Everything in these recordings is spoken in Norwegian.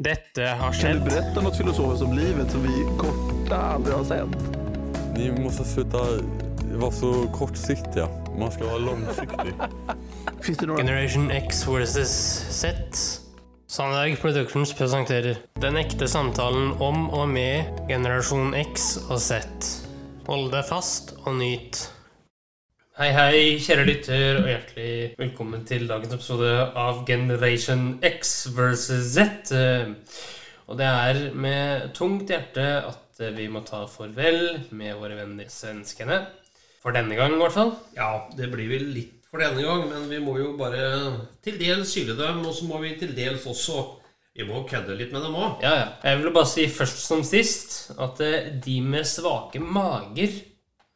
Dette har skjedd. Kan du berätta något filosofiskt om livet som vi korta aldrig har sett? Ni måste sluta vara så kortsiktiga. Man ska vara långsiktig. Finns det några Generation X versus Z. Sandberg Productions presenterer Den ekte samtalen om og med generasjon X og Z. Hold deg fast og nyt. Hei, hei, kjære lytter, og hjertelig velkommen til dagens episode av Generation X versus Z. Og det er med tungt hjerte at vi må ta farvel med våre venner svenskene. For denne gang, i hvert fall. Ja, det blir vel litt for denne gang, men vi må jo bare til dels skylde dem, og så må vi til dels også Vi må kødde litt med dem òg. Ja, ja. Jeg vil bare si først som sist at eh, de med svake mager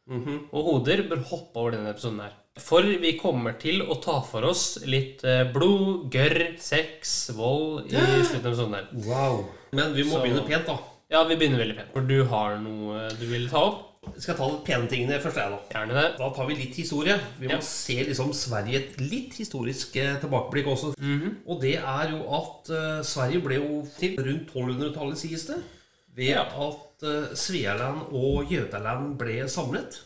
og hoder bør hoppe over denne episoden her. For vi kommer til å ta for oss litt eh, blod, gørr, sex, vold i slutten av episoden her. Wow. Men vi må Så- begynne pent, da. Ja, vi begynner veldig pent. For du har noe du vil ta opp? Skal jeg ta de pene tingene først, jeg, da. Gjerne det. Da tar vi litt historie. Vi må se liksom Sverige et litt historisk eh, tilbakeblikk også. Og det er jo at uh, Sverige ble jo til rundt 1200-tallet, sies det. Ved at uh, Svealand og Jøtaland ble samlet.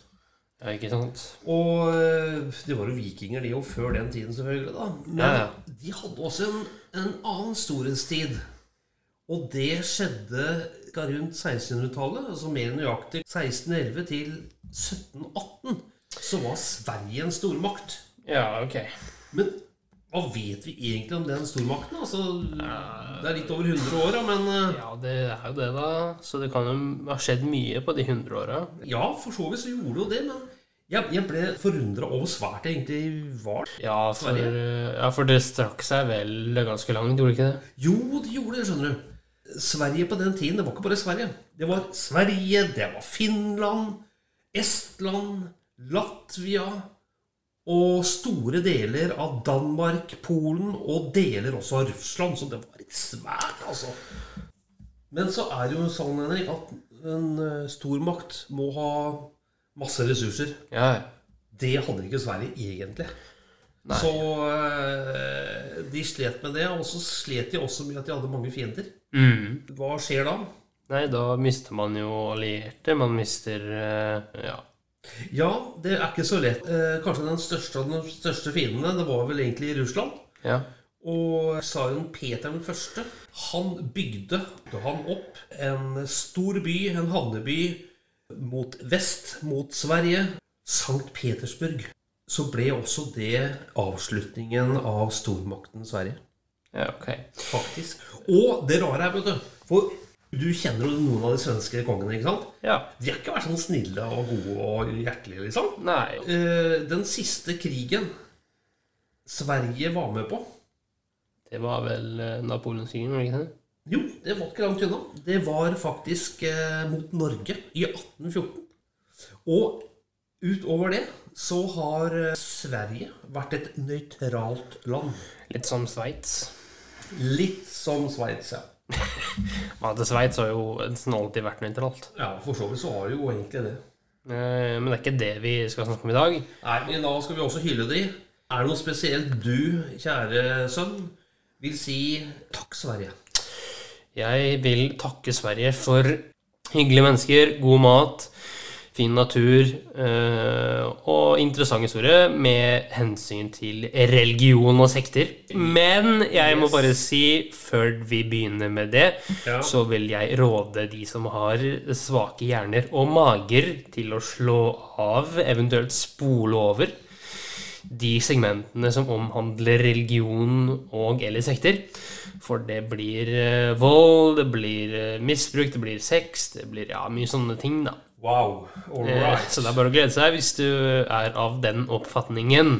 Ja, ikke sant? Og eh, det var jo vikinger, de jo, før den tiden, selvfølgelig. da Men Ja, ja. de hadde også en, en annen storhetstid. Og det skjedde rundt 1600-tallet, altså mer nøyaktig 1611 til 1718. Så var Sverige en stormakt. Ja, ok. Men hva vet vi egentlig om den stormakten? Altså, det er litt over 100 år, men eh, Ja, det er jo det, da. Så det kan jo ha skjedd mye på de 100 åra. ja, for så vidt så gjorde det jo det. Men jeg, jeg ble forundra over svært det egentlig var. Ja, for, ja, for det strakk seg vel ganske langt, gjorde det ikke det? Jo, det gjorde det, skjønner du. Sverige på den tiden, det var ikke bare Sverige. Det var Sverige, det var Finland, Estland, Latvia og store deler av Danmark, Polen og deler også av Russland. Så det var litt svært, altså. Men så er det jo sånn, Henrik, at en eh, stormakt må ha masse ressurser. Ja, Det hadde ikke Sverige egentlig. Nei. Så eh, de slet med det, og så slet de også med at de hadde mange fiender. mm. Hva skjer da? Nei, da mister man jo allierte. Man mister eh, Ja. Ja, det er ikke så lett. Eh, kanskje den største av de største fiendene, det var vel egentlig Russland. ja. Og tsaren Peter den første, han bygde han opp en stor by, en havneby, mot vest, mot Sverige. Sankt Petersburg. Så ble også det avslutningen av stormakten Sverige. Ja, ok. Faktisk. Og det rare er, vet du For du kjenner jo noen av de svenske kongene, ikke sant? Ja. De har ikke vært sånn snille og gode og hjertelige, liksom. Nei. Eh, Den siste krigen Sverige var med på Det var vel eh, Napoleonskrigen, var det ikke det? Jo, det var ikke langt unna. Det var faktisk eh, mot Norge i 1814. Og utover det så har eh, Sverige vært et nøytralt land. Litt som Sveits. Litt som Sveits, ja. Ja, til Sveits har jo nesten alltid vært noe internalt. Ja, for så vidt så har det jo egentlig det. Eh, Men det er ikke det vi skal snakke om i dag. Nei, men da skal vi også hylle de. Er det noe spesielt du, kjære sønn, vil si takk, Sverige? Jeg vil takke Sverige for hyggelige mennesker, god mat, fin natur eh, og interessant historie med hensyn til religion og sekter. Men jeg må bare si, før vi begynner med det, Ja. så vil jeg råde de som har svake hjerner og mager, til å slå av, eventuelt spole over, de segmentene som omhandler religion og eller sekter. For det blir eh, vold, det blir eh, misbruk, det blir sex, det blir ja, mye sånne ting, da. Wow. All Eh, right. Så det er bare å glede seg hvis du er av den oppfatningen.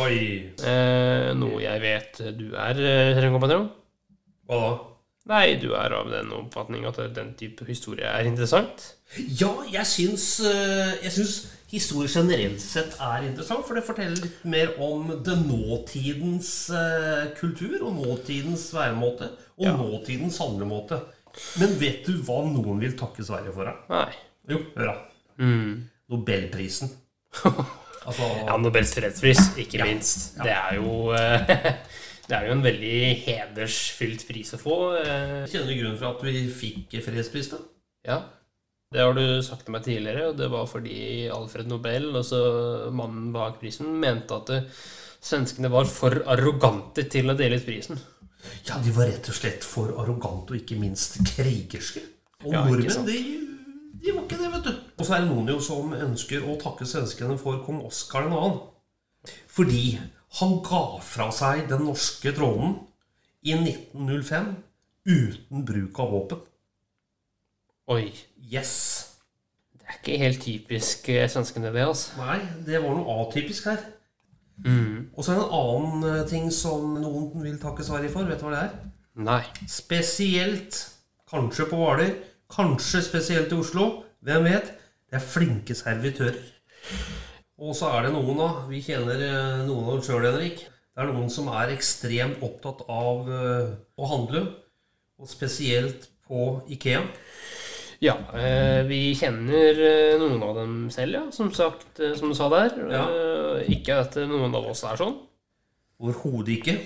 Oi. Eh, noe jeg vet du er, eh, Terje Hva da? Nei, du er av den oppfatning at den type historie er interessant. Ja, jeg syns, jeg syns historie generelt sett er interessant, for det forteller litt mer om den nåtidens kultur og nåtidens væremåte og Ja. nåtidens handlemåte. Men vet du hva noen vil takke Sverige for? da? Nei. Jo, hør da. Mm. Nobelprisen. Altså Ja, Nobels fredspris, ikke Ja. minst. Ja. Det er jo eh, Det er jo en veldig hedersfylt pris å få. eh, Kjenner du grunnen for at vi fikk fredspris, da? Ja. Det har du sagt til meg tidligere, og det var fordi Alfred Nobel, altså mannen bak prisen, mente at eh, svenskene var for arrogante til å dele ut prisen. Ja, de var rett og slett for arrogante og ikke minst krigerske. Og Ja, nordmenn, de, de var ikke det, vet du. Og så er det noen jo som ønsker å takke svenskene for kong Oskar 2. Fordi han ga fra seg den norske tronen i 1905 uten bruk av våpen. Oi. Yes. Det er ikke helt typisk eh, svenskene, det, altså. Nei, det var noe atypisk her. Mm. Og så er det en annen eh, ting som noen vil takke Sverige for. Vet du hva det er? Nei. Spesielt kanskje på Hvaler, kanskje spesielt i Oslo. Hvem vet? Det er flinke servitører. Og så er det noen, da. Vi kjenner eh, noen av dem sjøl, Henrik. Det er noen som er ekstremt opptatt av eh, å handle. Og spesielt på Ikea. Ja, eh, vi kjenner noen av dem selv, ja. Som sagt, som du sa der. Ja. Ikke at noen av oss er sånn. Overhodet ikke.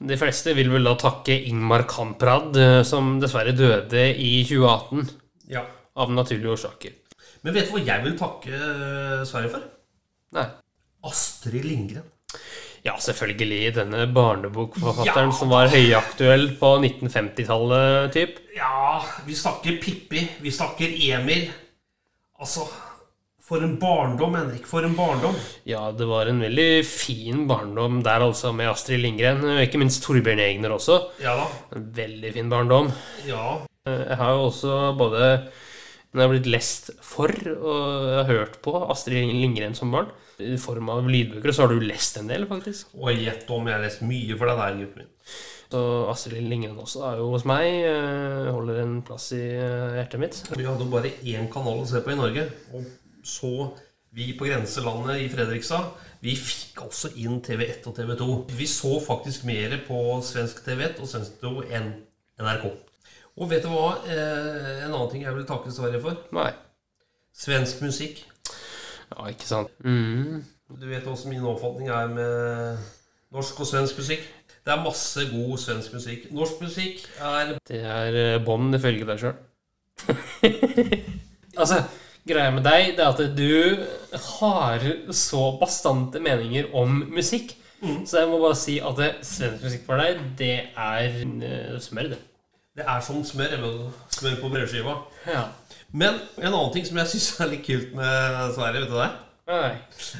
De fleste vil vel da takke Ingmar Kamprad, eh, som dessverre døde i 2018 Ja. av naturlige årsaker. Men vet du hva jeg vil takke eh, Sverige for? Nei. Astrid Lindgren. Ja, selvfølgelig. Denne barnebokforfatteren Ja. som var høyaktuell på 1950-tallet, typ. Ja, vi snakker Pippi, vi snakker Emil. Altså, for en barndom, Henrik. For en barndom. Ja, det var en veldig fin barndom der, altså, med Astrid Lindgren. Og ikke minst Torbjørn Egner også. Ja da. En veldig fin barndom. Ja. Eh, Jeg har jo også både Den har blitt lest for og jeg har hørt på Astrid Lindgren som barn, i form av lydbøker, og så har du lest en del, faktisk. Og gjett om jeg har lest mye for deg der, gutten min. Så Astrid Lindgren også er jo hos meg. eh, Holder en plass i eh, hjertet mitt. Vi hadde bare én kanal å se på i Norge. Og så vi på grenselandet i Fredrikstad, vi fikk også inn TV1 og TV2. Vi så faktisk mer på svensk TV1 og svensk TV2 enn NRK. Og vet du hva? Eh, en annen ting jeg vil takke Sverige for. Nei. Svensk musikk. Ja, ikke sant. Mm. Du vet også min oppfatning er med norsk og svensk musikk. Det er masse god svensk musikk. Norsk musikk er Det er eh, bånd ifølge deg sjøl. altså, greia med deg det er at du har så bastante meninger om musikk. Så jeg må bare si at svensk musikk for deg, det er eh, smør, det. Det er som smør. Smør på brødskiva. Ja. Men en annen ting som jeg syns er litt kult med Sverige, vet du det? Nei.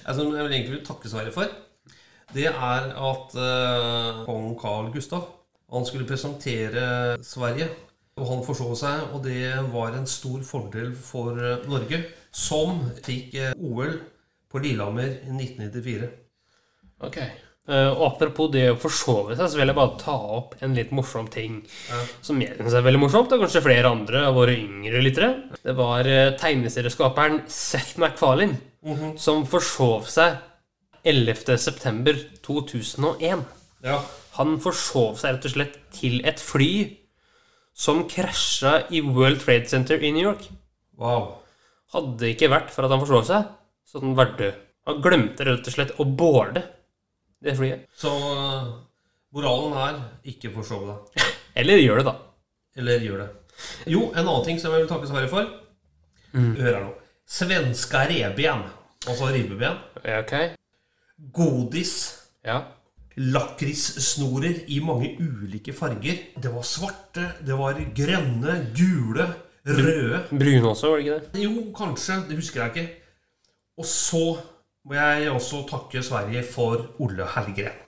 Altså, som jeg vil egentlig vil takke Sverige for, det er at uh, kong Carl Gustav han skulle presentere Sverige. Og han forsov seg, og det var en stor fordel for eh, Norge, som fikk eh, OL på Lillehammer i 1994. Ok. Eh, og apropos det å forsove seg, så vil jeg bare ta opp en litt morsom ting Ja. som jeg syns er veldig morsomt, og kanskje flere andre av våre yngre lyttere. Det var tegneserieskaperen Seth MacFarlane som forsov seg 11.9.2001. Ja. Han forsov seg rett og slett til et fly som krasja i World Trade Center i New York. Wow. Hadde det ikke vært for at han forslår seg, så hadde han vært død. Han glemte rett og slett å boarde det flyet. Så eh, moralen er ikke forsov deg. Eller gjør det, da. Eller gjør det. Jo, en annen ting som jeg vil takke Sverige for. Hør her nå. Svenska reben, altså ribbeben. Ok. Godis. Ja. Lakrisnorer i mange ulike farger. Det var svarte, det var grønne, gule, røde. Brune også, var det ikke det? Jo, kanskje. Det husker jeg ikke. Og så må jeg også takke Sverige for Olle Hellgren.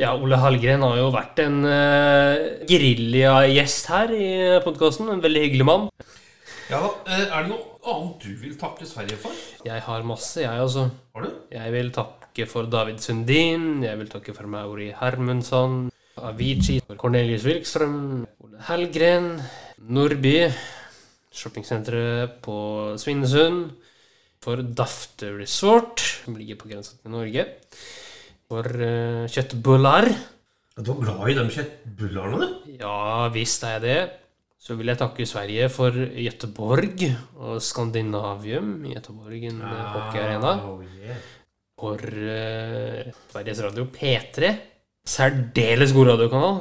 Ja, Ole Hallgren har jo vært en uh, geriljagjest her i podkasten. En veldig hyggelig mann. Ja da, eh, Er det noe annet du vil takke Sverige for? Jeg har masse, jeg også. Har du? Jeg vil takke for David Sundin. Jeg vil takke for Mauri Hermundsson. Avicii. Cornelius Wilkstrøm. Ole Hellgren, Nordby. Shoppingsenteret på Svinesund. For Dafte Resort, som ligger på grensa til Norge. For uh, kjøttboller. Du var glad i de kjøttbullarene? du? Ja visst er jeg det. Så vil jeg takke Sverige for Göteborg og Skandinavium i Göteborg, en eh, hockeyarena. Oh, yeah. For uh, Sveriges Radio P3. Særdeles god radiokanal.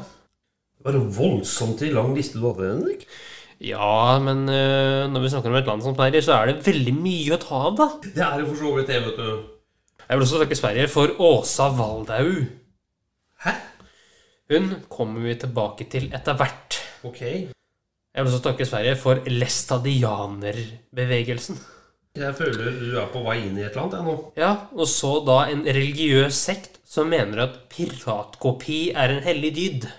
Det var en voldsomt lang liste du hadde, Henrik. Ja, men uh, når vi snakker om et land som Sverige, så er det veldig mye å ta av, da. Det er jo for så vidt det, vet du. Jeg vil også takke Sverige for Åsa Waldau. Hæ? Hun kommer vi tilbake til etter hvert. Ok. Jeg vil også takke Sverige for læstadianerbevegelsen. Jeg føler du er på vei inn i et eller annet, jeg nå. Ja, og så da en religiøs sekt som mener at piratkopi er en hellig dyd.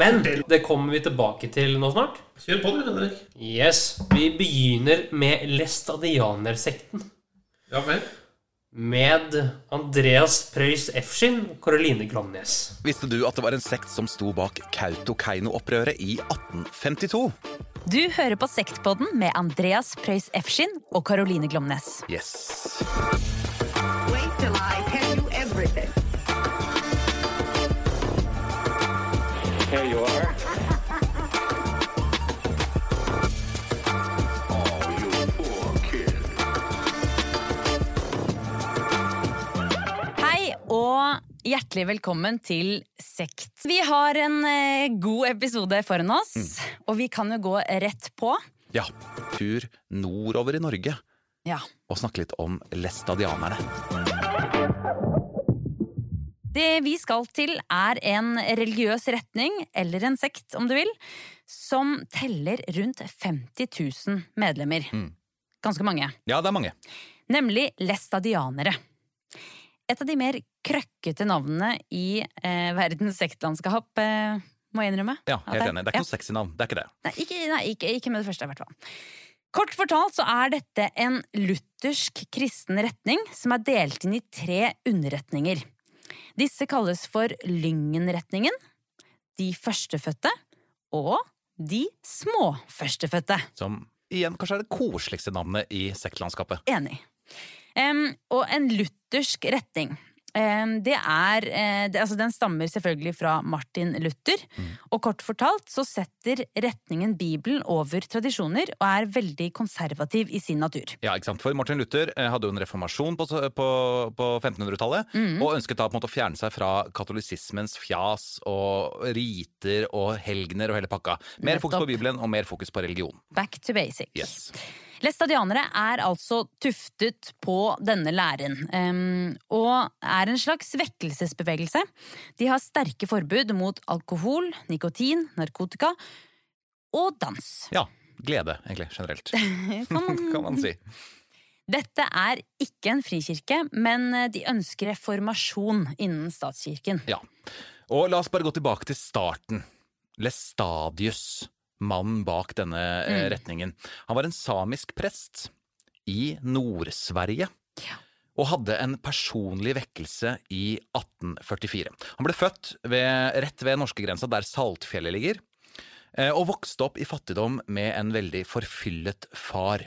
Men det kommer vi tilbake til nå snart. Kjør på, du, Henrik. Yes, vi begynner med læstadianersekten. Ja vel. Med Andreas Preus Efskin og Caroline Glomnes. Visste du at det var en sekt som sto bak Kautokeino-opprøret i 1852? Du hører på Sektpodden med Andreas Preus Efskin og Caroline Glomnes. Yes. Wait till I tell you everything. Here you are. Og hjertelig velkommen til Sekt. Vi har en eh, god episode foran oss, og vi kan jo gå rett på. Ja, tur nordover i Norge Ja. og snakke litt om læstadianerne. Det vi skal til, er en religiøs retning, eller en sekt om du vil, som teller rundt 50 000 medlemmer. Ganske mange. Ja, det er mange. Nemlig læstadianere. Et av de mer krøkkete navnene i eh, verdens sektlandskap, eh, må jeg innrømme. Ja, helt det- enig. Det er ikke noe sexy navn. Det er ikke det. Nei, ikke, nei ikke, ikke med det første, i hvert fall. Kort fortalt så er dette en luthersk kristen retning som er delt inn i tre underretninger. Disse kalles for Lyngenretningen, de førstefødte og de småførstefødte. Som igjen kanskje er det koseligste navnet i sektlandskapet. Enig. Og en luthersk retning. det er, eh, det, altså Den stammer selvfølgelig fra Martin Luther. Og kort fortalt så setter retningen Bibelen over tradisjoner og er veldig konservativ i sin natur. Ja, ikke sant? For Martin Luther eh, hadde jo en reformasjon på, på, på 1500-tallet, og ønsket da på en måte å fjerne seg fra katolisismens fjas og riter og helgener og hele pakka. Mer fokus på Bibelen og mer fokus på religion. Back to basics. Yes. Læstadianere er altså tuftet på denne læren, og er en slags vekkelsesbevegelse. De har sterke forbud mot alkohol, nikotin, narkotika og dans. Ja. Glede, egentlig, generelt. Kan man kan man si. Dette er ikke en frikirke, men eh, de ønsker reformasjon innen statskirken. Ja. Og la oss bare gå tilbake til starten. Lestadius, mannen bak denne mm. retningen. Han var en samisk prest i Nord-Sverige. Og hadde en personlig vekkelse i 1844. Han ble født ved, rett ved norskegrensa, der Saltfjellet ligger, eh, og vokste opp i fattigdom med en veldig forfyllet far.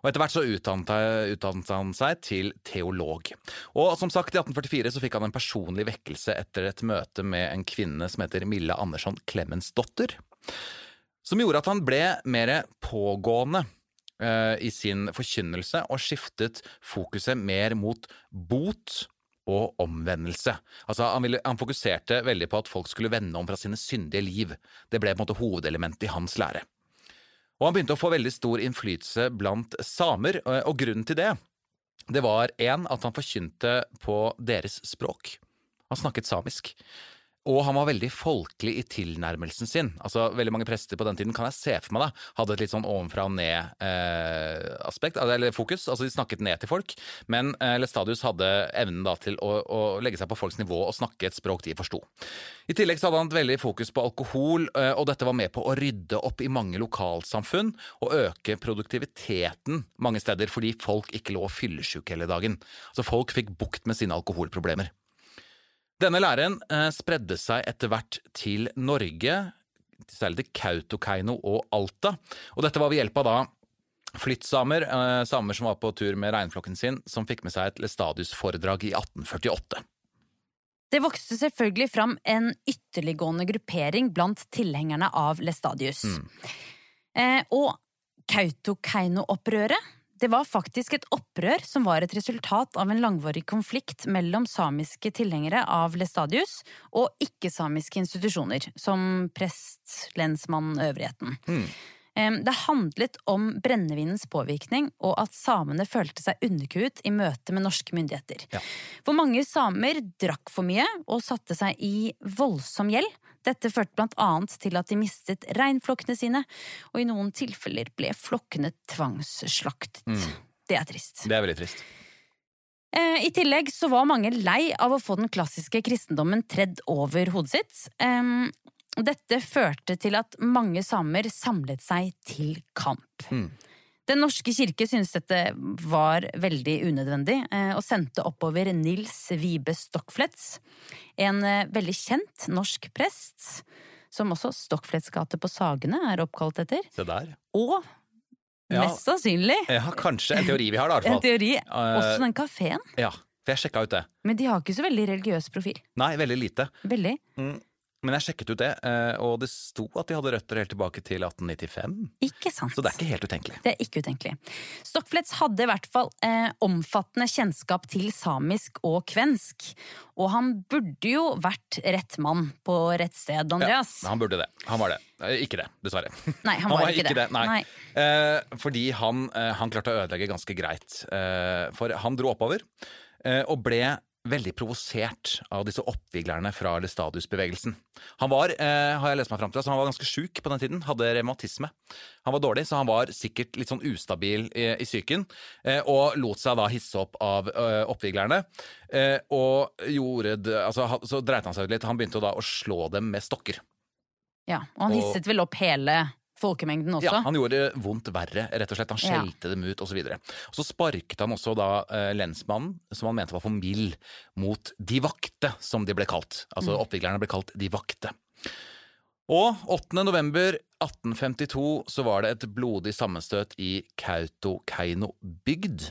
Og Etter hvert så utdannet han seg til teolog. Og som sagt, I 1844 så fikk han en personlig vekkelse etter et møte med en kvinne som heter Mille Andersson Clemensdotter. Som gjorde at han ble mer pågående eh, i sin forkynnelse og skiftet fokuset mer mot bot og omvendelse. Altså, han, ville, han fokuserte veldig på at folk skulle vende om fra sine syndige liv. Det ble på en måte hovedelementet i hans lære. Og han begynte å få veldig stor innflytelse blant samer, og og grunnen til det, det var én at han forkynte på deres språk. Han snakket samisk. Og han var veldig folkelig i tilnærmelsen sin. Altså, Veldig mange prester på den tiden kan jeg se for meg da, hadde et litt sånn ovenfra og ned-aspekt, eller fokus. Altså De snakket ned til folk. Men eh, Lestadius hadde evnen da til å, å legge seg på folks nivå og snakke et språk de forsto. I tillegg så hadde han et veldig fokus på alkohol, eh, og dette var med på å rydde opp i mange lokalsamfunn og øke produktiviteten mange steder fordi folk ikke lå fyllesyke hele dagen. Altså Folk fikk bukt med sine alkoholproblemer. Denne læren eh, spredde seg etter hvert til Norge, særlig til Kautokeino og Alta. Og dette var ved hjelp av da flyttsamer, eh, samer som var på tur med reinflokken sin, som fikk med seg et Lestadius-foredrag i 1848. Det vokste selvfølgelig fram en ytterliggående gruppering blant tilhengerne av Lestadius. Eh, og Kautokeino-opprøret det var faktisk et opprør som var et resultat av en langvarig konflikt mellom samiske tilhengere av Lestadius og ikke-samiske institusjoner, som prest, lensmann, øvrigheten. Em, Det handlet om brennevinens påvirkning, og at samene følte seg underkuet i møte med norske myndigheter. Ja. For mange samer drakk for mye og satte seg i voldsom gjeld. Dette førte blant annet til at de mistet reinflokkene sine, og i noen tilfeller ble flokkene tvangsslaktet. Det er trist. Det er veldig trist. Eh, I tillegg så var mange lei av å få den klassiske kristendommen tredd over hodet sitt. Dette førte til at mange samer samlet seg til kamp. Mm. Den norske kirke syntes dette var veldig unødvendig, eh, og sendte oppover Nils Vibe Stockflets, en eh, veldig kjent norsk prest, som også Stockflets gate på Sagene er oppkalt etter, Se der. og Ja. mest sannsynlig Ja, kanskje en teori vi har, da, i en hvert fall. teori, Eh, også den kafeen. Ja, for jeg sjekka ut det. Men de har ikke så veldig religiøs profil. Nei, veldig lite. Veldig. Men jeg sjekket ut det, eh, og det sto at de hadde røtter helt tilbake til 1895. Ikke sant? Så det er ikke helt utenkelig. Det er ikke utenkelig. Stockflets hadde i hvert fall eh, omfattende kjennskap til samisk og kvensk. Og han burde jo vært rett mann på rett sted, Andreas. Ja, han burde det. Han var det. Eh, Ikke det, dessverre. Nei, han var ikke det. Nei. Nei. Eh, fordi han, eh, han klarte å ødelegge ganske greit. Eh, for han dro oppover eh, og ble veldig provosert av disse oppviglerne fra Lestadius-bevegelsen. Han var, eh, har jeg lest meg frem til, altså han var ganske sjuk på den tiden, hadde revmatisme. Han var dårlig, så han var sikkert litt sånn ustabil i, i psyken, eh, og lot seg da hisse opp av eh, oppviglerne. Eh, og gjorde det, altså, han, så dreit han seg ut litt. Han begynte da å slå dem med stokker. Ja, og han Og- hisset vel opp hele folkemengden også. Ja, han gjorde det vondt verre, rett og slett. Han Ja. skjelte dem ut, osv. Så, så sparket han også da eh, lensmannen, som han mente var for mild, mot de vakte, som de ble kalt. Altså oppviglerne ble kalt de vakte. Og 8. november 1852 så var det et blodig sammenstøt i Kautokeino bygd,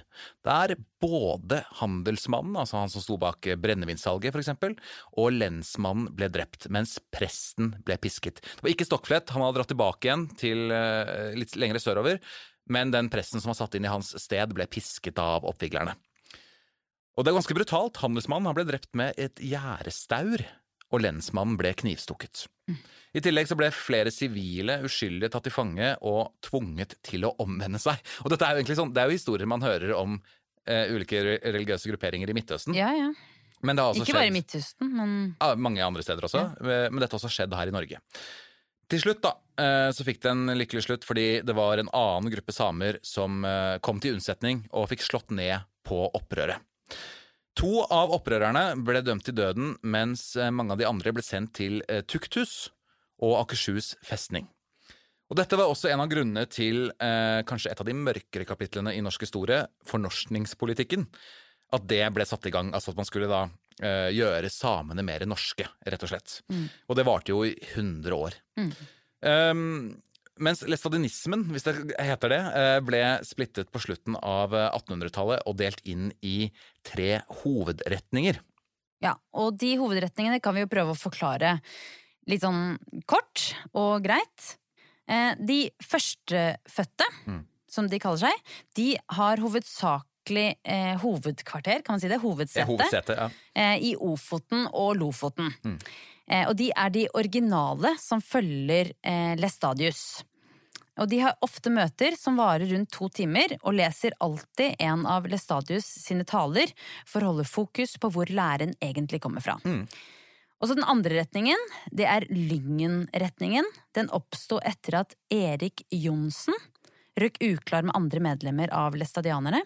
der både handelsmannen, altså han som sto bak brennevinsalget for eksempel, og lensmannen ble drept, mens presten ble pisket. Det var ikke Stokkflett, han hadde dratt tilbake igjen til eh, litt lengre sørover, men den presten som var satt inn i hans sted ble pisket av oppviglerne. Og det er ganske brutalt. Handelsmannen han ble drept med et gjerdestaur, og lensmannen ble knivstukket. I tillegg så ble flere sivile uskyldige tatt til fange og tvunget til å omvende seg. Og dette er jo egentlig sånn, det er jo historier man hører om eh, ulike religiøse grupperinger i Midtøsten. Ja, ja. Ikke bare i Midtøsten, men ja, mange andre steder også, Ja. men dette har også skjedd her i Norge. Til slutt da, eh, så fikk det en lykkelig slutt fordi det var en annen gruppe samer som eh, kom til unnsetning og fikk slått ned på opprøret. To av opprørerne ble dømt til døden, mens eh, mange av de andre ble sendt til Tuktus og Akershus festning. Og dette var også en av grunnene til eh, kanskje et av de mørkere kapitlene i norsk historie, fornorskningspolitikken. At det ble satt i gang, altså at man skulle da eh, gjøre samene mer norske, rett og slett. Og det varte jo i 100 år. Um, mens læstadinismen, hvis det heter det, eh, ble splittet på slutten av eh, 1800-tallet og delt inn i tre hovedretninger. Ja, og de hovedretningene kan vi jo prøve å forklare litt sånn kort og greit. Eh, De førstefødte, Mm. som de kaller seg, de har hovedsakelig eh, hovedkvarter, kan man si det? Eh, Hovedsete. Ja. eh, I Ofoten og Lofoten. Mm. Eh, og de er de originale som følger eh, Lestadius. Og de har ofte møter som varer rundt to timer, og leser alltid en av Lestadius sine taler for å holde fokus på hvor læren egentlig kommer fra. Mm. Og så den andre retningen, det er Lyngen-retningen. Den oppsto etter at Erik Johnsen røk uklar med andre medlemmer av læstadianerne.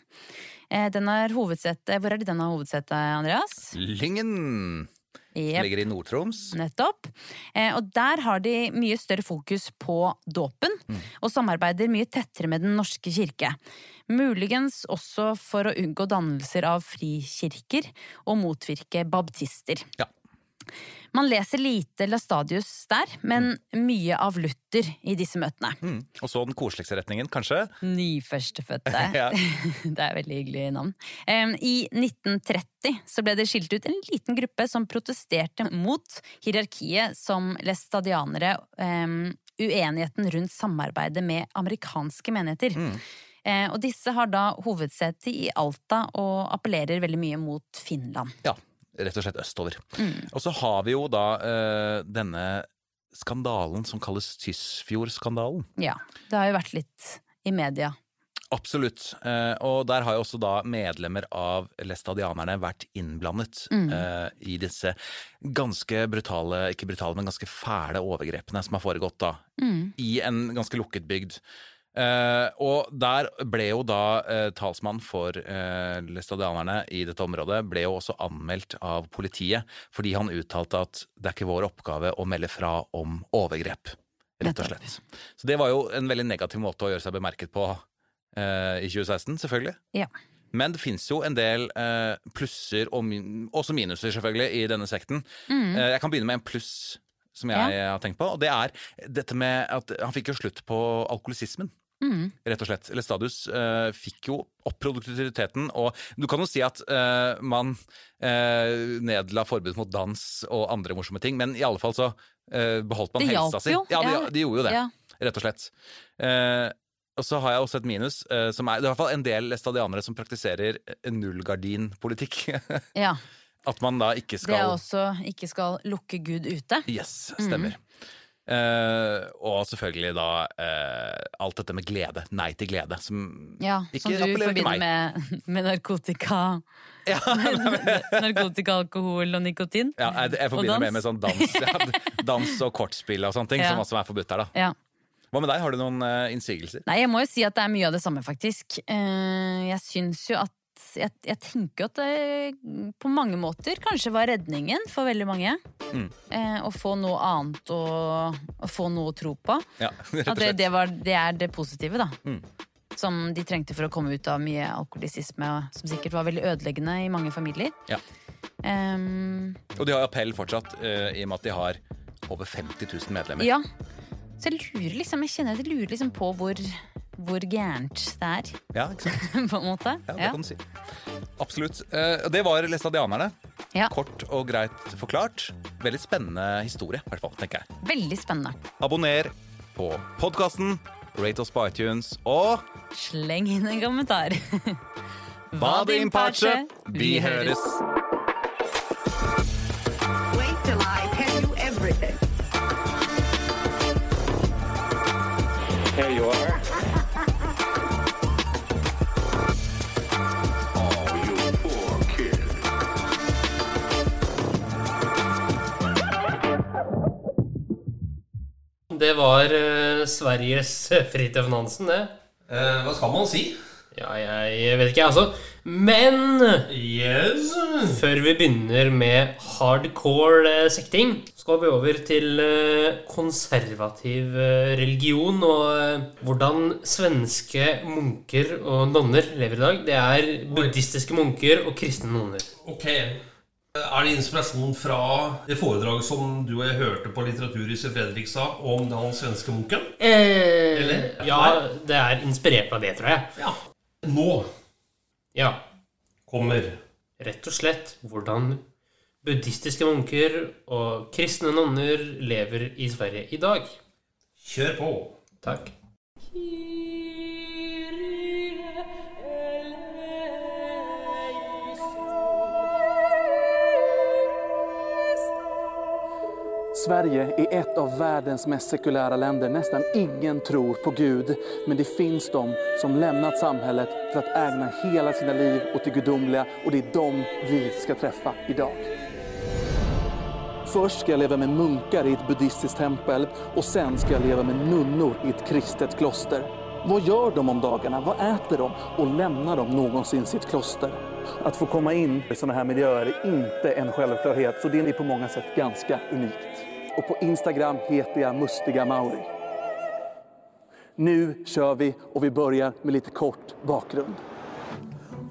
Eh, Den har hovedsete Hvor er det den har hovedsete, Andreas? Lyngen Jep. ligger i Nord-Troms. Nettopp. Eh, og der har de mye større fokus på dåpen, og samarbeider mye tettere med Den norske kirke. Muligens også for å unngå dannelser av frikirker og motvirke baptister. Ja. Man leser lite Lastadius der, men mye av Luther i disse møtene. Mm. Og så den koseligste retningen, kanskje. Nyførstefødte. Ja. Det er veldig hyggelig navn. I 1930 så ble det skilt ut en liten gruppe som protesterte mot hierarkiet som læstadianere. um, uenigheten rundt samarbeidet med amerikanske menigheter. Mm. og disse har da hovedsete i Alta og appellerer veldig mye mot Finland. Ja, rett og slett østover. Mm. Og så har vi jo da uh, denne skandalen som kalles Tysfjord-skandalen. Ja, det har jo vært litt i media. Absolutt. Uh, og der har jo også da medlemmer av læstadianerne vært innblandet Mm. uh, i disse ganske brutale, ikke brutale, men ganske fæle overgrepene som har foregått da, Mm. i en ganske lukket bygd. Eh, og der ble jo da eh, talsmann for eh, læstadianerne i dette området ble jo også anmeldt av politiet fordi han uttalte at det er ikke vår oppgave å melde fra om overgrep, rett og slett. Så det var jo en veldig negativ måte å gjøre seg bemerket på eh, i 2016, selvfølgelig. Ja. Men det fins jo en del eh, plusser og min også minuser, selvfølgelig, i denne sekten. Mm. Eh, jeg kan begynne med en pluss som jeg har tenkt på. Og det er dette med at han fikk jo slutt på alkoholisismen. Mm. Rett og slett. Lestadius uh, fikk jo opp produktiviteten, og du kan jo si at uh, man uh, nedla forbud mot dans og andre morsomme ting, men i alle fall så uh, beholdt man helsa si. Ja, de, de gjorde jo det Ja. rett og slett. Eh, og så har jeg også et minus, eh, som er Det er i hvert fall en del estadianere som praktiserer eh, nullgardinpolitikk. ja. At man da ikke skal Det er også ikke skal lukke Gud ute. Yes, stemmer. Eh, og selvfølgelig da uh, alt dette med glede. Nei til glede. Som Ja, ikke som du appellerer til meg. med, med narkotika. Ja, narkotika, alkohol og nikotin. ja, jeg, jeg forbinder mer med sånn dans, ja, dans og kortspill og sånne ting, som også er forbudt her. da Ja. Hva med deg, har du noen uh, innsigelser? Nei, jeg må jo si at det er mye av det samme, faktisk. Jeg syns jo at jeg, jeg tenker at det på mange måter kanskje var redningen for veldig mange. Mm. Eh, å få noe annet å, å få noe å tro på. Ja, At det, det, var, det er det positive, da. Mm. Som de trengte for å komme ut av mye alkoholisisme, som sikkert var veldig ødeleggende i mange familier. Ja. Um, Og de har appell fortsatt, uh, i og med at de har over 50 000 medlemmer. ja. Så jeg lurer liksom, jeg kjenner jeg lurer liksom på hvor, hvor gærent det er, Ja, ikke sant? på en måte. Ja, det Ja. kan du si. Absolutt. Eh, det var læstadianerne. Ja. Kort og greit forklart. Veldig spennende historie, i hvert fall, tenker jeg. Veldig spennende. Abonner på podkasten, rate oss på iTunes, og Sleng inn en kommentar. Hva din pace. Vi høres. Wait till I tell you everything. Here you are. Det var eh, Sveriges Fridtjof Nansen, det. Eh, hva skal man si? Ja, jeg, jeg vet ikke, altså. Men Yes. før vi begynner med hardcore eh, sekting, skal vi over til eh, konservativ eh, religion og eh, hvordan svenske munker og nonner lever i dag. Det er buddhistiske munker og kristne nonner. Ok. Er det inspirasjon fra det foredraget som du og jeg hørte på Litteraturhuset i Fredrikstad om den svenske munken? Eh, Eller? Ja, det er inspirert av det, tror jeg. Ja. Nå Ja, kommer rett og slett hvordan buddhistiske munker og kristne nonner lever i Sverige i dag. Kjør på. Takk. Sverige är ett av världens mest sekulära länder. Nästan ingen tror på Gud. Men det finns de som lämnat samhället för att ägna hela sina liv åt det gudomliga och det är dem vi ska träffa idag. Först ska jag leva med munkar i ett buddhistiskt tempel och sen ska jag leva med nunnor i ett kristet kloster. Vad gör de om dagarna? Vad äter de? Och lämnar de någonsin sitt kloster? Att få komma in i sådana här miljöer är inte en självklarhet, så det är på många sätt ganska unikt. Och på Instagram heter jag Mustiga Mauri. Nu kör vi och vi börjar med lite kort bakgrund.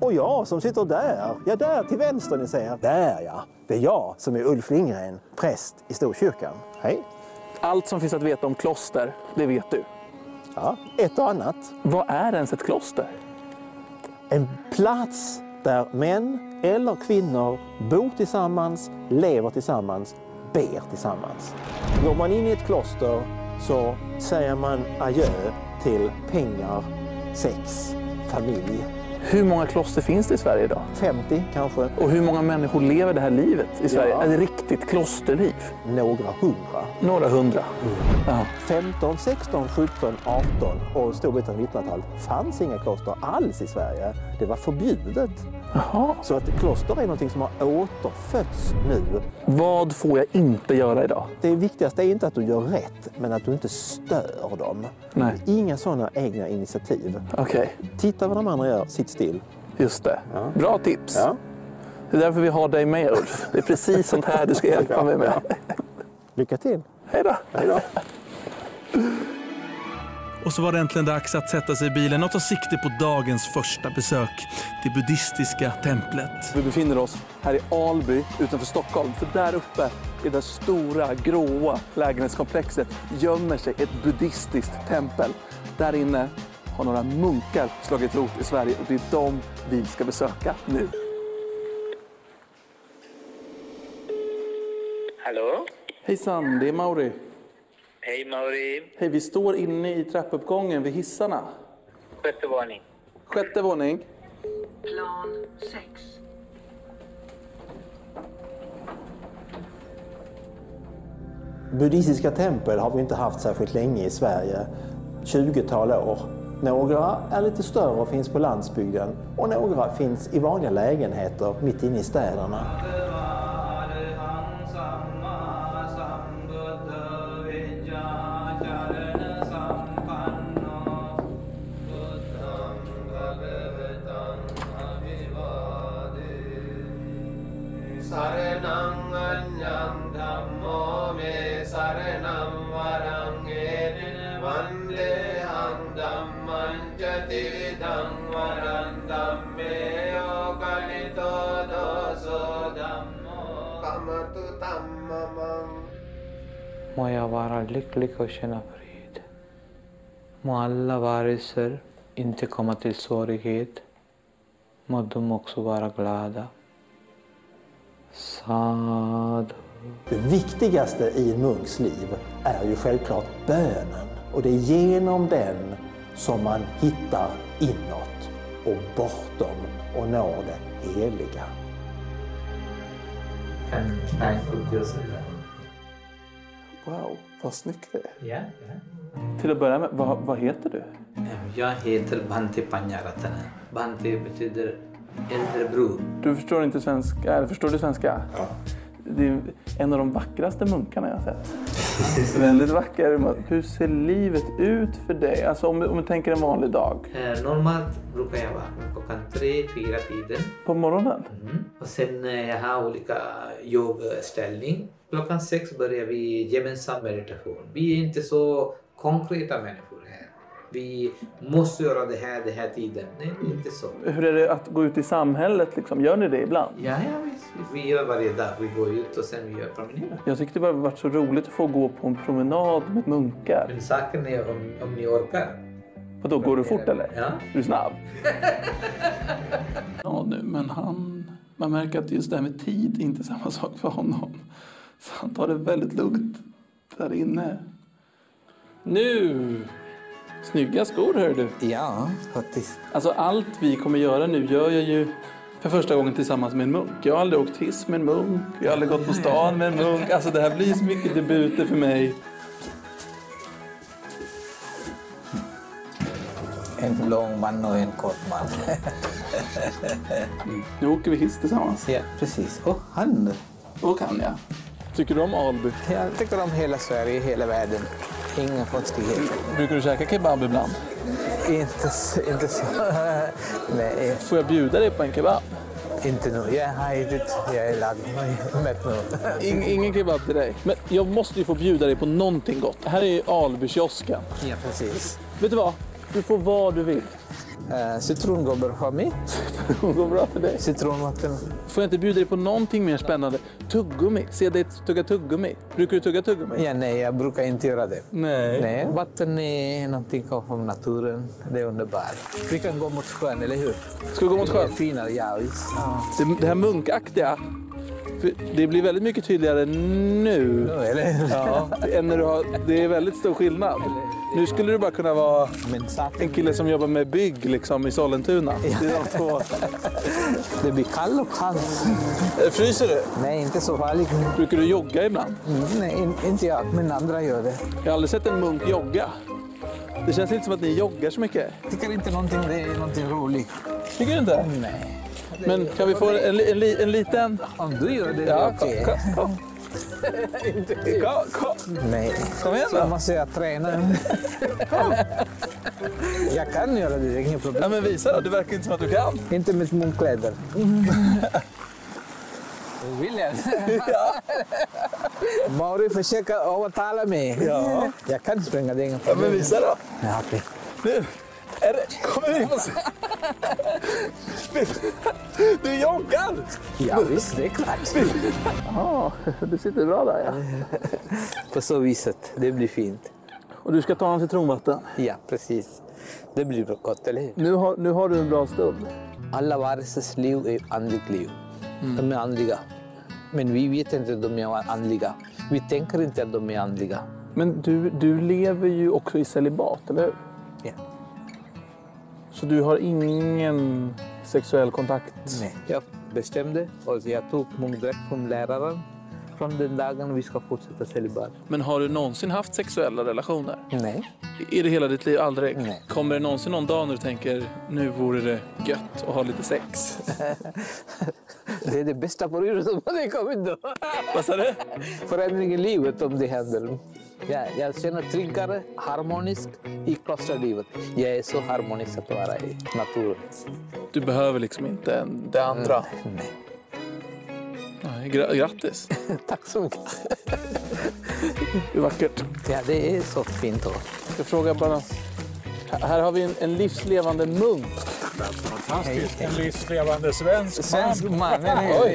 Och jag som sitter där, ja där till vänster ni ser. Där ja, det är jag som är Ulf Lindgren, präst i Storkyrkan. Hej. Allt som finns att veta om kloster, det vet du. Ja, ett och annat. Vad är ens ett kloster? En plats där män eller kvinnor bor tillsammans, lever tillsammans, ber tillsammans. Går man in i ett kloster så säger man adjö till pengar, sex familj. Hur många kloster finns det i Sverige idag? 50 kanske. Och hur många människor lever det här livet i Sverige? Ja. Ett riktigt klosterliv? Några hundra. Några hundra. Ja. 15, 16, 17, 18 och Storbritannien av 1900-talet fanns inga kloster alls i Sverige. Det var förbjudet. Så att kloster är noe som har återfötts nu. Vad får jag inte göra idag? Det viktigaste är inte att du gör rätt, men att du inte stör dem. Nej. Inga sådana egna initiativ. Okej, Titta vad de andra gör, sitt still. just det. Ja. Bra tips. Ja. Det är därför vi har dig med Ulf. Det är precis sånt här du ska hjälpa mig med. Lycka till! Hej då. Hej då. Och så var det äntligen dags att sätta sig i bilen och ta sikte på dagens första besök. Det buddhistiska templet. Vi befinner oss här i Alby utanför Stockholm. För där uppe i det stora gråa lägenhetskomplexet gömmer sig ett buddhistiskt tempel. Där inne har några munkar slagit rot i Sverige och det är dem vi ska besöka nu. Hallå? Hejsan, det är Mauri. Hej Mauri. Hej, vi står inne i trappuppgången vid hissarna. Sjätte våning. Sjätte våning. Plan 6. Buddhistiska tempel har vi inte haft särskilt länge i Sverige. 20-tal år. Några är lite större och finns på landsbygden och några finns i vanliga lägenheter mitt inne i städerna. සරණං අඤ්ඤං ධම්මෝ මේ සරණං වරං ඒතන වන්දේහං ධම්මං ච තිවිධං වරං ධම්මේ යෝගනිතෝ දෝසෝ ධම්මෝ කමතු තම්මමං Moya varallik likoşenapriyet. Mualla varisser intikamat il sorighet. Madhum moksu varaglada. Sadhu. Det viktigaste i en munks liv är ju självklart bönen. Och det är genom den som man hittar inåt och bortom och når det heliga. Wow, vad snyggt det är. yeah. Till att börja med, vad, vad heter du? Jag heter Bhante Panjaratana. Bhante betyder äldre bror. Du förstår inte svenska? Eller förstår du svenska? Ja. Det är en av de vackraste munkarna jag har sett. Väldigt vacker Hvordan Hur ser livet ut för dig? Alltså om, om du tänker en vanlig dag. Eh, Normalt brukar jag vakna klockan tre, fyra tiden. På morgonen? Mm. Och sen eh, jag har olika yogaställning. Klockan sex börjar vi gemensam meditation. Vi är inte så konkreta människor här. Vi måste göra det här, den här tiden. Nej, det är inte så. Hur är det att gå ut i samhället? Liksom? Gör ni det ibland? Ja, ja visst. Vi gör varje dag. Vi går ut och sen vi gör promenader. Jag tyckte det har varit så roligt att få gå på en promenad med munkar. Men saken är om, om ni orkar. Vadå, går du fort eller? Ja. Är du snabb? ja, nu, men han... Man märker att just det här med tid är inte samma sak för honom. Så han tar det väldigt lugnt där inne. Nu! Snygga skor hör du. Ja, faktiskt. Alltså allt vi kommer göra nu gör jag ju för första gången tillsammans med en munk. Jag har aldrig åkt hiss med en munk. Jag har aldrig gått på stan med en munk. Alltså det här blir så mycket debuter för mig. En lång man och en kort man. Nu åker vi hiss tillsammans. ja, precis. Och han. Och han, ja. Tycker du om Alby? Jag tycker om hela Sverige, hela världen. Inga konstigheter. Brukar du käka kebab ibland? Inte, inte så. Nej, Får jag bjuda dig på en kebab? inte nu. Jag har ätit, jag är lagd mätt nu. In, ingen kebab till dig. Men jag måste ju få bjuda dig på någonting gott. Här är Albykiosken. Ja, precis. Vet du vad? Du får vad du vill. Uh, citron går bra för mig. Det går bra för dig. Citronvatten. Får jag inte bjuda dig på någonting mer spännande? Tuggummi. Se dig tugga tuggummi. Brukar du tugga tuggummi? Ja, nej, jag brukar inte göra det. Nej. Nej, vatten är någonting från naturen. Det är underbart. Vi kan gå mot sjön, eller hur? Ska vi gå mot sjön? Det är finare, ja visst. Ja. Det, det här munkaktiga, det blir väldigt mycket tydligare nu. eller? Ja, än när du har, det är väldigt stor skillnad. Nu skulle du bara kunna vara en kille som jobbar med bygg liksom, i Sollentuna. Det, är de två. Det blir kallt och kallt. Eh, Fryser du? Nej, inte så farligt. Brukar du jogga ibland? Mm, nej, in, inte jag, men andra gör det. Jag har aldrig sett en munk jogga. Det känns inte som att ni joggar så mycket. Jag tycker inte någonting, det är någonting roligt. Tycker du inte? Nej. Men kan vi få en, en, en liten... Om du gör det, Ja, är okej. kom, kom, kom. kom, kom. Nej. Kom igen Så då. måste jag träna. jag kan göra det, det är inget problem. Ja, men visa då. Det verkar inte som att du kan. Inte med munkkläder. William. ja. Mauri försöker övertala mig. Ja. Jag kan springa, det är inget Ja, men visa då. Ja, okej. Nu. Är det... Kom igjen! vi se. Du joggar! Ja, visst, det är klart. Ja, du sitter bra där ja. På så viset, det blir fint. Och du ska ta en citronvatten. Ja, precis. Det blir gott, eller hur? Nu har, nu har du en bra stund. Alla varelsers liv är andligt liv. De är andliga. Men vi vet inte att de är andliga. Vi tänker inte att de är andliga. Men du, du lever ju också i celibat, eller hur? Ja. Så du har ingen sexuell kontakt? Nei. Jeg bestemte och Jeg tok munkdräkt fra læreren fra den dagen vi skal fortsette celibat. Men har du någonsin haft sexuella relationer? Nei. I det hele ditt liv? Aldri? Nei. Kommer det någonsin noen dag når du tenker nå vore det godt å ha litt sex? Det er det beste på jorda som har kommet då. Hva sa du? Forandring i livet om det händer. Känner tryggare, harmonisk i klosterlivet. Jag är så harmonisk att vara i naturen. Du behöver liksom inte det andra? Nej. Nej, gra- grattis! Tack så mycket. Det är vackert. Ja, det är så fint. Då. Jag frågar bara... Här har vi en, en livslevande munk. Fantastiskt. En livslevande svensk, Svensk man. man?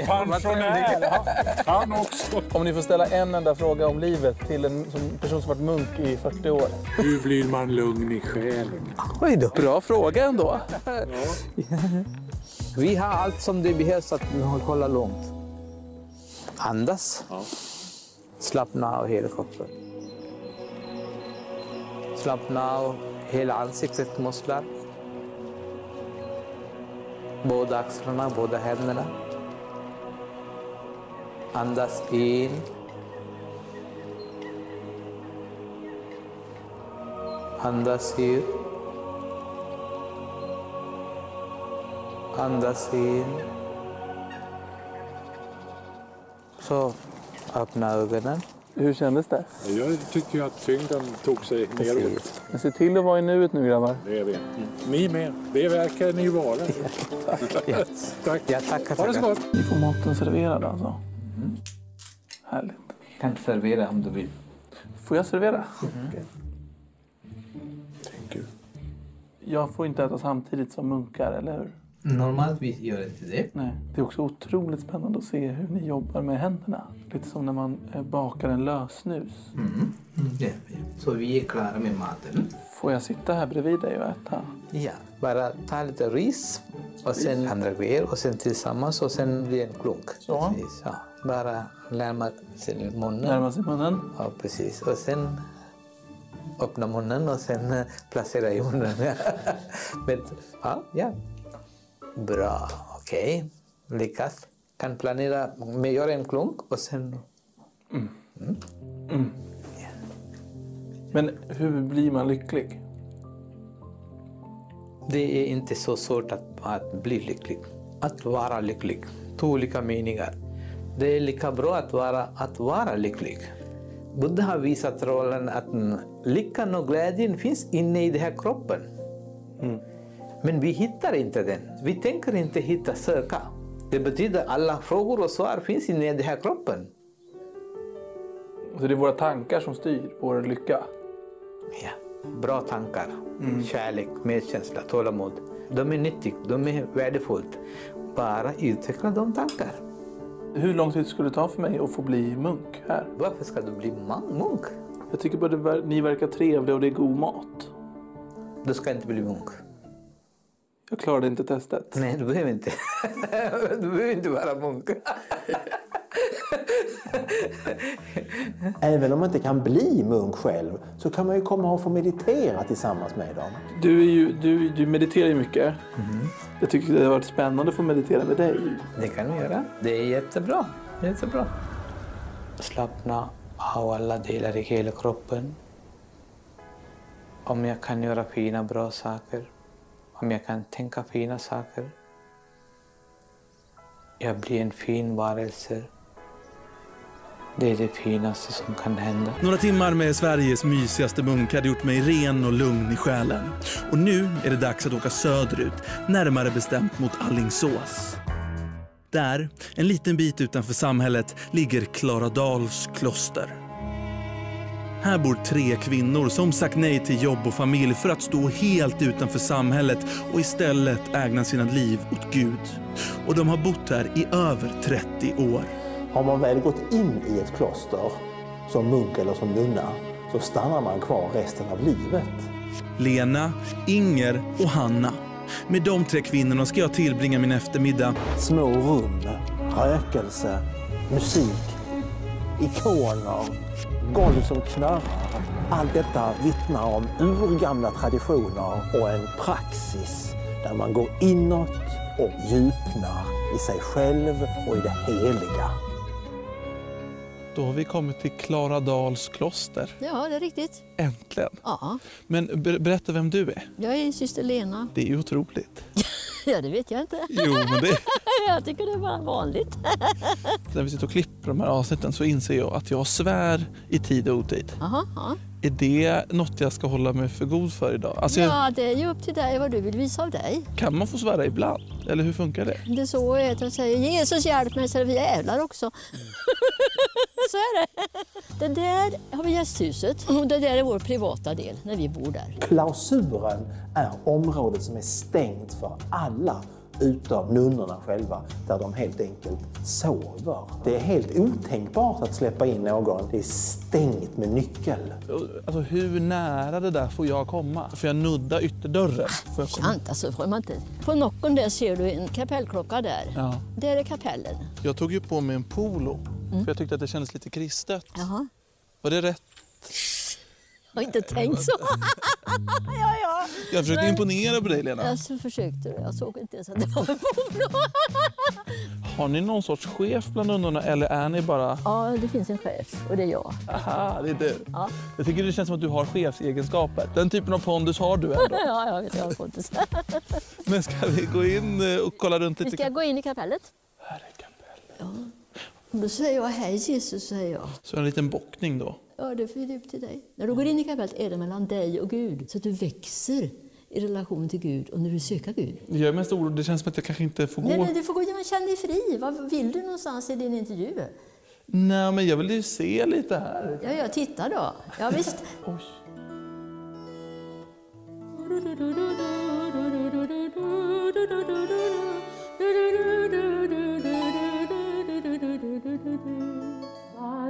Pensionär. Han också. Om ni får ställa en enda fråga om livet till en person som varit munk i 40 år. Hur blir man lugn i själen? Oj då. Bra fråga ändå. Vi har allt som det behövs att hålla lugnt. Andas. Slappna av hela kroppen. Slappna av හේලාන්සික් මුස්ලන් බෝධක්ෂරණ බෝධ හැන්දන අන්දස්කීන් අන්දස්සිය අන්දස්ීන් සෝ අපනාවගනන් Hur kändes det? Jag tycker att tyngden tog sig neråt. Men se till att vara i nuet nu grabbar. Det är vi. Ni med. Det verkar ni vara. Tack. Ja, tackar, Ha det så gott. Ni får maten serverad alltså. Härligt. Jag kan servera om du vill. Får jag servera? Tänk Gud. Jag får inte äta samtidigt som munkar, eller hur? Normalt gör inte det. Nej. Det är också otroligt spännande att se hur ni jobbar med händerna. Lite som när man eh, bakar en lösnus. Mm. Ja, ja. Så vi är klara med maten. Får jag sitta här bredvid dig och äta? Ja, bara ta lite ris och sen andra grejer och sen tillsammans och sen blir en klunk. Så. Precis, ja. Bara närma sig munnen. Närma sig munnen. Ja, precis. Och sen öppna munnen och sen eh, placera i munnen. Men, ja, ja. Bra, okej. Lykkes. Kan planere med å gjøre en klunk og sen... Men hvordan blir man lykkelig? Det er ikke så svårt å att bli lykkelig. Å være lykkelig. To ulike meninger. Det er like bra å være, være lykkelig. Buddha har vist rollen at lykken og gleden fins inne i den här kroppen. Men vi hittar inte den. Vi tänker inte hitta, söka. Det betyder att alla frågor och svar finns inne i den här kroppen. Så det är våra tankar som styr vår lycka? Ja. Bra tankar, kärlek, medkänsla, tålamod. De är nyttiga, de är värdefulla. Bara utveckla de tankarna. Hur lång tid skulle det ta för mig att få bli munk här? Varför ska du bli munk? Jag tycker bara ni verkar trevliga och det är god mat. Du ska inte bli munk. Jag klarade inte testet. Nej, du behöver inte. du behöver inte vara munk. Även om man inte kan bli munk själv så kan man ju komma och få meditera tillsammans med dem. Du, är ju, du, du mediterar ju mycket. Jag tycker det har varit spännande att få meditera med dig. Det kan du göra. Det är jättebra. Jättebra. Slappna av alla delar i hela kroppen. Om jag kan göra fina, bra saker. Om jag kan tänka fina saker. Jag blir en fin varelse. Det är det finaste som kan hända. Några timmar med Sveriges mysigaste munk hade gjort mig ren och lugn i själen. Och nu är det dags att åka söderut, närmare bestämt mot Allingsås. Där, en liten bit utanför samhället, ligger Klaradals kloster. Här bor tre kvinnor som sagt nej till jobb och familj för att stå helt utanför samhället och istället ägna sina liv åt Gud. Och de har bott här i över 30 år. Har man väl gått in i ett kloster som munk eller som nunna så stannar man kvar resten av livet. Lena, Inger och Hanna. Med de tre kvinnorna ska jag tillbringa min eftermiddag. Små rum, rökelse, musik, ikoner, golv som knarrar. Allt detta vittnar om urgamla traditioner och en praxis där man går inåt och djupnar i sig själv och i det heliga. Då har vi kommit till Klaradals kloster. Ja, det är riktigt. Äntligen. Ja, Men ber- berätta vem du är. jag är syster Lena. Det är otroligt. Ja, det vet jag inte. Jo, men det- jag tycker det är bara vanligt. När vi sitter och klipper de här avsnitten så inser jag att jag svär i tid och otid. Jaha, ja. Är det något jag ska hålla mig för god för idag? Alltså, jag, ja, det är ju upp till dig vad du vill visa av dig. Kan man få svära ibland? Eller hur funkar det? Det är så är att jag säger Jesus hjälp mig så är vi jävlar också. så är det. Det där har vi gästhuset och det där är vår privata del när vi bor där. Klausuren är området som är stängt för alla utom nunnorna själva, där de helt enkelt sover. Det är helt otänkbart att släppa in någon. Det är stängt med nyckel. Alltså, hur nära det där får jag komma? Får jag nudda ytterdörren? Får jag komma? Sant, alltså får man inte. På nocken där ser du en kapellklocka där. Ja. Där är kapellen. Jag tog ju på mig en polo, för jag tyckte att det kändes lite kristet. Jaha. Var det rätt? Jag har inte tänkt så. ja, ja. Jag försökte Men- imponera på dig, Lena. Jag så försökte det. Jag såg inte ens att det var en polo. Har ni någon sorts chef bland nunnorna eller är ni bara... ja, det finns en chef och det är jag. Aha, det är du. Ja. Jag tycker det känns som att du har chefsegenskaper. Den typen av pondus har du ändå. ja, jag vet. Jag har pondus. Men ska vi gå in eh, och kolla runt Vi lite? ska gå in i kapellet. Ja. Och Då säger jag hej Jesus, säger jag. Så en liten bockning då. Det är upp till dig. När du går in i kapellet är det mellan dig och Gud. Så att du växer i relation till Gud och när du söker Gud. Jag är mest orolig. Det känns som att jag kanske inte får gå. Nej, nej, du får gå men känn dig fri. Vad vill du någonstans i din intervju? Nej, men jag vill ju se lite här. Ja, ja, titta då. Ja, visst.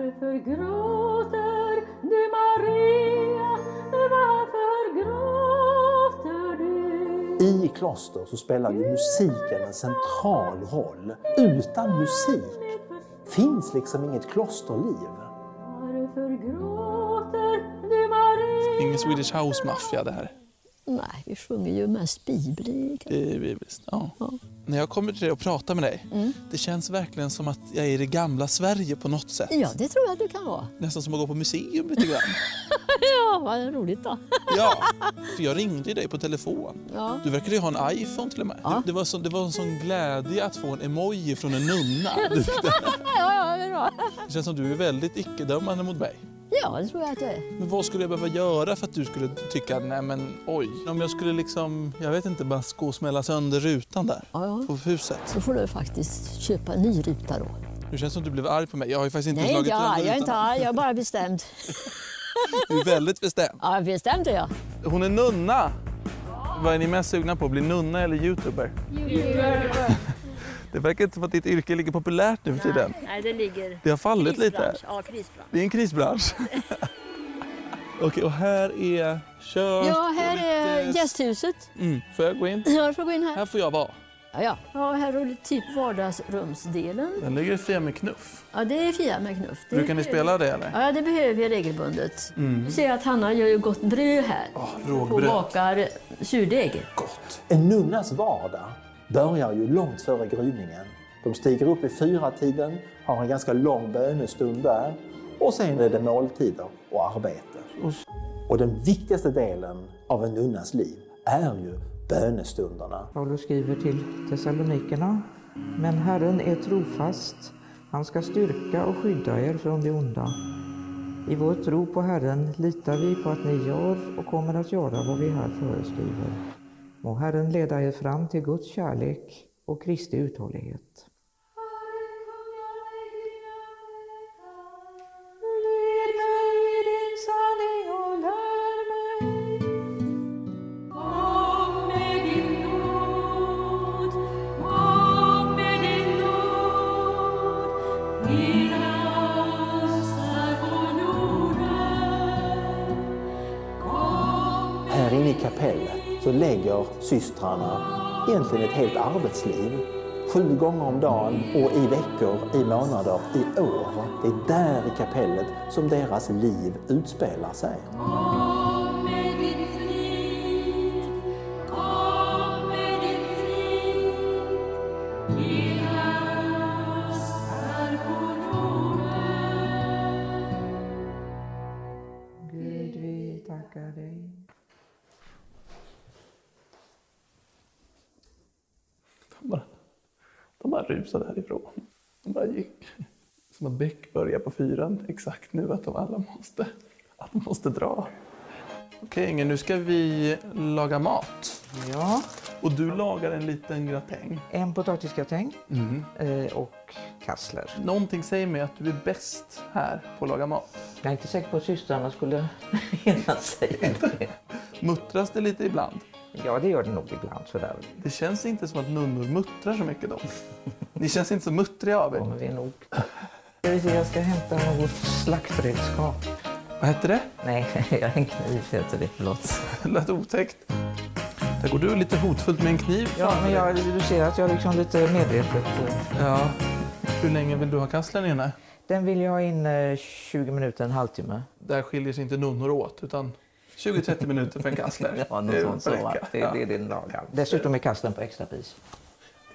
Varför gråter du Maria? Varför gråter du? I kloster så spelar ju musiken en central roll. Utan musik finns liksom inget klosterliv. Varför gråter du Maria? Ingen Swedish House Mafia det här. Nej, vi sjunger ju mest Bibel bibliskt. Ja. När jag kommer till dig och pratar med dig, Mm. det känns verkligen som att jag är i det gamla Sverige på något sätt. Ja, det tror jag du kan vara. Nästan som att gå på museum lite grann. Ja, vad roligt då. Ja, för jag ringde dig på telefon. Ja. Du verkade ju ha en iPhone till och med. Det, det, var så, det var en sån glädje att få en emoji från en nunna. Ja, ja, det är bra. det känns som du är väldigt icke-dömande mot mig. Ja, det tror jag att jag är. Men vad skulle jag behöva göra för att du skulle tycka, nej men oj. Om jag skulle liksom, jag vet inte, bara gå och smälla sönder rutan där på huset. Då får du faktiskt köpa en ny ruta då. Det känns som att du blev arg på mig. Jag har ju faktiskt inte Nej, slagit sönder rutan. sönder Jag är inte arg. Jag är bara bestämd. Du är väldigt bestämd. Ja, bestämd är jag. Hon är nunna. Vad är ni mest sugna på? Bli nunna eller youtuber? youtuber? Det verkar inte som att ditt yrke ligger populärt nu för tiden. Nej, det ligger... Det har fallit lite. Ja, krisbransch. Det är en krisbransch. Okej, och här är kök. Ja, här är gästhuset. Mm, får jag gå in? Ja, du får gå in här. Här får jag vara. Ja, ja. ja här har du typ vardagsrumsdelen. Den ligger Fia med knuff. Ja, det är Fia med knuff. Det Brukar ni spela det eller? Ja, det behöver vi regelbundet. Mm. Du ser att Hanna gör ju gott bröd här. Oh, rågbröd. bakar surdeg. En nunnas vardag börjar ju långt före gryningen. De stiger upp i fyra tiden, har en ganska lång bönestund där och sen är det måltider och arbete. Och den viktigaste delen av en nunnas liv är ju bönestunderna. Paulus skriver till Thessalonikerna. Men Herren är trofast. Han ska styrka och skydda er från det onda. I vår tro på Herren litar vi på att ni gör och kommer att göra vad vi här föreskriver. Må Herren leda dere fram til Guds kjærlighet og Kristi utholdighet. Her inne i kapellet så legger systrarna egentlig et helt arbeidsliv. Sju ganger om dagen og i veckor, i månader, i år. Det er der i kapellet som deres liv utspelar sig. Bara rusade härifrån. De bara gick. Som att Beck börjar på fyran exakt nu att de alla måste, att de måste dra. Okej Inger, nu ska vi laga mat. Ja. Och du lagar en liten gratäng. En potatisgratäng Mm. eh, och kassler. Någonting säger mig att du är bäst här på att laga mat. Jag är inte säker på att systrarna skulle säga det. Muttras det lite ibland? Ja, det gör det nog ibland. Sådär. Det känns inte som att nunnor muttrar så mycket då. Ni känns inte så muttriga av er. men vi nog. Ska vi se, jag ska hämta något slaktredskap. Vad hette det? Nej, jag har en kniv heter det. Förlåt. Det lät otäckt. Där går du lite hotfullt med en kniv Ja, men jag, du ser att jag är liksom lite medvetet... eh, Ja. Hur länge vill du ha kasslen inne? Den vill jag ha in eh, 20 minuter, en halvtimme. Där skiljer sig inte nunnor åt, utan 20-30 minuter för en kassler. Ja, något Det sånt. Så, va? Det, ja. det är din lagar. Dessutom är kasslen på extrapris.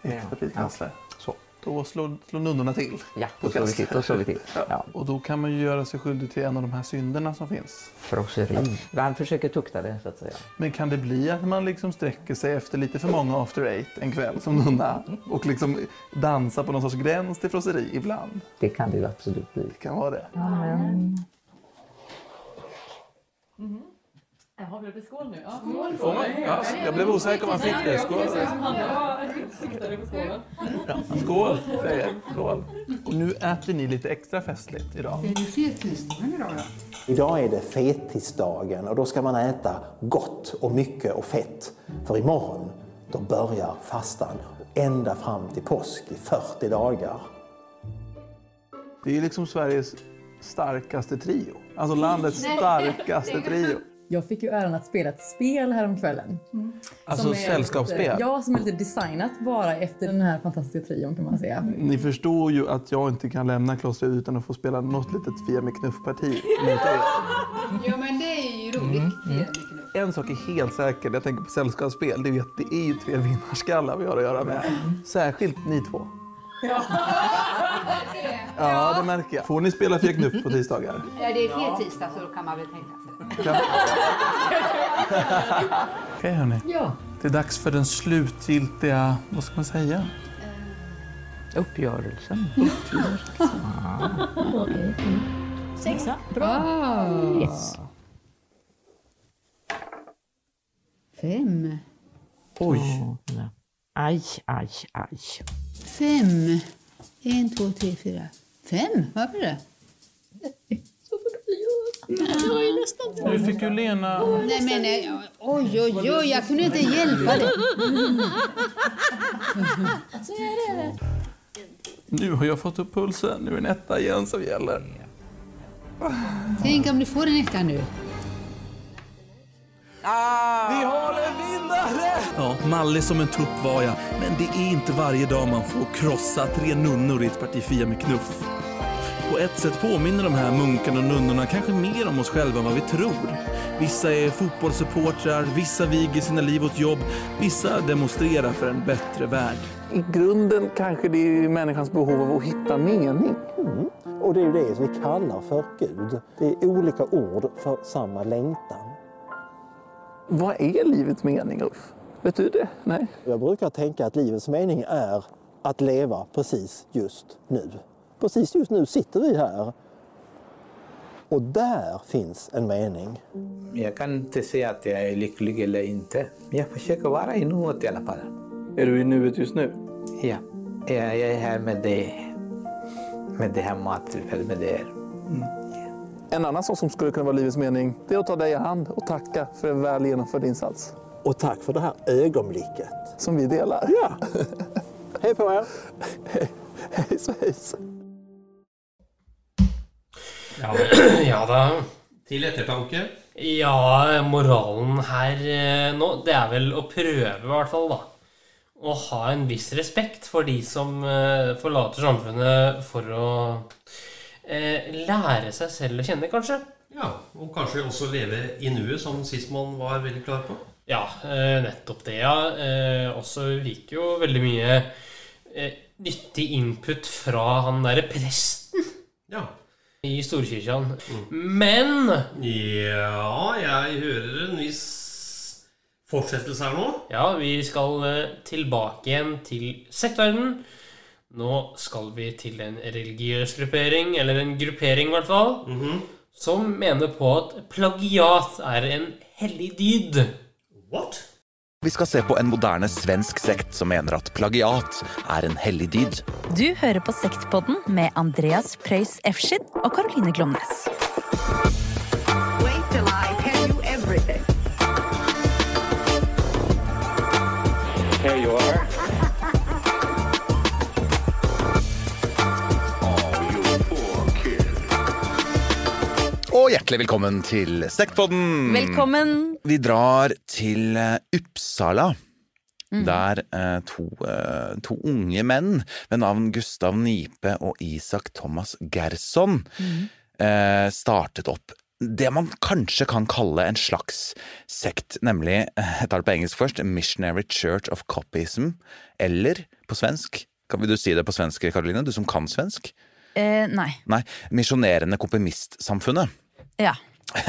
Extra pris kassler. Så. Då slår, slår nunnorna till. Ja, då slår vi till. Då slår vi till. Ja. Och då kan man ju göra sig skyldig till en av de här synderna som finns. Frosseri. Man försöker tukta det, så att säga. Men kan det bli att man liksom sträcker sig efter lite för många after eight en kväll som nunna och liksom dansar på någon sorts gräns till frosseri ibland? Det kan det ju absolut bli. Det kan vara det. Amen. Jaha, vi det skål nu? Ja, Får man? Ja, jeg ble osäker om man fikk det. Skål. Hanna siktade på skålen. Skål, Og nå Skål. Och nu äter ni lite extra festligt idag. Är det dag, idag I dag er det fettisdagen og da skal man äta gott og mye og fett. För imorgon, da börjar fastan enda fram til påsk i 40 dagar. Det er liksom Sveriges starkaste trio. Alltså landets starkaste trio. Jag fick ju äran att spela ett spel häromkvällen. Alltså Som är sällskapsspel? Lite, ja, som är lite designat bara efter den här fantastiska trion kan man säga. Ni förstår ju att jag inte kan lämna klostret utan att få spela något litet Fia med knuff-parti mot er. Ja, men det är ju roligt. En sak är helt säker jag tänker på sällskapsspel. Det vet, det är ju tre vinnarskallar vi har att göra med. Särskilt ni två. Ja. Ja, det märker jag. Får ni spela Fia Knuff på tisdagar? Ja, det är fel tisdag så då kan man väl tänka sig. Okej hörni. Ja. Det är dags för den slutgiltiga, vad ska man säga? Uppgörelsen. Sexa. Bra. Yes. Fem. Oj. Aj, aj, aj. Fem. En, två, tre, fyra. Fem? Varför det? Nu fick ju Lena... Nej men nej, oj oj oj, jag kunde inte hjälpa det. Så är det. Nu har jag fått upp pulsen. Nu är det en etta igen som gäller. Tänk om du får en etta nu. Vi har en vinnare! Ja, mallig som en tupp var jag, men det är inte varje dag man får krossa tre nunnor i ett parti Fia med knuff. På ett sätt påminner de här munkarna och nunnorna kanske mer om oss själva än vad vi tror. Vissa är fotbollssupportrar, vissa viger sina liv åt jobb, vissa demonstrerar för en bättre värld. I grunden kanske det är människans behov av att hitta mening. Mm. Och det är ju det vi kallar för Gud. Det är olika ord för samma längtan. Vad är livets mening, Ulf? Vet du det? Nej? Jag brukar tänka att livets mening är att leva precis just nu. Precis just nu sitter vi här. Och där finns en mening. Jag kan inte säga att jag är lycklig eller inte. Jag försöker vara i nuet i alla fall. Är du i nuet just nu? Ja, jag jag är här med dig. Med det här mattillfället, med er. En annan sak som skulle kunna vara livets mening det är att ta dig i hand och tacka för en väl genomförd insats. Och tack för det här ögonblicket. Som vi delar. Ja. Hej på er! Hej svejs! Ja, ja da. Til ettertanke. Ja, moralen her eh, nå, det er vel å prøve, i hvert fall, da. Å ha en viss respekt for de som eh, forlater samfunnet for å eh, lære seg selv å kjenne, kanskje. Ja, og kanskje også leve i nuet, som Sismon var veldig klar på. Ja, eh, nettopp det, ja. Eh, også fikk jo veldig mye eh, nyttig input fra han derre presten. Ja. I Storkirken. Men Ja, jeg hører en viss fortsettelse her nå. Ja, vi skal eh, tilbake igjen til sektverden. Nå skal vi til en religiøs gruppering, eller en gruppering i hvert fall, som mener på at plagiat er en hellig dyd. What? Vi skal se på en moderne svensk sekt som mener at plagiat er en hellig dyd. Du hører på Sektpodden med Andreas Preus Efskin og Caroline Glomnes. Wait till I tell. Here you are. Og hjertelig velkommen til Sektpodden! Velkommen. Vi drar til eh, Uppsala. Mm. Der eh, to, eh, to unge menn ved navn Gustav Nipe og Isak Thomas Gerson mm. eh, startet opp det man kanskje kan kalle en slags sekt, nemlig, eh, jeg tar det på engelsk først, Missionary Church of Copyism, eller på svensk, kan vil du si det på svensk, Karoline, du som kan svensk? Eh, nei. Nei, Misjonerende komprimistsamfunnet. Ja.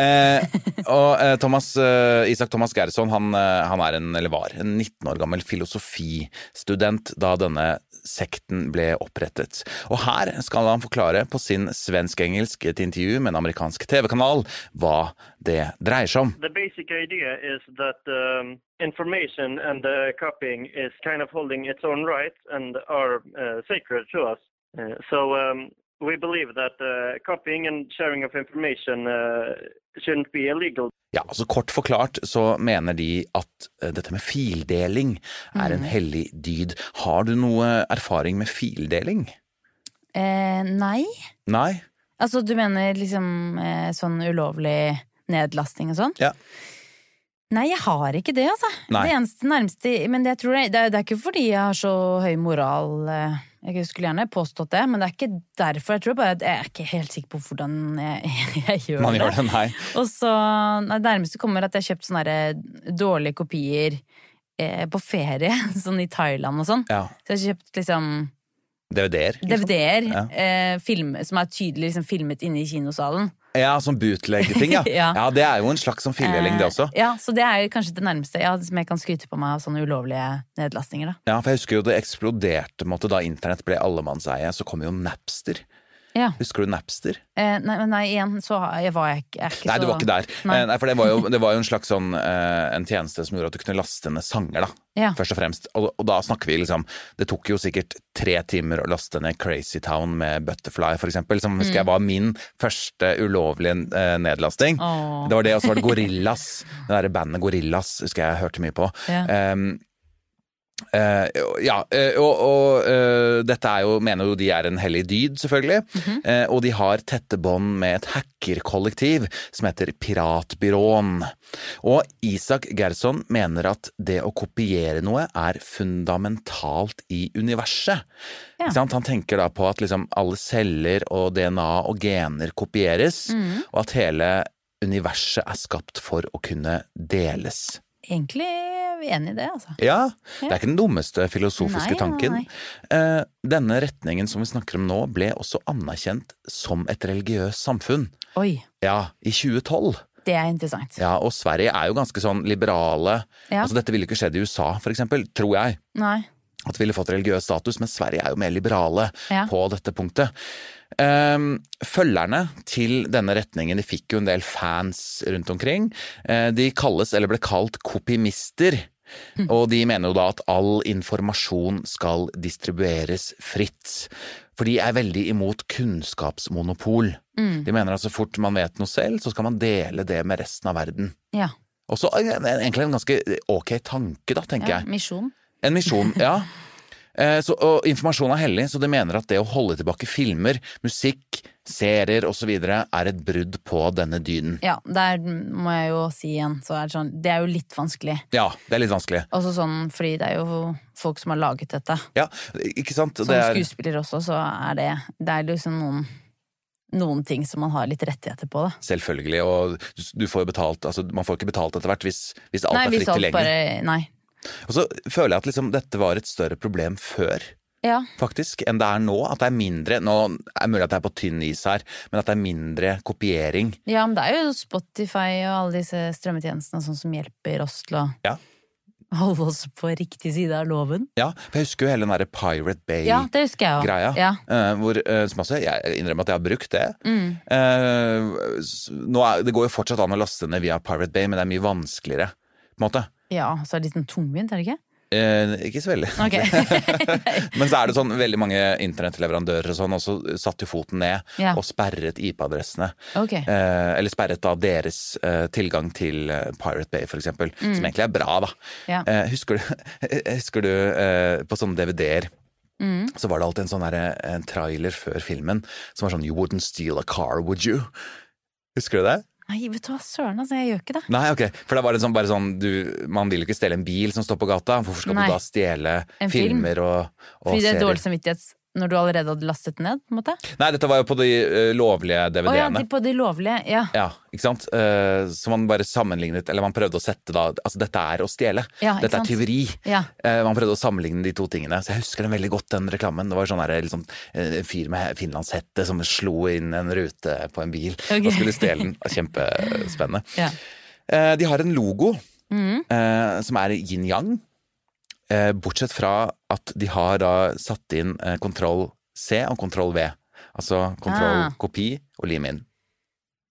eh, og eh, Thomas, eh, Isak Thomas Gerson han, eh, han er en, eller var en 19 år gammel filosofistudent da denne sekten ble opprettet. Og her skal han forklare på sin svensk-engelsk et intervju med en amerikansk TV-kanal hva det dreier seg om. The basic idea is that um, information and uh, copying is kind of holding its own rights and are uh, sacred to us. Uh, so um, we believe that uh, copying and sharing of information uh, shouldn't be illegal. Ja, altså Kort forklart så mener de at eh, dette med fildeling er en Mhm. hellig dyd. Har du noe erfaring med fildeling? Eh, nei. Nei? Altså, du mener liksom eh, sånn ulovlig nedlasting og sånn? Ja. Nei, jeg har ikke det, altså. Nei. Det eneste nærmeste Men jeg tror det, det, det er ikke fordi jeg har så høy moral. eh, Jeg skulle gjerne påstått det, men det er ikke derfor. Jeg tror bare at jeg er ikke helt sikker på hvordan jeg, jeg gjør Man det. gjør det, nei. Og så nei, Det nærmeste kommer at jeg har kjøpt sånne dårlige kopier eh, på ferie, sånn i Thailand og sånn. Ja. Så jeg har kjøpt liksom DVD-er? liksom? DVD-er Ja. eh, film, som er tydelig liksom, filmet inne i kinosalen. Ja, sånn bootleg-ting, ja. Ja. ja. Det er jo en slags sånn fildeling, det også. Eh, ja, så det er kanskje det nærmeste ja, som jeg kan skryte på meg av sånne ulovlige nedlastinger. da. Ja, for jeg husker jo det eksploderte måte, da internett ble allemannseie. Så kom jo Napster. Ja. Husker du Napster? Eh, nei, nei, igjen så jeg var jeg jeg ikke Nei, du var ikke der. Nei. Eh, Nei, for det var, jo, det var jo en slags sånn eh, En tjeneste som gjorde at du kunne laste ned sanger, da. Ja. Først og fremst. Og, og da snakker vi liksom Det tok jo sikkert tre timer å laste ned Crazy Town med Butterfly, for eksempel. Som husker jeg Mm. var min første ulovlige eh, nedlasting. Oh. Det var det, og så var det Gorillas. Det derre bandet Gorillas husker jeg jeg hørte mye på. Ja. Em, Eh, ja, eh, og, eh, dette er jo, mener jo de er en hellig dyd, selvfølgelig. Mhm. Eh, og de har tette bånd med et hackerkollektiv som heter Piratbyråen. Og Isak Gerson mener at det å kopiere noe er fundamentalt i universet. Ja. Han tenker da på at liksom alle celler og DNA og gener kopieres, Mhm. og at hele universet er skapt for å kunne deles. Egentlig er enig i det, altså. Ja, det er ikke den dummeste filosofiske Nei, nei, tanken. nei. Eh, denne retningen som vi snakker om nå, ble også anerkjent som et religiøst samfunn. Oi, Ja, i 2012. det er interessant. Ja, og Sverige er jo ganske sånn liberale. Ja. Altså Dette ville ikke skjedd i USA, for eksempel, tror jeg. Nei. At vi ville fått religiøs status, men Sverige er jo mer liberale Ja. på dette punktet. Ehm, følgerne til denne retningen de fikk jo en del fans rundt omkring. Eh, de kalles, eller ble kalt, kopimister. Mm. Og de mener jo da at all informasjon skal distribueres fritt. For de er veldig imot kunnskapsmonopol. Mm. De mener at så fort man vet noe selv, så skal man dele det med resten av verden. Ja. Også egentlig en ganske ok tanke, da, tenker ja jeg. misjon. En misjon, ja. Eh, Så, og informasjon er hellig, så de mener at det å holde tilbake filmer, musikk, serier osv. er et brudd på denne dyden. Ja, der må jeg jo si igjen, så er det sånn Det er jo litt vanskelig. Ja, det er litt vanskelig. Også sånn, fordi det er jo folk som har laget dette. Ja, ikke sant? Som er, skuespiller også, så er det Det er liksom noen noen ting som man har litt rettigheter på, da. selvfølgelig, og du- får jo betalt altså Man får ikke betalt etter hvert hvis, hvis alt Nei, er fritt tilgjengelig. bare Nei. Og så føler jeg at liksom, dette var et større problem før. Ja. Faktisk, enn det er nå. At det er mindre Nå er det mulig at det er på tynn is her, men at det er mindre kopiering. ja, men det er jo Spotify og alle disse strømmetjenestene sånn som hjelper oss til å Ja. holde oss på riktig side av loven. Ja, for jeg husker jo hele den derre Pirate. Bay-greia. Ja. eh, hvor, eh, som også, jeg innrømmer at jeg har brukt det. Mm. Eh, er, det går jo fortsatt an å laste ned via Pirate Bay, men det er mye vanskeligere. På en måte. Ja, så er det litt sånn tungvint, er det ikke? Eh, ikke så veldig. Okay. Men så er det sånn, veldig mange internettleverandører og sånn også satte foten ned Ja. og sperret IP-adressene. Okay. Eh, eller sperret da deres eh, tilgang til eh, Pirate Bay, eksempel. Mm. Som egentlig er bra, da. Ja. Eh, husker du, husker du eh, på sånne DVD-er Mm. så var det alltid en sånn der, en trailer før filmen som var sånn You wouldn't steal a car, would you? Husker du det? Nei, vet du hva, søren, altså, jeg gjør ikke det. Nei, ok. For det var det sånn, bare sånn du, Man vil jo ikke stjele en bil som står på gata. Hvorfor skal Nei. du da stjele film. filmer og, og Fordi det er serier? dårlig samvittighet når du allerede hadde lastet ned, på en måte? Nei, dette var jo på de uh, lovlige ja, DVD-ene. de- på de lovlige, ja. Ja, ikke sant? Uh, så man bare sammenlignet, eller man prøvde å sette da Altså, dette er å stjele. Ja, dette er tyveri. Ja. Uh, man prøvde å sammenligne de to tingene. Så jeg husker den veldig godt, den reklamen. Det var sånn her, liksom, eh, en fyr med finlandshette som slo inn en rute på en bil okay. og skulle stjele den. Kjempespennende. Ja. De har en logo Mm. som er yin-yang. Eh, bortsett fra at de har da satt inn eh, kontroll C og kontroll V. Altså kontroll Ah. kopi og lim inn.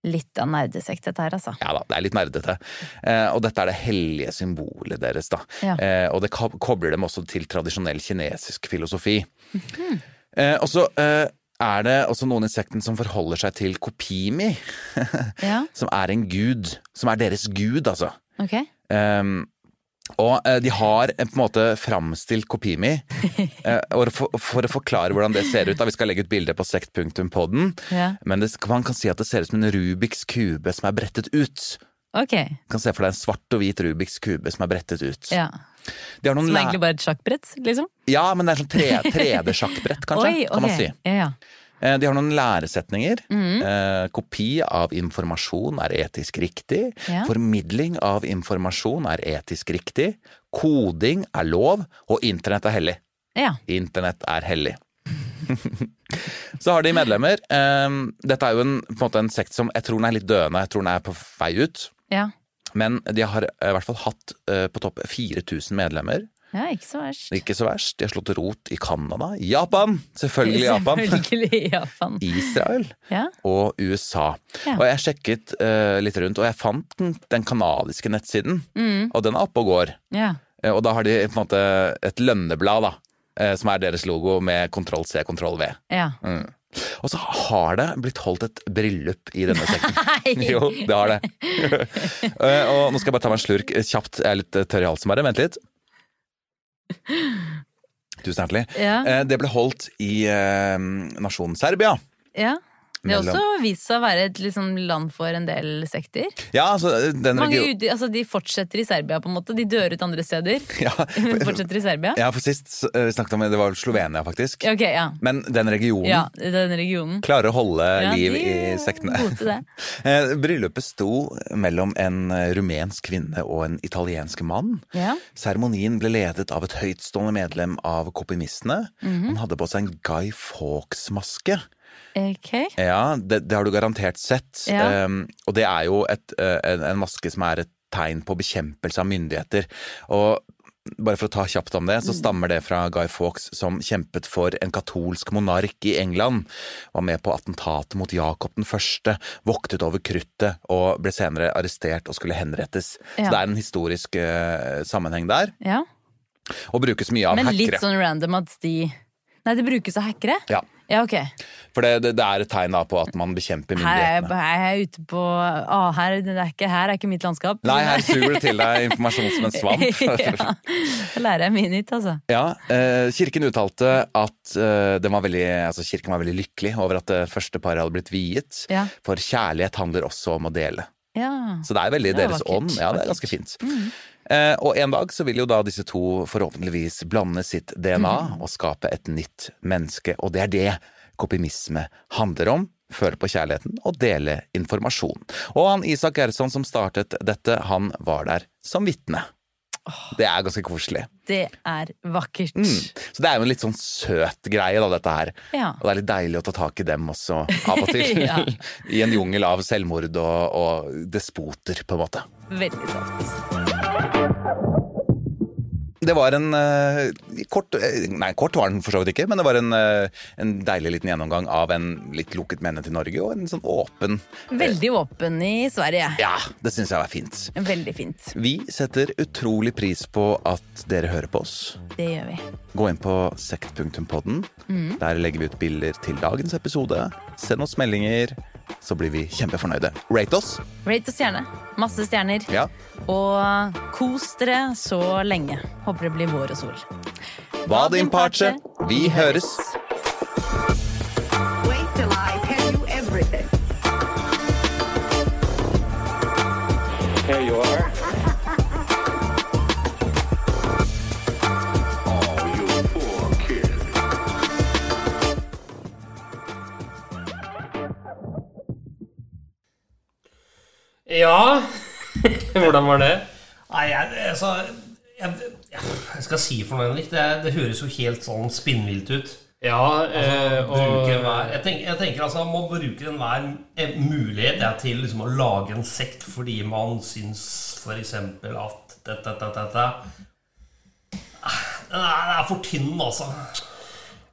Litt av nerdesekt dette her, altså. Ja da, det er litt nerdete. Eh, og dette er det hellige symbolet deres, da. Ja. Eh, og det kobler dem også til tradisjonell kinesisk filosofi. Mhm. Eh, og så eh, er det også noen i sekten som forholder seg til Kopimi, Ja, som er en gud. Som er deres gud, altså. ok. Um, og eh, de har eh, på en måte framstilt Kopimi. eh, for, for å forklare hvordan det ser ut, da vi skal legge ut bilde på sekt.podden. Ja. Men det, man kan si at det ser ut som en Rubiks kube som er brettet ut. Ok. Du kan se for deg en svart og hvit Rubiks kube som er brettet ut. Ja. De har noen Som egentlig bare et sjakkbrett, liksom? Ja, men det er sånn 3D-sjakkbrett, kanskje, Oi, kan man si. Ja, ja. Eh, De har noen læresetninger. Mhm. Eh, kopi av informasjon er etisk riktig. Ja. Formidling av informasjon er etisk riktig. Koding er lov, og internett er hellig. Ja. Internett er hellig. Så har de medlemmer. Eh, Dette er jo en, på en, måte en sekt som jeg tror den er litt døende. Jeg tror den er på vei ut. Ja. Men de har eh, i hvert fall hatt på topp 4000 medlemmer. Ja, ikke så verst. Ikke så verst. De har slått rot i Canada, Japan, selvfølgelig Japan, Selvfølgelig Japan. Israel Ja. og USA. Ja. Og jeg sjekket uh, litt rundt, og jeg fant den, den kanadiske nettsiden. Mm. Og den er oppe og går. Ja. Uh, og da har de på en måte et lønneblad, da. uh, som er deres logo, med kontroll C, kontroll V. Ja. Mm. Og så har det blitt holdt et bryllup i denne sekten. Nei! jo, det har det. Og nå skal jeg bare ta meg en slurk kjapt. Jeg er litt tørr i halsen, bare. Vent litt. Tusen hjertelig. Ja. Eh, Det ble holdt i eh, nasjonen Serbia. Ja. Det har Mellom- også vist seg å være et liksom, land for en del sekter. Ja, altså den Mange region... ut, altså, de fortsetter i Serbia, på en måte. De dør ut andre steder. Ja, Men fortsetter i Serbia. ja, for sist eh, vi snakket om det var Slovenia, faktisk. Ok, ja. Men den regionen Ja, den regionen. klarer å holde Ja, liv de i er sektene. gode til det. Eh, Bryllupet sto mellom en eh, rumensk kvinne og en italiensk mann. Ja. Seremonien ble ledet av et høytstående medlem av kopimistene. Mhm. Han hadde på seg en Guy Fawkes-maske. Ok. Ja, det, det har du garantert sett. Ja. Um, og det er jo et, eh, en, en maske som er et tegn på bekjempelse av myndigheter. Og bare for å ta kjapt om det, så stammer det fra Guy Fawkes, som kjempet for en katolsk monark i England. Var med på attentatet mot Jakob den første, voktet over kruttet og ble senere arrestert og skulle henrettes. Ja. Så det er en historisk uh, sammenheng der, Ja. og brukes mye av hackere. Men litt hackere. sånn random at de Nei, det brukes av hackere? Ja, Ja, ok. for det, det, det er et tegn da på at man bekjemper Her er, jeg, myndighetene. her er jeg ute på Å, her, det er ikke, her er ikke mitt landskap. Nei, her suger du til deg informasjon som en svamp. ja, Da lærer jeg mye nytt, altså. Ja, eh, Kirken uttalte at eh, den var veldig, altså kirken var veldig lykkelig over at det første paret hadde blitt viet. Ja. For kjærlighet handler også om å dele. Ja. Så det er veldig Det er deres vakkert, ånd. Ja, det er ganske fint. Eh, og en dag så vil jo da disse to forhåpentligvis blande sitt DNA og skape et nytt menneske. Og det er det kopimisme handler om. Føle på kjærligheten og dele informasjon. Og han Isak Gerson som startet dette, han var der som vitne. Det er ganske koselig. Det er vakkert. Mm. Så det er jo en litt sånn søt greie, da, dette her. Ja. Og det er litt deilig å ta tak i dem også, av og til. Ja. I en jungel av selvmord og, og despoter, på en måte. Veldig sant. Det var en uh, kort eh, Nei, kort var den for så vidt ikke, men det var en, uh, en deilig liten gjennomgang av en litt lukket menne til Norge, og en sånn åpen Veldig åpen i Sverige. Ja, det syns jeg var fint. Veldig fint. Vi setter utrolig pris på at dere hører på oss. Det gjør vi. Gå inn på sekt.podden. Mm. Der legger vi ut bilder til dagens episode. Send oss meldinger, så blir vi kjempefornøyde. Rate oss. Rate oss gjerne. Masse stjerner. Ja. Og kos dere så lenge. Håper det blir vår og sol. Hva din parce? Vi høres. Wait till I tell you everything. Here you are. Ja Hvordan var det? Nei, jeg, altså, jeg, jeg skal si for noe, Henrik. Det, det høres jo helt sånn spinnvilt ut. Ja, Altså, eh, og hver, jeg, tenker, jeg tenker altså Man bruker enhver mulighet ja, til liksom å lage en sekt fordi man syns f.eks. at dette, dette, dette Ah, Den er, er for tynn, altså.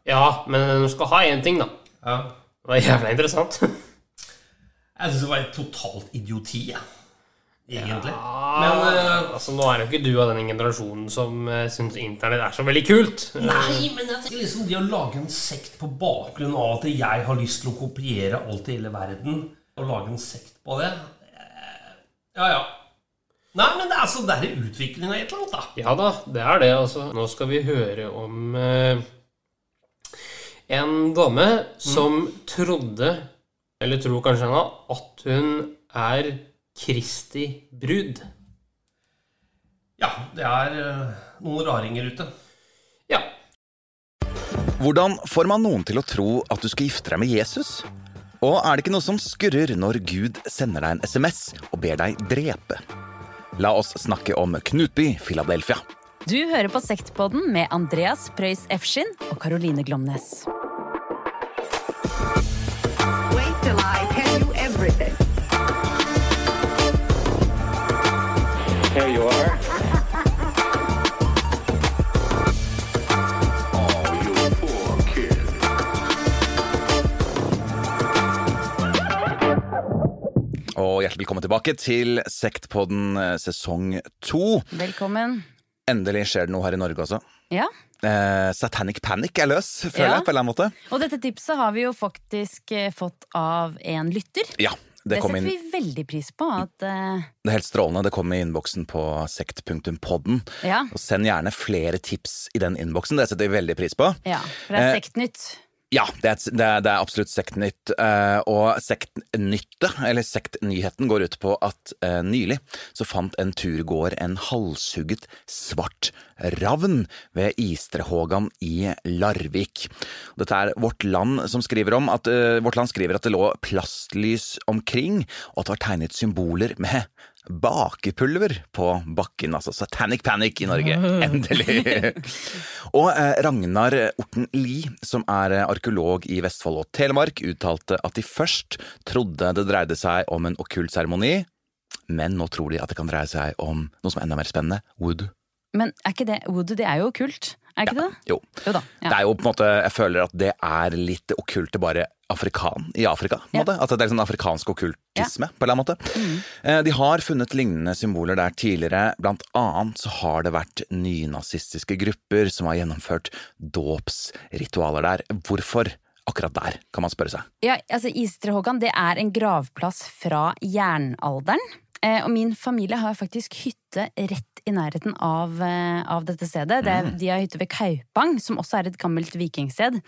Ja, men du skal ha én ting, da. Ja. Det var jævla interessant. Jeg syns det var et totalt idioti, jeg. Egentlig. Men altså, nå er jo ikke du av den generasjonen som uh, syns internett er så veldig kult. Nei, men jeg tenker liksom det å lage en sekt på bakgrunn av at jeg har lyst til å kopiere alt i hele verden, og lage en sekt på det eh, Ja, ja. Nei, men det er så det er utvikling av et eller annet, da. Ja da, det er det. Altså. Nå skal vi høre om uh, en dame som trodde, eller tror kanskje ennå, at hun er Kristi brud. Ja, det er eh, noen raringer ute. Ja. Hvordan får man noen til å tro at du skal gifte deg med Jesus? Og er det ikke noe som skurrer når Gud sender deg en SMS og ber deg drepe? La oss snakke om Knutby, Philadelphia. Du hører på Sektpodden med Andreas Preus Efskin og Caroline Glomnes. Here you are. Og hjertelig velkommen tilbake til Sektpodden eh, sesong to. Velkommen. Endelig skjer det noe her i Norge også. Ja. Eh, Satanic Panic er løs, føler Ja. jeg, på en eller annen måte. Og dette tipset har vi jo faktisk eh, fått av en lytter. Ja, Det, kom setter inn vi veldig pris på. At, uh... Det er helt strålende. Det kommer i innboksen på sekt.podden. ja, Og send gjerne flere tips i den innboksen. Det setter vi veldig pris på. ja, for det er Eh, Sektnytt. Ja, det er, det er, absolutt sektnytt. eh, og sektnyttet, eller sektnyheten, går ut på at eh, nylig så fant en turgåer en halshugget svart ravn ved Istrehågan i Larvik. Dette er Vårt Land som skriver om at eh, Vårt Land skriver at det lå plastlys omkring, og at det var tegnet symboler med bakepulver på bakken. Altså satanic panic i Norge. Endelig! Og eh, Ragnar Orten Lie, som er eh, arkeolog i Vestfold og Telemark, uttalte at de først trodde det dreide seg om en okkult seremoni, men nå tror de at det kan dreie seg om noe som er enda mer spennende, wood. Men er ikke det voodoo? Det er jo kult, er ikke det? Jo. Jo da. Det er jo på en måte, Jeg føler at det er litt okkulte bare afrikan, i Afrika. på en måte. At det er sånn afrikansk okkultisme, på en eller annen måte. Mm. De har funnet lignende symboler der tidligere. Blant annet så har det vært nynazistiske grupper som har gjennomført dåpsritualer der. Hvorfor akkurat der, kan man spørre seg. Ja, altså Istrehågan det er en gravplass fra jernalderen. Eh, og min familie har faktisk hytte rett i nærheten av, eh, av dette stedet. Det, er- de har hytte ved Kaupang, som også er et gammelt vikingsted.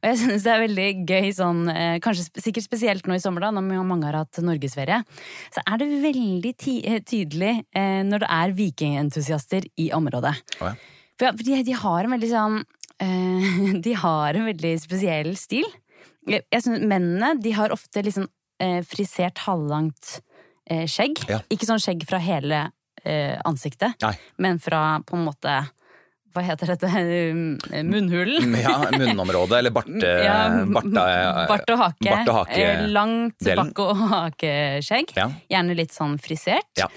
Og jeg synes det er veldig gøy sånn, eh, kanskje sikkert spesielt nå i sommer, da, når mange har hatt norgesferie, så er det veldig tydelig når det er vikingentusiaster i området. Oh, ja. For, de, de har en veldig sånn De har en veldig spesiell stil. Jeg, synes Mennene de har ofte liksom frisert halvlangt eh, skjegg. Ja. Ikke sånn skjegg fra hele eh, ansiktet, Nei. men fra på en måte Hva heter dette? Munnhulen? Ja, munnområdet, eller barte... Ja, barta, Bart og hake. Bart og hake eh, Langt bakke- og hakeskjegg. Ja. Gjerne litt sånn frisert. Ja.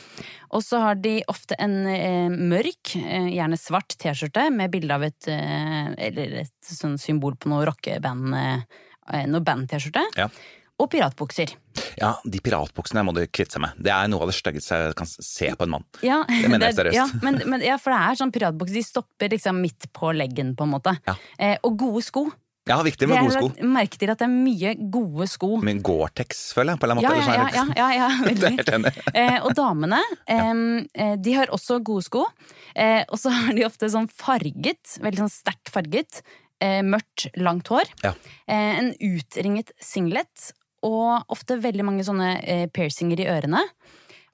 Og så har de ofte en eh, mørk, eh, gjerne svart T-skjorte med bilde av et eh, Eller et sånn symbol på noe rockeband eh, Noe band-T-skjorte. Ja. Og piratbukser. Ja, de piratbuksene må du kvitte seg med. Det er noe av det styggeste jeg kan se på en mann. Ja, Det mener jeg seriøst. Ja, men, men, ja, for det er sånn piratbukser. De stopper liksom midt på leggen, på en måte. Eh, og gode sko. Ja, viktig med gode sko. merke til at det er mye gode sko. Men Gore-Tex, føler jeg, på en eller Ja, annen måte. ja, ja, ja, ja, ja, Det er helt enig. Eh, og damene, eh, de har også gode sko. Eh, og så har de ofte sånn farget, veldig sånn sterkt farget, eh, mørkt, langt hår. Ja. Eh, en utringet singlet, og ofte veldig mange sånne eh, piercinger i ørene.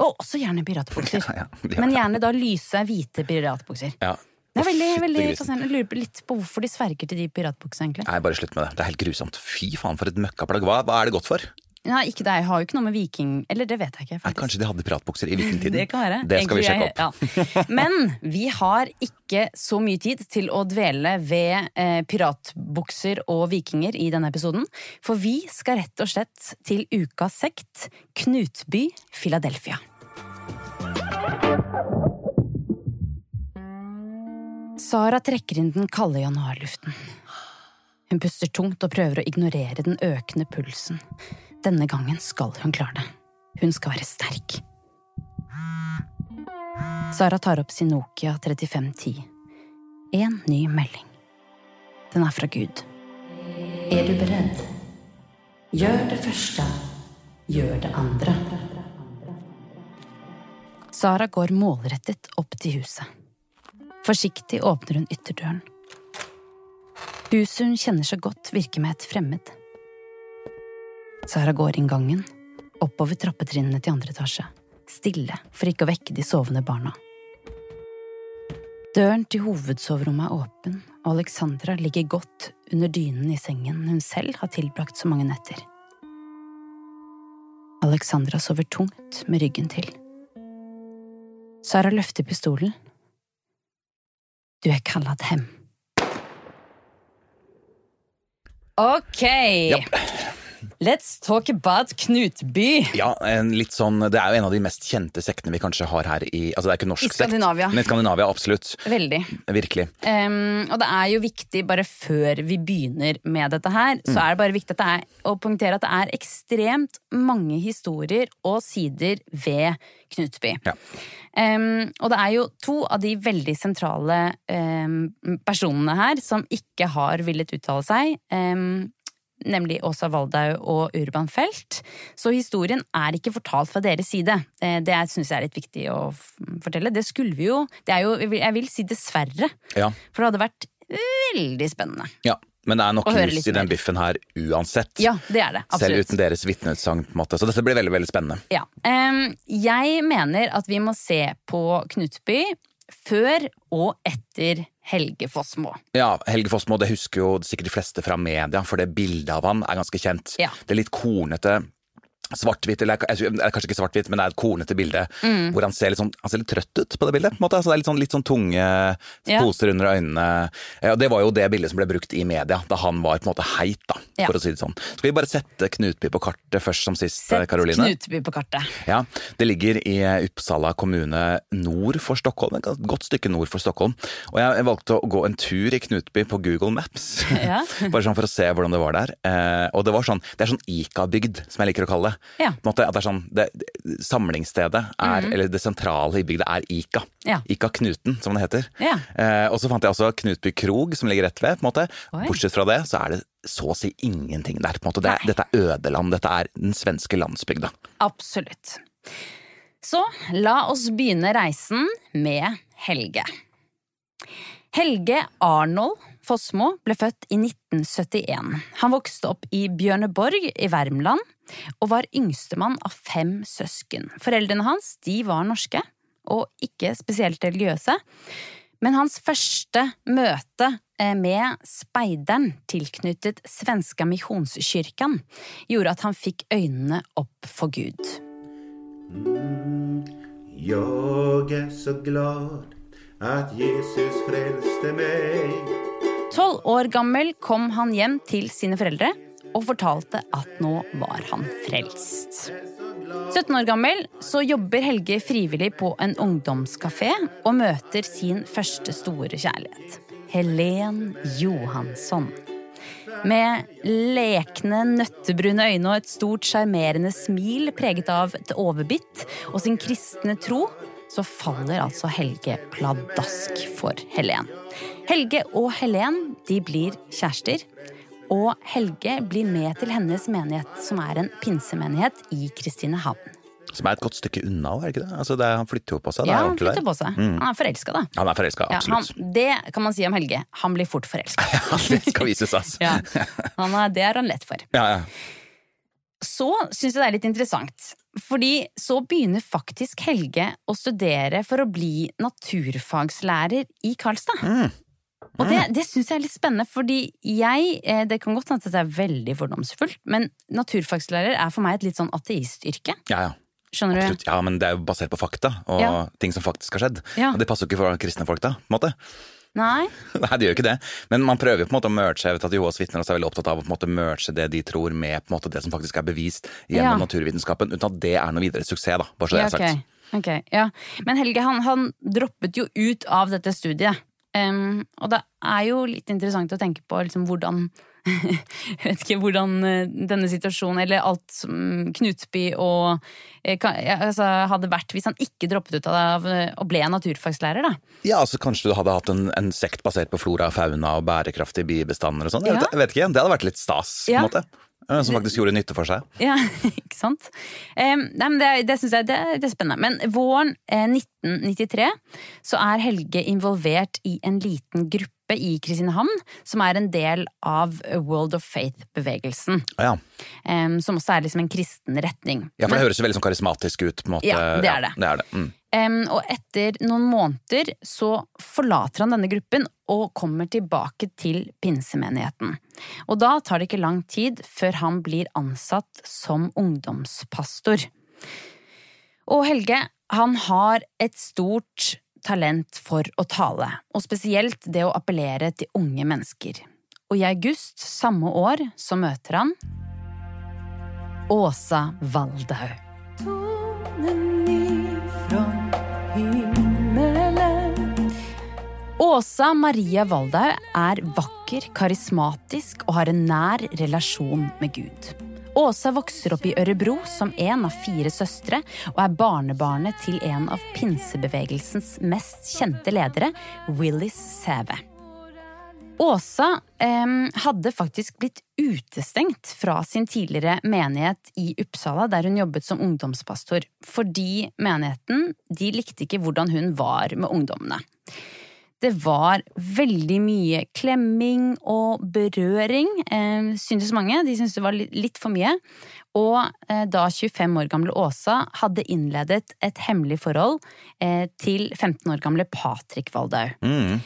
Og også gjerne piratbukser. Ja, ja. Men gjerne da lyse, hvite piratbukser. Ja. Det er veldig, veldig fascinerende. Jeg lurer litt på hvorfor de sverger til de piratbuksene, egentlig. Nei, bare slutt med det. Det er helt grusomt. Fy faen, for et møkkaplagg. Hva, hva er det godt for? Ja, ikke det, jeg har jo ikke noe med viking Eller det vet jeg ikke. Nei, faktisk. kanskje de hadde piratbukser i vikingtiden? Det kan være. Det skal vi sjekke opp. ja. Men vi har ikke så mye tid til å dvele ved eh, piratbukser og vikinger i denne episoden. For vi skal rett og slett til ukas sekt, Knutby, Philadelphia. Sara trekker inn den kalde januarluften. Hun puster tungt og prøver å ignorere den økende pulsen. Denne gangen skal hun klare det. Hun skal være sterk. Sara tar opp sin Nokia 3510. En ny melding. Den er fra Gud. Er du beredd? Gjør det første. Gjør det andre. Sara går målrettet opp til huset. Forsiktig åpner hun ytterdøren. Huset hun kjenner så godt, virker med et fremmed. Sara går inn gangen, oppover trappetrinnene til andre etasje, stille for ikke å vekke de sovende barna. Døren til hovedsoverommet er åpen, og Alexandra ligger godt under dynen i sengen hun selv har tilbrakt så mange netter. Alexandra sover tungt med ryggen til. Sara løfter pistolen. Du er kallet hjem. Ok. Let's talk about Knutby. Ja, en litt sånn, Det er jo en av de mest kjente sektene vi kanskje har her i altså Det er ikke norsk I Skandinavia. sekt, men Skandinavia, absolutt. Veldig. Virkelig. Um, og det er jo viktig, bare før vi begynner med dette her, så Mm. er det bare viktig at det er, å poengtere at det er ekstremt mange historier og sider ved Knutby. Em, og det er jo to av de veldig sentrale um, personene her som ikke har villet uttale seg. Em, nemlig Åsa Waldau og Urban Felt. Så historien er ikke fortalt fra deres side. Eh, Det syns jeg er litt viktig å fortelle. Det skulle vi jo Det er jo, jeg vil- si dessverre, Ja. for det hadde vært veldig spennende. ja. Men det er nok litt i den biffen her uansett. Ja, det er det. Selv uten deres vitneutsagn. Så dette blir veldig veldig spennende. Ja. Jeg mener at vi må se på Knutby før og etter Helge Fossmo. Ja, Helge Fossmo, det husker jo sikkert de fleste fra media, for det bildet av han er ganske kjent. Ja. Det er litt kornete, svart-hvitt, eller er kanskje ikke svart-hvitt, men det er et kornete bilde. Mm. Hvor han ser litt sånn, han ser litt trøtt ut på det bildet. på en måte. Altså, det er litt sånn, litt sånn tunge Ja. poser under øynene. Ja, det var jo det bildet som ble brukt i media, da han var på en måte heit, da, Ja. for å si det sånn. Skal vi bare sette Knutby på kartet først som sist, Sett Karoline? Knutby på kartet. Ja, Det ligger i Uppsala kommune nord for Stockholm, et godt stykke nord for Stockholm. Og jeg valgte å gå en tur i Knutby på Google Maps, Ja. bare sånn for å se hvordan det var der. Eh, og det var sånn, det er sånn Ica-bygd, som jeg liker å kalle det. Ja. Måte, at det er sånn, det, det- Samlingsstedet er, Mhm. eller det sentrale i bygda er Ika. Ja. Ika Knuten, som det heter. Ja. Eh, og så fant jeg også Knutby krog, som ligger rett ved. på en måte. Oi. Bortsett fra det, så er det så å si ingenting der. på en måte. Det, dette er ødeland. Dette er den svenske landsbygda. Absolutt. Så la oss begynne reisen med Helge. Helge Arnold Fossmo ble født i 1971. Han vokste opp i Bjørneborg i Värmland og var yngstemann av fem søsken. Foreldrene hans var norske og ikke spesielt religiøse. Men hans første møte eh, med speideren tilknyttet Svenska Misjonskyrkan gjorde at han fikk øynene opp for Gud. Jeg er så glad at Jesus frelste mig Tolv år gammel kom han hjem til sine foreldre og fortalte at nå var han frelst. 17 år gammel så jobber Helge frivillig på en ungdomskafé og møter sin første store kjærlighet. Helen Johansson. Med lekne, nøttebrune øyne og et stort, sjarmerende smil preget av et overbitt og sin kristne tro, så faller altså Helge pladask for Helen. Helge og Helen de blir kjærester. Og Helge blir med til hennes menighet, som er en pinsemenighet i Kristinehavn. Som er et godt stykke unna, er det ikke det? Altså, det han flytter jo på seg. det Ja, er han flytter på seg. Mm. Han er forelska, da. Han er forelska, Ja, han, absolutt. det kan man si om Helge. Han blir fort forelska. det skal vises, altså. Ja. Han er- Det er han lett for. Ja, ja. Så syns jeg det er litt interessant. Fordi så begynner faktisk Helge å studere for å bli naturfagslærer i Karlstad. Mm. Og det, det syns jeg er litt spennende, fordi jeg eh, Det kan godt hende at det er veldig fordomsfullt, men naturfagslærer er for meg et litt sånn ateistyrke. Ja, ja. Skjønner du? Ja, men det er jo basert på fakta, og Ja. ting som faktisk har skjedd. Ja. Og det passer jo ikke for kristne folk, da. på en måte. Nei? Nei, det gjør ikke det. Men man prøver jo på en måte å merge. Jeg vet at Jehovas vitner også er veldig opptatt av å på en måte merge det de tror med på en måte det som faktisk er bevist gjennom Ja. naturvitenskapen, uten at det er noe videre suksess, da. Bare så det er sagt. ok. Ok, ja. Men Helge han, han droppet jo ut av dette studiet. Um, og det er jo litt interessant å tenke på liksom, hvordan Jeg vet ikke hvordan eh, denne situasjonen, eller alt Knutby og eh, ja, altså, hadde vært hvis han ikke droppet ut av det og ble naturfagslærer, da. Ja, altså Kanskje du hadde hatt en, en sekt basert på flora, fauna og bærekraftige biebestander og sånn. Jeg, Ja. jeg vet ikke, Det hadde vært litt stas, på Ja. en måte. Eh, Som faktisk gjorde nytte for seg. Ja, ikke sant? Um, nei, men det, det syns jeg det, det er spennende. Men våren eh, 1993 så er Helge involvert i en liten gruppe i Kristinehamn, som er en del av World of Faith-bevegelsen. Ja. Um, som også er liksom en kristen retning. ja, for Men- det høres jo veldig sånn karismatisk ut. på en måte. Ja, det er det. det, er det. Mm. Um, og etter noen måneder så forlater han denne gruppen og kommer tilbake til pinsemenigheten. Og da tar det ikke lang tid før han blir ansatt som ungdomspastor. Og Helge, han har et stort talent for å tale, og spesielt det å appellere til unge mennesker. Og i august samme år så møter han Åsa Waldau. Åsa Maria Waldhaug er vakker, karismatisk og har en nær relasjon med Gud. Åsa vokser opp i Ørebro som en av fire søstre og er barnebarnet til en av pinsebevegelsens mest kjente ledere, Willis Sæve. Åsa eh, hadde faktisk blitt utestengt fra sin tidligere menighet i Uppsala, der hun jobbet som ungdomspastor, fordi menigheten de likte ikke hvordan hun var med ungdommene. Det var veldig mye klemming og berøring, eh, syntes mange. De syntes det var litt for mye. Og eh, da 25 år gamle Åsa hadde innledet et hemmelig forhold eh, til 15 år gamle Patrik Valdau. Mm.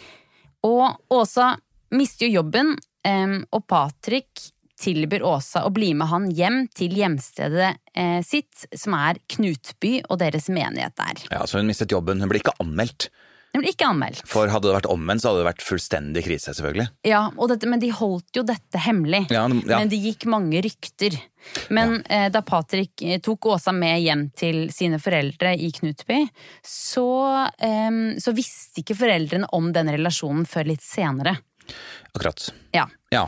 Og Åsa mister jo jobben, em, og Patrick tilbyr Åsa å bli med han hjem til hjemstedet eh, sitt, som er Knutby og deres menighet der. Ja, så hun mistet jobben. Hun ble ikke anmeldt. Den ble ikke anmeldt. For hadde det vært omvendt, så hadde det vært fullstendig krise, selvfølgelig. Ja, dette, Men de holdt jo dette hemmelig. Ja, ja. Men det gikk mange rykter. Men eh, da Patrick eh, tok Åsa med hjem til sine foreldre i Knutby, så, eh, så visste ikke foreldrene om den relasjonen før litt senere. Akkurat. Ja. Ja.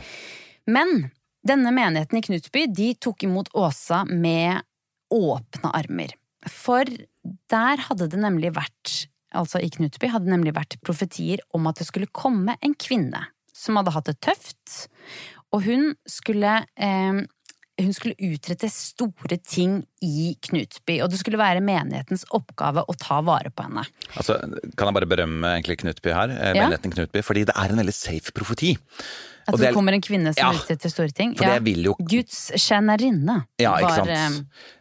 Men denne menigheten i Knutby de tok imot Åsa med åpne armer. For der hadde det nemlig vært, altså i Knutby, hadde nemlig vært profetier om at det skulle komme en kvinne som hadde hatt det tøft, og hun skulle eh, hun skulle utrette store ting i Knutby, og det skulle være menighetens oppgave å ta vare på henne. Altså, kan jeg bare berømme egentlig Knutby her, menigheten Ja. Knutby, fordi det er en veldig safe profeti. At det, det, er- kommer en kvinne som Ja, utretter store ting. for det vil jo- Guds tjenerinne Ja, var eh,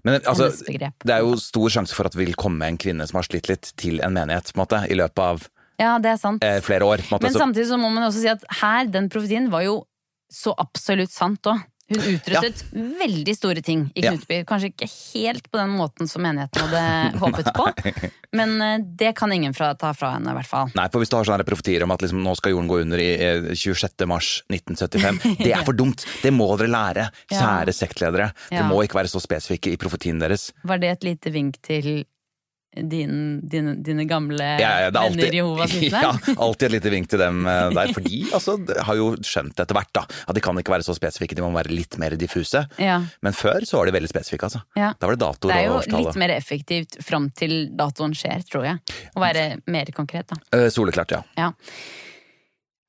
Men altså, hennes begrep. det er jo stor sjanse for at det vil komme en kvinne som har slitt litt, til en menighet, på en måte, i løpet av Ja, det sant. eh, flere år. Men samtidig så må man også si at her, den profetien var jo så absolutt sant òg. Hun utrettet veldig store ting i Ja. Knutby. Kanskje ikke helt på den måten som menigheten hadde håpet på, men eh, det kan ingen fra, ta fra henne, i hvert fall. Nei, for hvis du har sånne profetier om at liksom, nå skal jorden gå under i eh, 26. mars 1975, det er for dumt! Det må dere lære, Ja. kjære sektledere. Ja. Dere må ikke være så spesifikke i profetien deres. Var det et lite vink til din, dine, dine gamle Ja, ja, er venner Jehovas vitner? ja, alltid et lite vink til dem eh, der, for de altså, har jo skjønt etter hvert da, at de kan ikke være så spesifikke, de må være litt mer diffuse. Ja. Men før så var de veldig spesifikke, altså. Da var det datoer Det er jo litt mer effektivt fram til datoen skjer, tror jeg. Å være mer konkret, da. Eh, Soleklart, ja. Ja.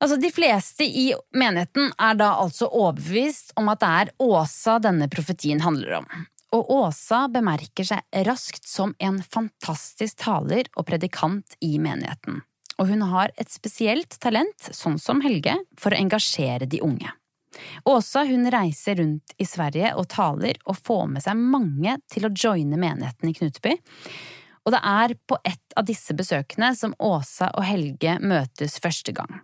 Altså, De fleste i menigheten er da altså overbevist om at det er Åsa denne profetien handler om. Og Åsa bemerker seg raskt som en fantastisk taler og predikant i menigheten. Og hun har et spesielt talent, sånn som Helge, for å engasjere de unge. Åsa hun reiser rundt i Sverige og taler og får med seg mange til å joine menigheten i Knutby. Og det er på et av disse besøkene som Åsa og Helge møtes første gang.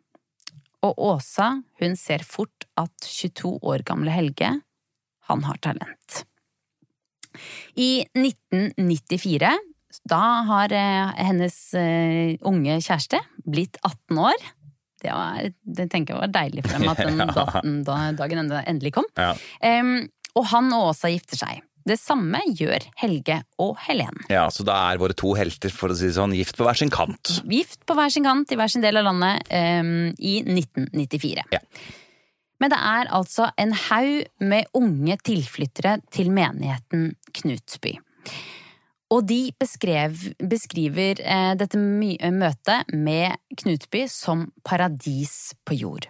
Og Åsa hun ser fort at 22 år gamle Helge, han har talent. I 1994, da har eh, hennes eh, unge kjæreste blitt 18 år. Det, var, det tenker jeg var deilig for dem at den Ja. daten, da, dagen endelig kom. Ja. Um, og han og Åsa gifter seg. Det samme gjør Helge og Helen. ja, så da er våre to helter, for å si sånn, gift på hver sin kant. Gift på hver sin kant i hver sin del av landet um, i 1994. Men det er altså en haug med unge tilflyttere til menigheten Knutsby. Og de beskrev, beskriver eh, dette møtet med Knutby som paradis på jord.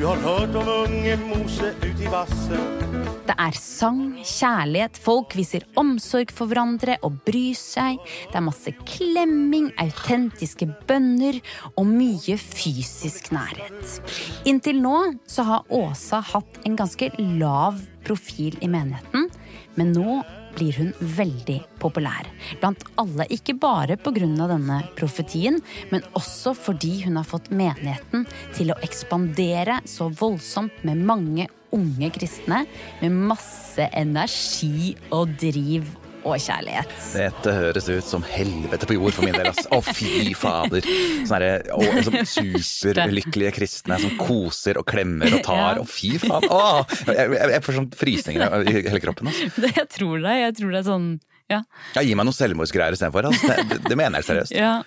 Har hørt om unge Mose ut vasset. Det er sang, kjærlighet, folk viser omsorg for hverandre og bryr seg. Det er masse klemming, autentiske bønner og mye fysisk nærhet. Inntil nå så har Åsa hatt en ganske lav profil i menigheten, men nå blir hun veldig populær. Blant alle, ikke bare pga. denne profetien, men også fordi hun har fått menigheten til å ekspandere så voldsomt med mange unge kristne med masse energi og driv og kjærlighet. Dette høres ut som helvete på jord for min del. ass. Å, fy fader. Sånne å, sånn superlykkelige kristne som koser og klemmer og tar. Å, fy faen. Å, jeg, jeg, får sånn frysninger i hele kroppen. ass. Jeg tror det. Jeg tror det er sånn Ja. Ja, gi meg noen selvmordsgreier istedenfor. ass. Det, det mener jeg seriøst. ja.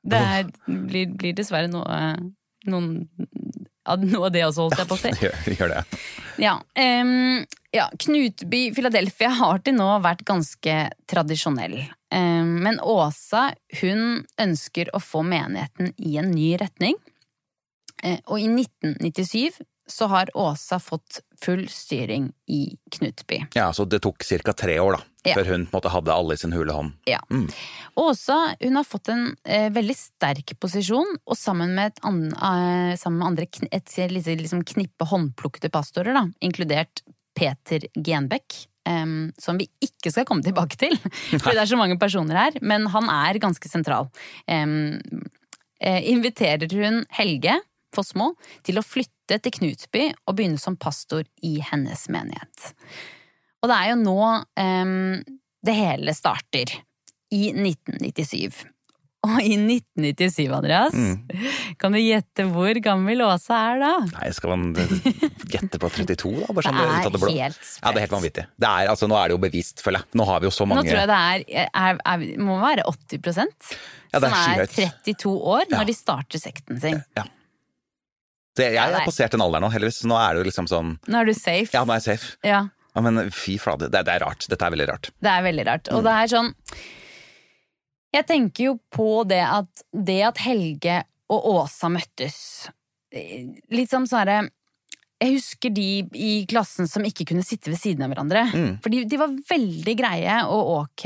Det er, blir, blir dessverre noe noen noe av det også, holdt jeg på å si. Ja, gjør det. Ja, ehm, ja, Knutby Philadelphia har til nå vært ganske tradisjonell. Eh, Men Åsa hun ønsker å få menigheten i en ny retning. Eh, Og i 1997 så har Åsa fått full styring i Knutby. Ja, Så det tok ca. tre år da, Ja. før hun måtte måte hadde alle i sin hule hånd. Ja. Mm. Åsa hun har fått en eh, veldig sterk posisjon, og sammen med, et an, eh, sammen med andre et liksom, knippe håndplukkede pastorer, da, inkludert Peter Genbekk, Um, som vi ikke skal komme tilbake til, for det er så mange personer her, men han er ganske sentral. Um, inviterer hun Helge Fossmo til å flytte til Knutby og begynne som pastor i hennes menighet. Og det er jo nå um, det hele starter. I 1997. Og i 1997, Andreas, kan du gjette hvor gammel Åsa er da? Nei, skal man gjette på 32, da? Bare sånn Det er det blå? helt Ja, det er helt vanvittig. Det er, altså, nå er det jo bevist, føler jeg. Nå har vi jo så mange Nå tror jeg det er, er, er må være 80% Ja, det er som er 32 år når de starter sekten sin. det, Jeg har er- passert den alderen nå, heldigvis. Nå er det jo liksom sånn Nå er du safe. Ja, nå er jeg safe. Ja. Ja, men fy flate, det, det er rart. Dette er veldig rart. Det er veldig rart. Og det er sånn Jeg tenker jo på det at det at Helge og Åsa møttes Litt som sånn herre Jeg husker de i klassen som ikke kunne sitte ved siden av hverandre. Mm. For de, de var veldig greie og ok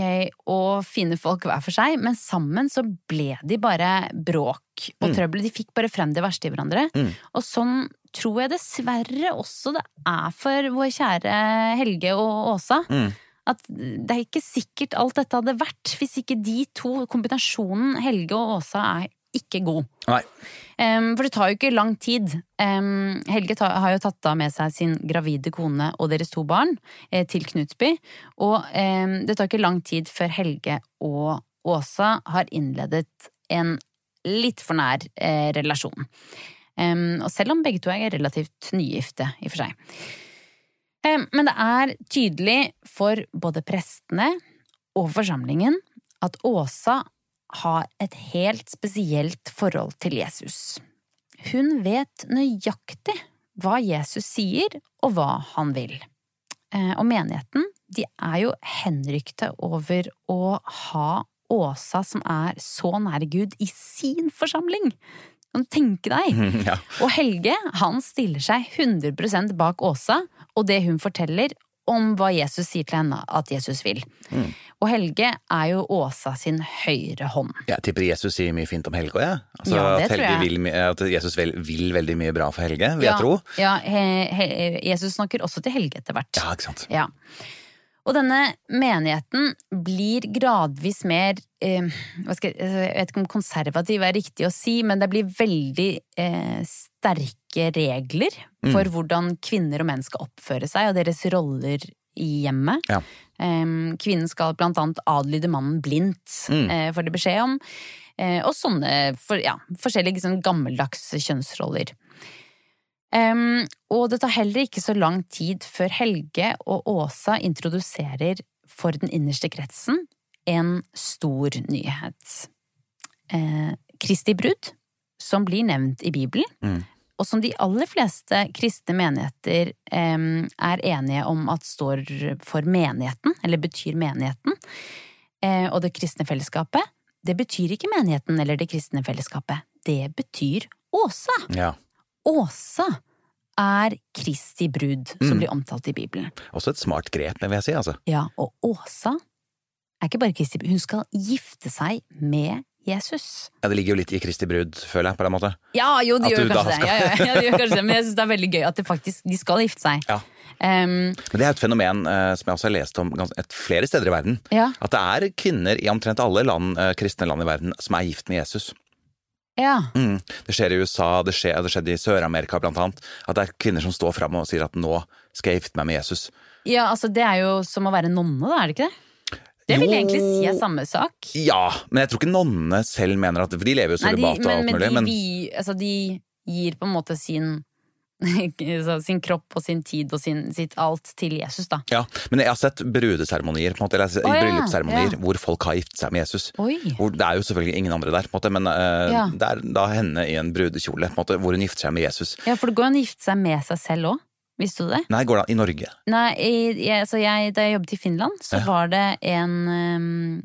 og fine folk hver for seg, men sammen så ble de bare bråk og Mm. trøbbel. De fikk bare frem det verste i hverandre. Mm. Og sånn tror jeg dessverre også det er for vår kjære Helge og Åsa. Mm. At det er ikke sikkert alt dette hadde vært hvis ikke de to, kombinasjonen Helge og Åsa, er ikke god. Em, for det tar jo ikke lang tid. Um, Helge ta, har jo tatt da med seg sin gravide kone og deres to barn eh, til Knutsby. Og um, det tar ikke lang tid før Helge og Åsa har innledet en litt for nær eh, relasjon. Og selv om begge to er relativt nygifte, i og for seg. Em, men det er tydelig for både prestene og forsamlingen at Åsa har et helt spesielt forhold til Jesus. Hun vet nøyaktig hva Jesus sier, og hva han vil. Eh, Og menigheten de er jo henrykte over å ha Åsa, som er så nær Gud, i sin forsamling. Kan du tenke deg? ja. Og Helge han stiller seg 100 bak Åsa og det hun forteller om hva Jesus sier til henne at Jesus vil. Mm. Og Helge er jo Åsa sin høyre hånd. Jeg tipper Jesus sier mye fint om Helge òg, ja. Altså, Ja, at, Helge vil, at Jesus vil, vil veldig mye bra for Helge, vil ja, jeg tro. Ja, he, he, Jesus snakker også til Helge etter hvert. Ja, ikke sant. Ja. Og denne menigheten blir gradvis mer eh, hva skal jeg, jeg vet ikke om konservativ er riktig å si, men det blir veldig eh, sterke regler Mm. for hvordan kvinner og menn skal oppføre seg, og deres roller i hjemmet. Ja. Eh, kvinnen skal blant annet adlyde mannen blindt, Mm. eh, får de beskjed om. Eh, og sånne for, ja, forskjellige sånn gammeldags kjønnsroller. Em, og det tar heller ikke så lang tid før Helge og Åsa introduserer for den innerste kretsen en stor nyhet. Uh, Kristi brudd, som blir nevnt i Bibelen, Mm. og som de aller fleste kristne menigheter em, er enige om at står for menigheten, eller betyr menigheten. Eh, og det kristne fellesskapet, det betyr ikke menigheten eller det kristne fellesskapet. Det betyr Åsa. Ja. Åsa er Kristi brud, som Mm. blir omtalt i Bibelen. Også et smart grep, vil jeg si. altså. Ja, og Åsa er ikke bare Kristi brud, hun skal gifte seg med Jesus. Ja, Det ligger jo litt i Kristi brud, føler jeg, på den måten. Ja, jo, de gjør kanskje det. skal- Ja, ja, ja, de gjør kanskje det. Men jeg syns det er veldig gøy at de faktisk, de skal gifte seg. Ja. Um, Men det er et fenomen uh, som jeg også har lest om et, flere steder i verden. Ja. At det er kvinner i omtrent alle land, uh, kristne land i verden som er gift med Jesus. Ja. Mm. Det skjer i USA, det, skjer, det skjedde i Sør-Amerika blant annet. At det er kvinner som står fram og sier at nå skal jeg gifte meg med Jesus. ja, altså det er jo som å være nonne, da, er det ikke det? Det vil Jo. egentlig si er samme sak. Ja, men jeg tror ikke nonnene selv mener at For de lever jo de, sølibat og men, alt men, mulig. de, vi, altså, de gir på en måte sin sin kropp og sin tid og sin, sitt alt til Jesus, da. Ja, men jeg har sett brudeseremonier, på en måte, eller oh, ja, bryllupsseremonier, ja. hvor folk har giftet seg med Jesus. Oi. Hvor det er jo selvfølgelig ingen andre der, på en måte, men uh, Ja. det er da henne i en brudekjole, på en måte, hvor hun gifter seg med Jesus. Ja, for det går an å gifte seg med seg selv òg. Visste du det? Nei, går det an i Norge? Nei, jeg, altså jeg, da jeg jobbet i Finland, så var det en, um,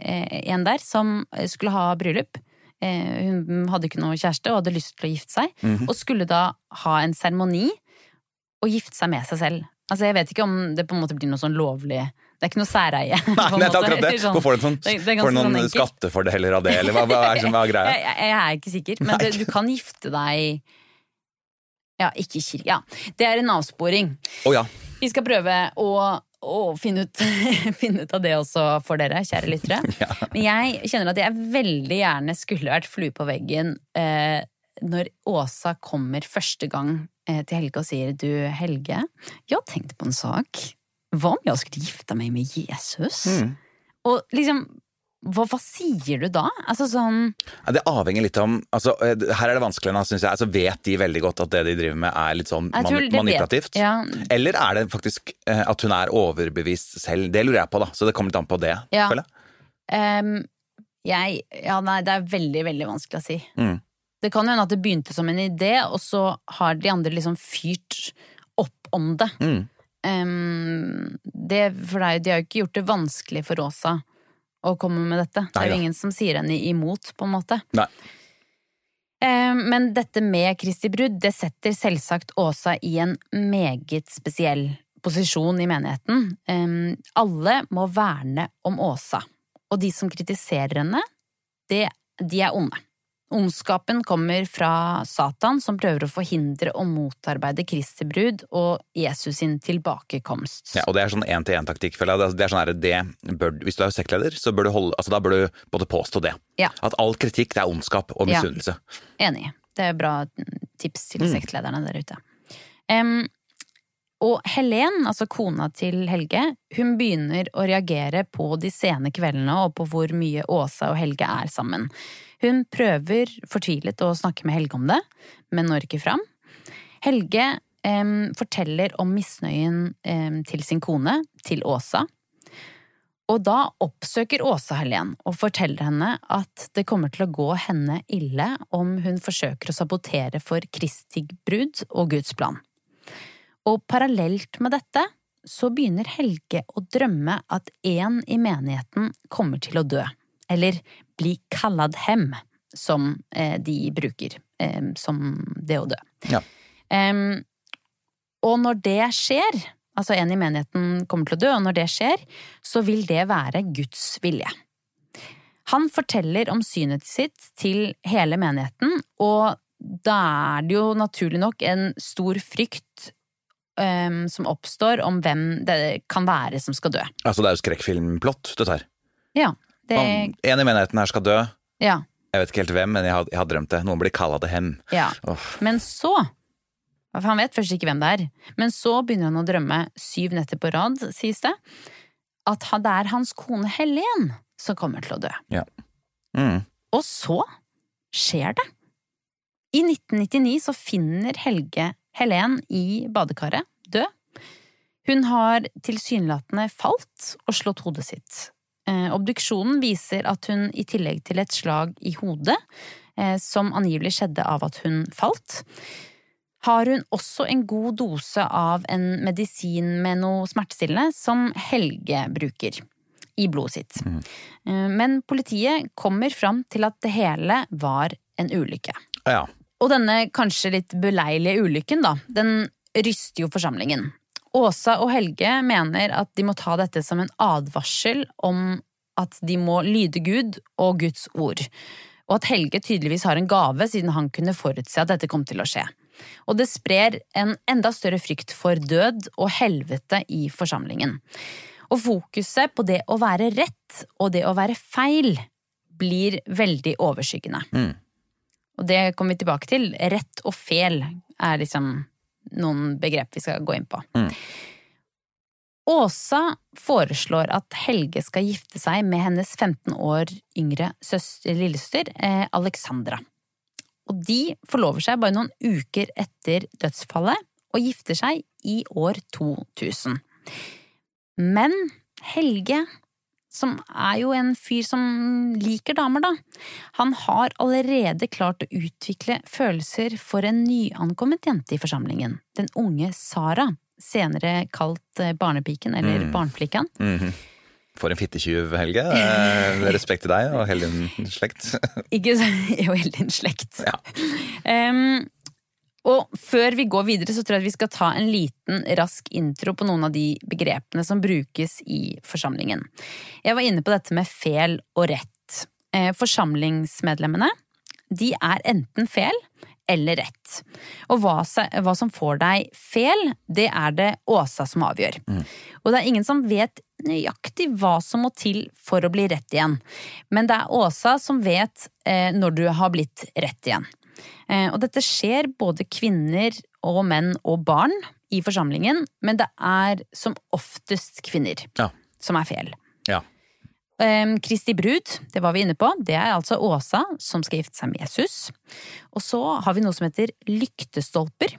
en der som skulle ha bryllup. Eh, hun hadde ikke noe kjæreste og hadde lyst til å gifte seg. Mhm. Og skulle da ha en seremoni og gifte seg med seg selv. Altså Jeg vet ikke om det på en måte blir noe sånn lovlig Det er ikke noe særeie. Nei, det er akkurat det. Sånn- Hvorfor får du, sånn, får du ganske noen sånn skattefordeler av det, eller hva, hva er det som er greia? Jeg, jeg, er ikke sikker, men det, du kan gifte deg Ja, ikke i kirke. Ja. Det er en avsporing. Å ja. Vi skal prøve å, å finne, ut, finne ut av det også for dere, kjære lyttere. Men jeg kjenner at jeg veldig gjerne skulle vært flue på veggen eh, når Åsa kommer første gang eh, til Helge og sier du, Helge, jeg har tenkt på en sak. Hva om jeg skulle gifte meg med Jesus? Mm. Og liksom, hva, hva sier du da? Altså sånn Ja, Det avhenger litt om altså, eh, Her er det vanskelig, syns jeg. Altså, vet de veldig godt at det de driver med er litt sånn mani manipulativt? ja. Eller er det faktisk eh, at hun er overbevist selv? Det lurer jeg på, da. Så det kommer litt an på det, Ja. føler jeg. Um, jeg Ja, nei, det er veldig, veldig vanskelig å si. Mm. Det kan hende at det begynte som en idé, og så har de andre liksom fyrt opp om det. Mm. Um, det for de har jo ikke gjort det vanskelig for Åsa å komme med dette. Det er jo ingen som sier henne imot, på en måte. Nei. Ehm, Men dette med Kristi brudd, det setter selvsagt Åsa i en meget spesiell posisjon i menigheten. Alle må verne om Åsa, og de som kritiserer henne, det, de er onde. Ondskapen kommer fra Satan, som prøver å forhindre og motarbeide Kristi brud og Jesus sin tilbakekomst. Ja, og det er sånn én-til-én-taktikk, føler jeg. Det er- Det sånn her, det bør, hvis du er sektleder, så bør du holde altså, Da bør du både påstå det. Ja. At all kritikk det er ondskap og Ja. Enig. Det er bra tips til Mm. sektlederne der ute. Em, og Helen, altså kona til Helge, hun begynner å reagere på de sene kveldene og på hvor mye Åsa og Helge er sammen. Hun prøver fortvilet å snakke med Helge om det, men når ikke fram. Helge eh, forteller om misnøyen eh, til sin kone, til Åsa. Og da oppsøker Åsa Helen og forteller henne at det kommer til å gå henne ille om hun forsøker å sabotere for Kristi brud og Guds plan. Og parallelt med dette så begynner Helge å drømme at en i menigheten kommer til å dø. Eller bli kallad hem, som eh, de bruker. Eh, som det å dø. Ja. Um, og når det skjer, altså en i menigheten kommer til å dø, og når det skjer, så vil det være Guds vilje. Han forteller om synet sitt til hele menigheten, og da er det jo naturlig nok en stor frykt em, som oppstår om hvem det kan være som skal dø. Altså, det er jo skrekkfilmplott, dette her. Ja, det Om En i menigheten her skal dø. Ja. Jeg vet ikke helt hvem, men jeg har, jeg har drømt det. Noen blir kalla det hem. Ja. Oh. Men så Han vet først ikke hvem det er, men så begynner han å drømme syv netter på rad, sies det, at det er hans kone Helen som kommer til å dø. Ja. Mm. Og så skjer det. I 1999 så finner Helge Helen i badekaret, død. Hun har tilsynelatende falt og slått hodet sitt. Eh, obduksjonen viser at hun i tillegg til et slag i hodet, eh, som angivelig skjedde av at hun falt, har hun også en god dose av en medisin med noe smertestillende som Helge bruker i blodet sitt. Eh, Men politiet kommer fram til at det hele var en ulykke. Ja. Og denne kanskje litt beleilige ulykken, da, den ryster jo forsamlingen. Åsa og Helge mener at de må ta dette som en advarsel om at de må lyde Gud og Guds ord. Og at Helge tydeligvis har en gave, siden han kunne forutse at dette kom til å skje. Og det sprer en enda større frykt for død og helvete i forsamlingen. Og fokuset på det å være rett og det å være feil blir veldig overskyggende. Mm. Og det kommer vi tilbake til. Rett og fel er liksom noen begrep vi skal gå inn på. Mm. Åsa foreslår at Helge skal gifte seg med hennes 15 år yngre søster, lillesøster eh, Alexandra. Og de forlover seg bare noen uker etter dødsfallet og gifter seg i år 2000. Men Helge, som er jo en fyr som liker damer, da, han har allerede klart å utvikle følelser for en nyankommet jente i forsamlingen, den unge Sara, senere kalt eh, Barnepiken eller Mm. barneflikkan. Mm -hmm. For en fittetyv, Helge. Eh, respekt til deg og hele din slekt. Ikke så, jo, hele din slekt. Em, og før vi går videre, så tror jeg vi skal ta en liten, rask intro på noen av de begrepene som brukes i forsamlingen. Jeg var inne på dette med fel og rett. Eh, forsamlingsmedlemmene, de er enten fel eller rett. Og hva, som får deg fel, det er det Åsa som avgjør. Og det er ingen som vet nøyaktig hva som må til for å bli rett igjen. Men det er Åsa som vet eh, når du har blitt rett igjen. Eh, og dette skjer både kvinner og menn og barn i forsamlingen, men det er som oftest kvinner Ja. som er fel. Ja. Um, Kristi brud, det var vi inne på, det er altså Åsa som skal gifte seg med Jesus. Og så har vi noe som heter lyktestolper.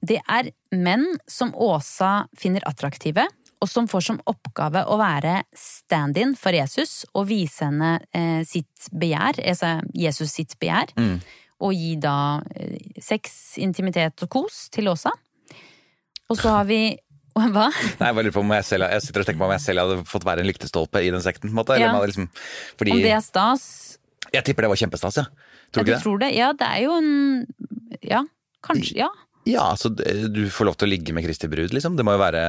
Det er menn som Åsa finner attraktive, og som får som oppgave å være stand-in for Jesus og vise henne eh, sitt begjær, altså Jesus sitt begjær. Mm. Og gi da eh, sex, intimitet og kos til Åsa. Og så har vi Hva? Nei, jeg på om jeg selv Jeg sitter og tenker på om jeg selv hadde fått være en lyktestolpe i den sekten. på en måte. Ja. liksom, fordi Om det er stas? Jeg tipper det var kjempestas, ja. Tror Ja, du ikke det? tror det? Ja, det er jo en Ja, kanskje. Ja. Ja, så du får lov til å ligge med Kristi brud, liksom. Det må jo være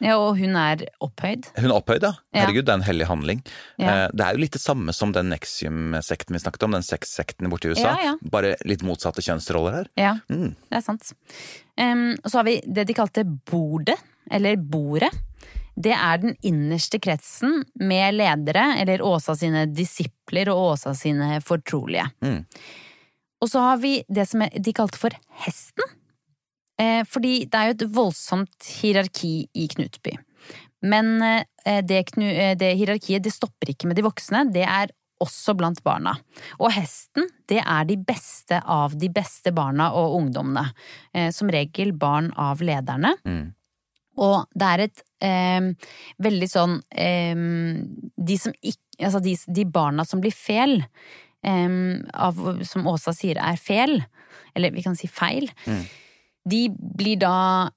ja og hun er opphøyd. Hun er opphøyd, ja. Herregud, det er en hellig handling. Ja. Eh, Det er jo litt det samme som den Nexium-sekten vi snakket om, den sexsekten borte i USA. Ja, ja. Bare litt motsatte kjønnsroller her. Ja, Mm. det er sant. Um, så har vi det de kalte bordet, eller bordet. Det er den innerste kretsen med ledere, eller Åsa sine disipler og Åsa sine fortrolige. Mm. Og så har vi det som de kalte for hesten. Eh, fordi det er jo et voldsomt hierarki i Knutby. Men eh, det, knu, eh, det hierarkiet det stopper ikke med de voksne, det er også blant barna. Og hesten, det er de beste av de beste barna og ungdommene. Som regel barn av lederne. Mm. Og det er et eh, veldig sånn eh, De som ikke Altså de, de barna som blir fel, eh, av, som Åsa sier er fel, eller vi kan si feil, de blir da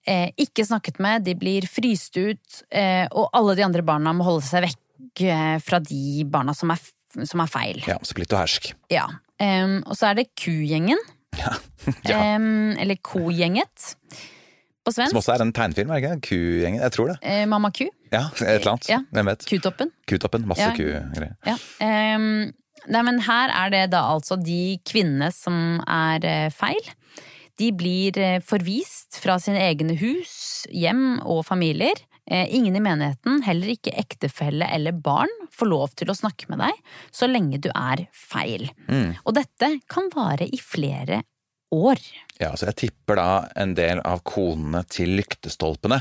eh, ikke snakket med, de blir fryst ut, eh, og alle de andre barna må holde seg vekk eh, fra de barna som er, som er feil. Ja, splitt og hersk. Ja. Og så er det Kugjengen. Ja eller Kogjenget på svensk. Som også er en tegnfilm, er det ikke? Kugjengen? Jeg tror det. Eh, Mamma Ku. Ja, et eller annet. Ja. Hvem vet? Kutoppen. Kutoppen. Masse Ja. kugreier. Ja. Nei, men her er det da altså de kvinnene som er eh, feil. De blir eh, forvist fra sine egne hus, hjem og familier. Eh, Ingen i menigheten, heller ikke ektefelle eller barn, får lov til å snakke med deg så lenge du er feil. Mm. Og dette kan vare i flere år. Ja, så jeg tipper da en del av konene til lyktestolpene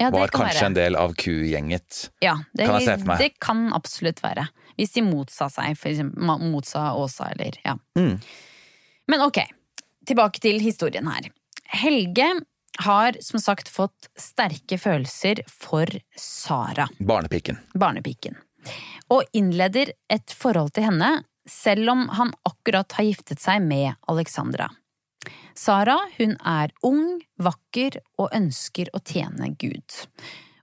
Ja, var kan kanskje være. en del av kugjenget. Ja, det Kan jeg se for meg. det kan absolutt være. Hvis de motsa seg, for eksempel motsa Åsa, eller ja. Mm. Men ok, tilbake til historien her. Helge har som sagt fått sterke følelser for Sara, Barnepiken. barnepiken, og innleder et forhold til henne, selv om han akkurat har giftet seg med Alexandra. Sara hun er ung, vakker og ønsker å tjene Gud.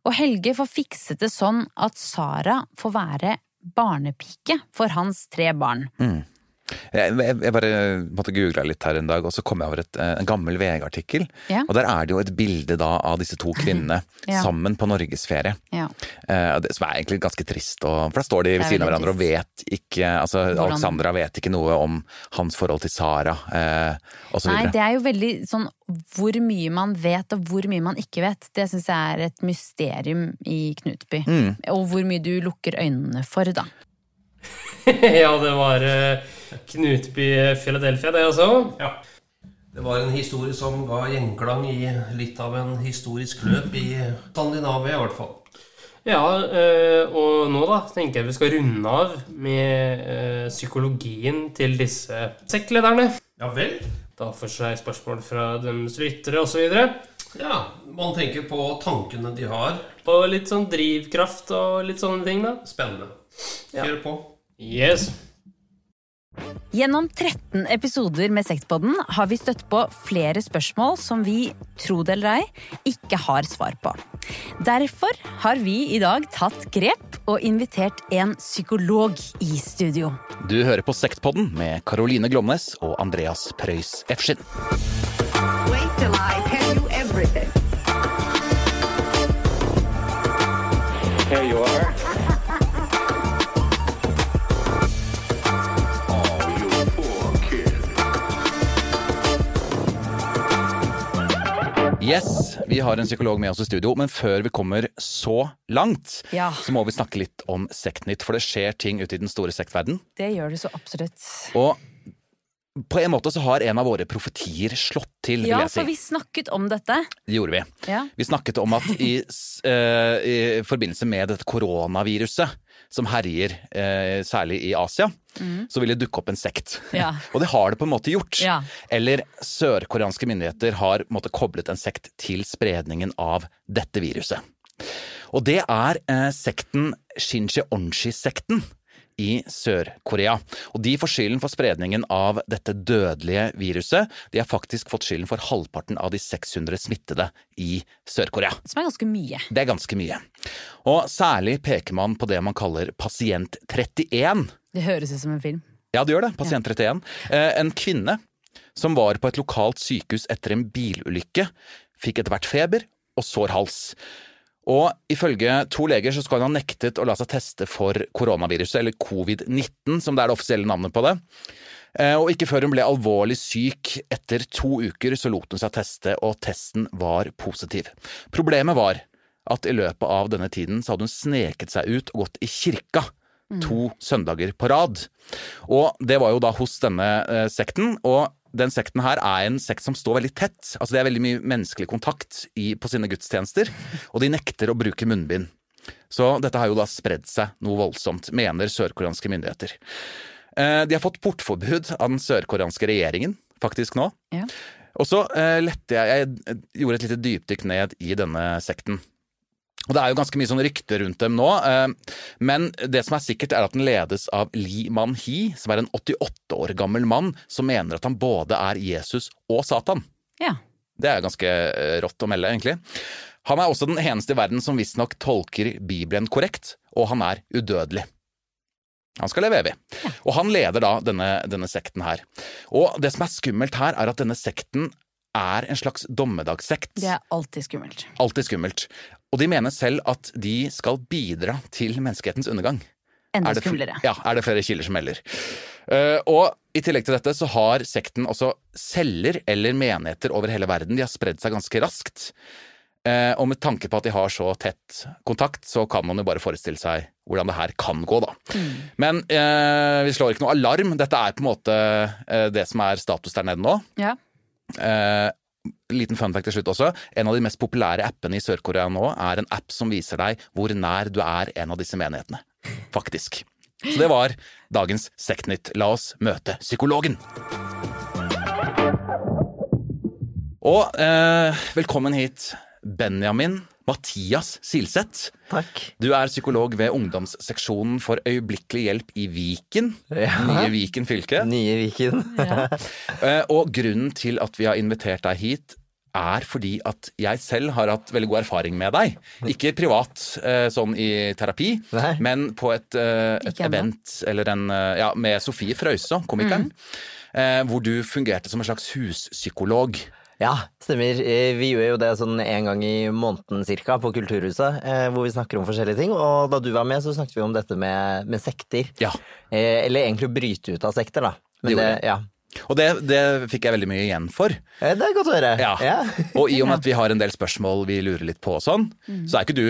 Og Helge får fikset det sånn at Sara får være barnepike for hans tre barn. Mm. Jeg, bare måtte googla litt her en dag, og så kom jeg over et, eh, en gammel VG-artikkel. Ja. Og der er det jo et bilde da av disse to kvinnene Ja. sammen på norgesferie. Ja. Eh, det, som er egentlig ganske trist. Og, for da står de ved siden av hverandre og vet ikke altså Hvordan- Alexandra vet ikke noe om hans forhold til Sara, eh, osv. Nei, det er jo veldig sånn hvor mye man vet og hvor mye man ikke vet. Det syns jeg er et mysterium i Knutby. Mm. Og hvor mye du lukker øynene for, da. ja, det var eh, Knutby Philadelphia, det også. Ja. Det var en historie som ga gjenklang i litt av en historisk løp i Skandinavia, i hvert fall. Ja, eh, og nå da tenker jeg vi skal runde av med eh, psykologien til disse sekklederne. Ja vel? Da for seg spørsmål fra deres lyttere osv. Ja, man tenker på tankene de har. På litt sånn drivkraft og litt sånne ting, da. Spennende. Ja. Kjør på. Yes. Gjennom 13 episoder med Sektpodden har vi støtt på flere spørsmål som vi, tro det eller ei, ikke har svar på. Derfor har vi i dag tatt grep og invitert en psykolog i studio. Du hører på Sektpodden med Caroline Glomnes og Andreas Preus Efskin. Wait till I tell you everything. Here you are. Yes, vi har en psykolog med oss i studio, men før vi kommer så langt, Ja. så må vi snakke litt om Sektnytt, for det skjer ting ute i den store sektverden. Det gjør det så absolutt. Og på en måte så har en av våre profetier slått til, vil Ja, jeg si. for vi snakket om dette. Det gjorde vi. Ja. Vi snakket om at i, eh, i forbindelse med dette koronaviruset som herjer eh, særlig i Asia, mm. så vil det dukke opp en sekt. Ja. Og det har det på en måte gjort. Ja. Eller sørkoreanske myndigheter har en måte koblet en sekt til spredningen av dette viruset. Og det er eh, sekten Shincheonshi-sekten i Sør-Korea. Og de får skylden for spredningen av dette dødelige viruset. De har faktisk fått skylden for halvparten av de 600 smittede i Sør-Korea. Som er ganske mye. Det er ganske mye. Og særlig peker man på det man kaller pasient 31. Det høres ut som en film. Ja, det gjør det. Pasient 31. Eh, En kvinne som var på et lokalt sykehus etter en bilulykke, fikk etter hvert feber og sår hals. Og ifølge to leger så skal hun ha nektet å la seg teste for koronaviruset, eller covid-19, som det er det offisielle navnet på det. Eh, Og ikke før hun ble alvorlig syk etter to uker, så lot hun seg teste, og testen var positiv. Problemet var at i løpet av denne tiden så hadde hun sneket seg ut og gått i kirka to søndager på rad. Og det var jo da hos denne eh, sekten, og den sekten her er en sekt som står veldig tett. Altså Det er veldig mye menneskelig kontakt i, på sine gudstjenester, og de nekter å bruke munnbind. Så dette har jo da spredd seg noe voldsomt, mener sørkoreanske myndigheter. Eh, De har fått portforbud av den sørkoreanske regjeringen, faktisk nå. Ja. Og så eh, lette jeg Jeg gjorde et lite dypdykk ned i denne sekten. Og Det er jo ganske mye sånn rykte rundt dem nå, eh, men det som er sikkert er at den ledes av Li Man-hi, som er en 88 år gammel mann som mener at han både er Jesus og Satan. Ja. Det er ganske eh, rått å melde, egentlig. Han er også den eneste i verden som visstnok tolker Bibelen korrekt, og han er udødelig. Han skal leve evig. Og han leder da denne, denne sekten her. Og det som er skummelt her, er at denne sekten er en slags dommedagssekt. Det er alltid skummelt. Alltid skummelt. Og de mener selv at de skal bidra til menneskehetens undergang. Enda Er det skumlere. Ja, er det flere kilder som melder. Uh, og i tillegg til dette så har sekten også celler eller menigheter over hele verden. De har spredd seg ganske raskt. Uh, og med tanke på at de har så tett kontakt, så kan man jo bare forestille seg hvordan det her kan gå, da. Men uh, vi slår ikke noe alarm. Dette er på en måte det som er status der nede nå. Ja. Liten fun fact til slutt også. En av de mest populære appene i Sør-Korea nå er en app som viser deg hvor nær du er en av disse menighetene. Faktisk. Så det var dagens Sektnytt. La oss møte psykologen. Og eh, velkommen hit, Benjamin Mathias Silseth. Takk. Du er psykolog ved ungdomsseksjonen for øyeblikkelig hjelp i Viken. Ja. Nye Viken fylke. Nye Viken. Ja. Og grunnen til at vi har invitert deg hit, er fordi at jeg selv har hatt veldig god erfaring med deg. Ikke privat, eh, sånn i terapi, men på et, eh, et event eller en, eh, ja, med Sofie Frøysaa, komikeren, Mm. hvor du fungerte som en slags huspsykolog. Ja, stemmer. Eh, Vi gjør jo det sånn en gang i måneden cirka på Kulturhuset, eh, hvor vi snakker om forskjellige ting. Og da du var med, så snakket vi om dette med, med sekter. Ja. Eller egentlig å bryte ut av sekter, da. Men Det det, ja. Og det, det fikk jeg veldig mye igjen for. Eh, Det er godt å høre. Ja. Ja. Og i og med at vi har en del spørsmål vi lurer litt på og sånn, Mm. så er ikke du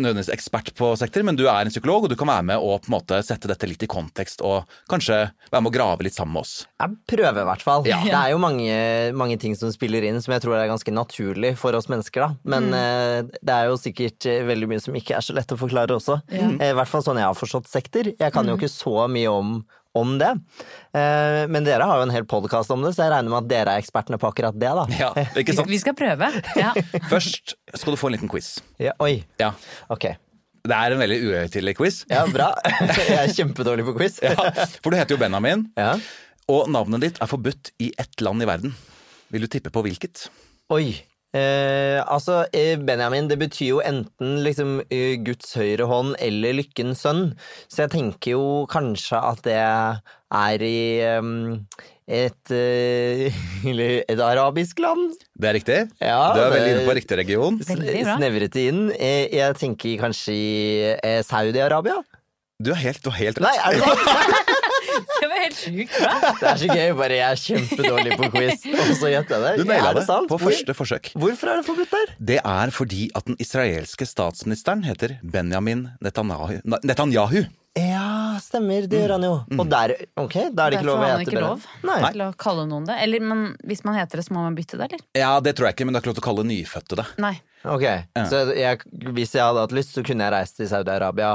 nødvendigvis ekspert på sekter, men du er en psykolog, og du kan være med og på en måte sette dette litt i kontekst, og kanskje være med å grave litt sammen med oss. Jeg prøver i hvert fall. Ja. Det er jo mange, mange ting som spiller inn som jeg tror er ganske naturlig for oss mennesker. da. Men Mm. eh, det er jo sikkert eh, veldig mye som ikke er så lett å forklare også. Ja. Eh, I hvert fall sånn jeg har forstått sekter. Jeg kan jo Mm. ikke så mye om, om det. Eh, men dere har jo en hel podkast om det, så jeg regner med at dere er ekspertene på akkurat det. da. Ja, ikke sant? Vi skal prøve. Ja. Først skal du få en liten quiz. Ja, oi. Ja. Ok. Det er en veldig uhøytidelig quiz. Ja, bra. Jeg er kjempedårlig på quiz. Ja, for du heter jo Benjamin, og navnet ditt er forbudt i ett land i verden. Vil du tippe på hvilket? Oi. Eh, altså, eh, Benjamin, det betyr jo enten liksom eh, Guds høyre hånd eller lykkens sønn, så jeg tenker jo kanskje at det er i um, et, eh, et arabisk land. Det er riktig. Ja, du er veldig inne på riktig region. Snevret det inn. Jeg tenker kanskje i Saudi-Arabia. Du er helt, du helt rett. Nei, er det det? Det var helt sjukt bra. Det er så gøy, bare jeg er kjempedårlig på quiz, og så gjetter jeg det. Du naila det sant? på første forsøk. Hvorfor er det forbudt der? Det er fordi at den israelske statsministeren heter Benjamin Netanyahu. Netanyahu. Ja, stemmer. Det gjør han jo. Og der, ok, da er det ikke lov Derfor å hete ikke Benjamin. lov Nei. til å kalle noen det. Eller, men hvis man heter det, så må man bytte det, eller? Ja, det tror jeg ikke, men det er ikke lov til å kalle nyfødte det. Nei. Ok, så jeg, hvis jeg hadde hatt lyst, så kunne jeg reist til Saudi-Arabia.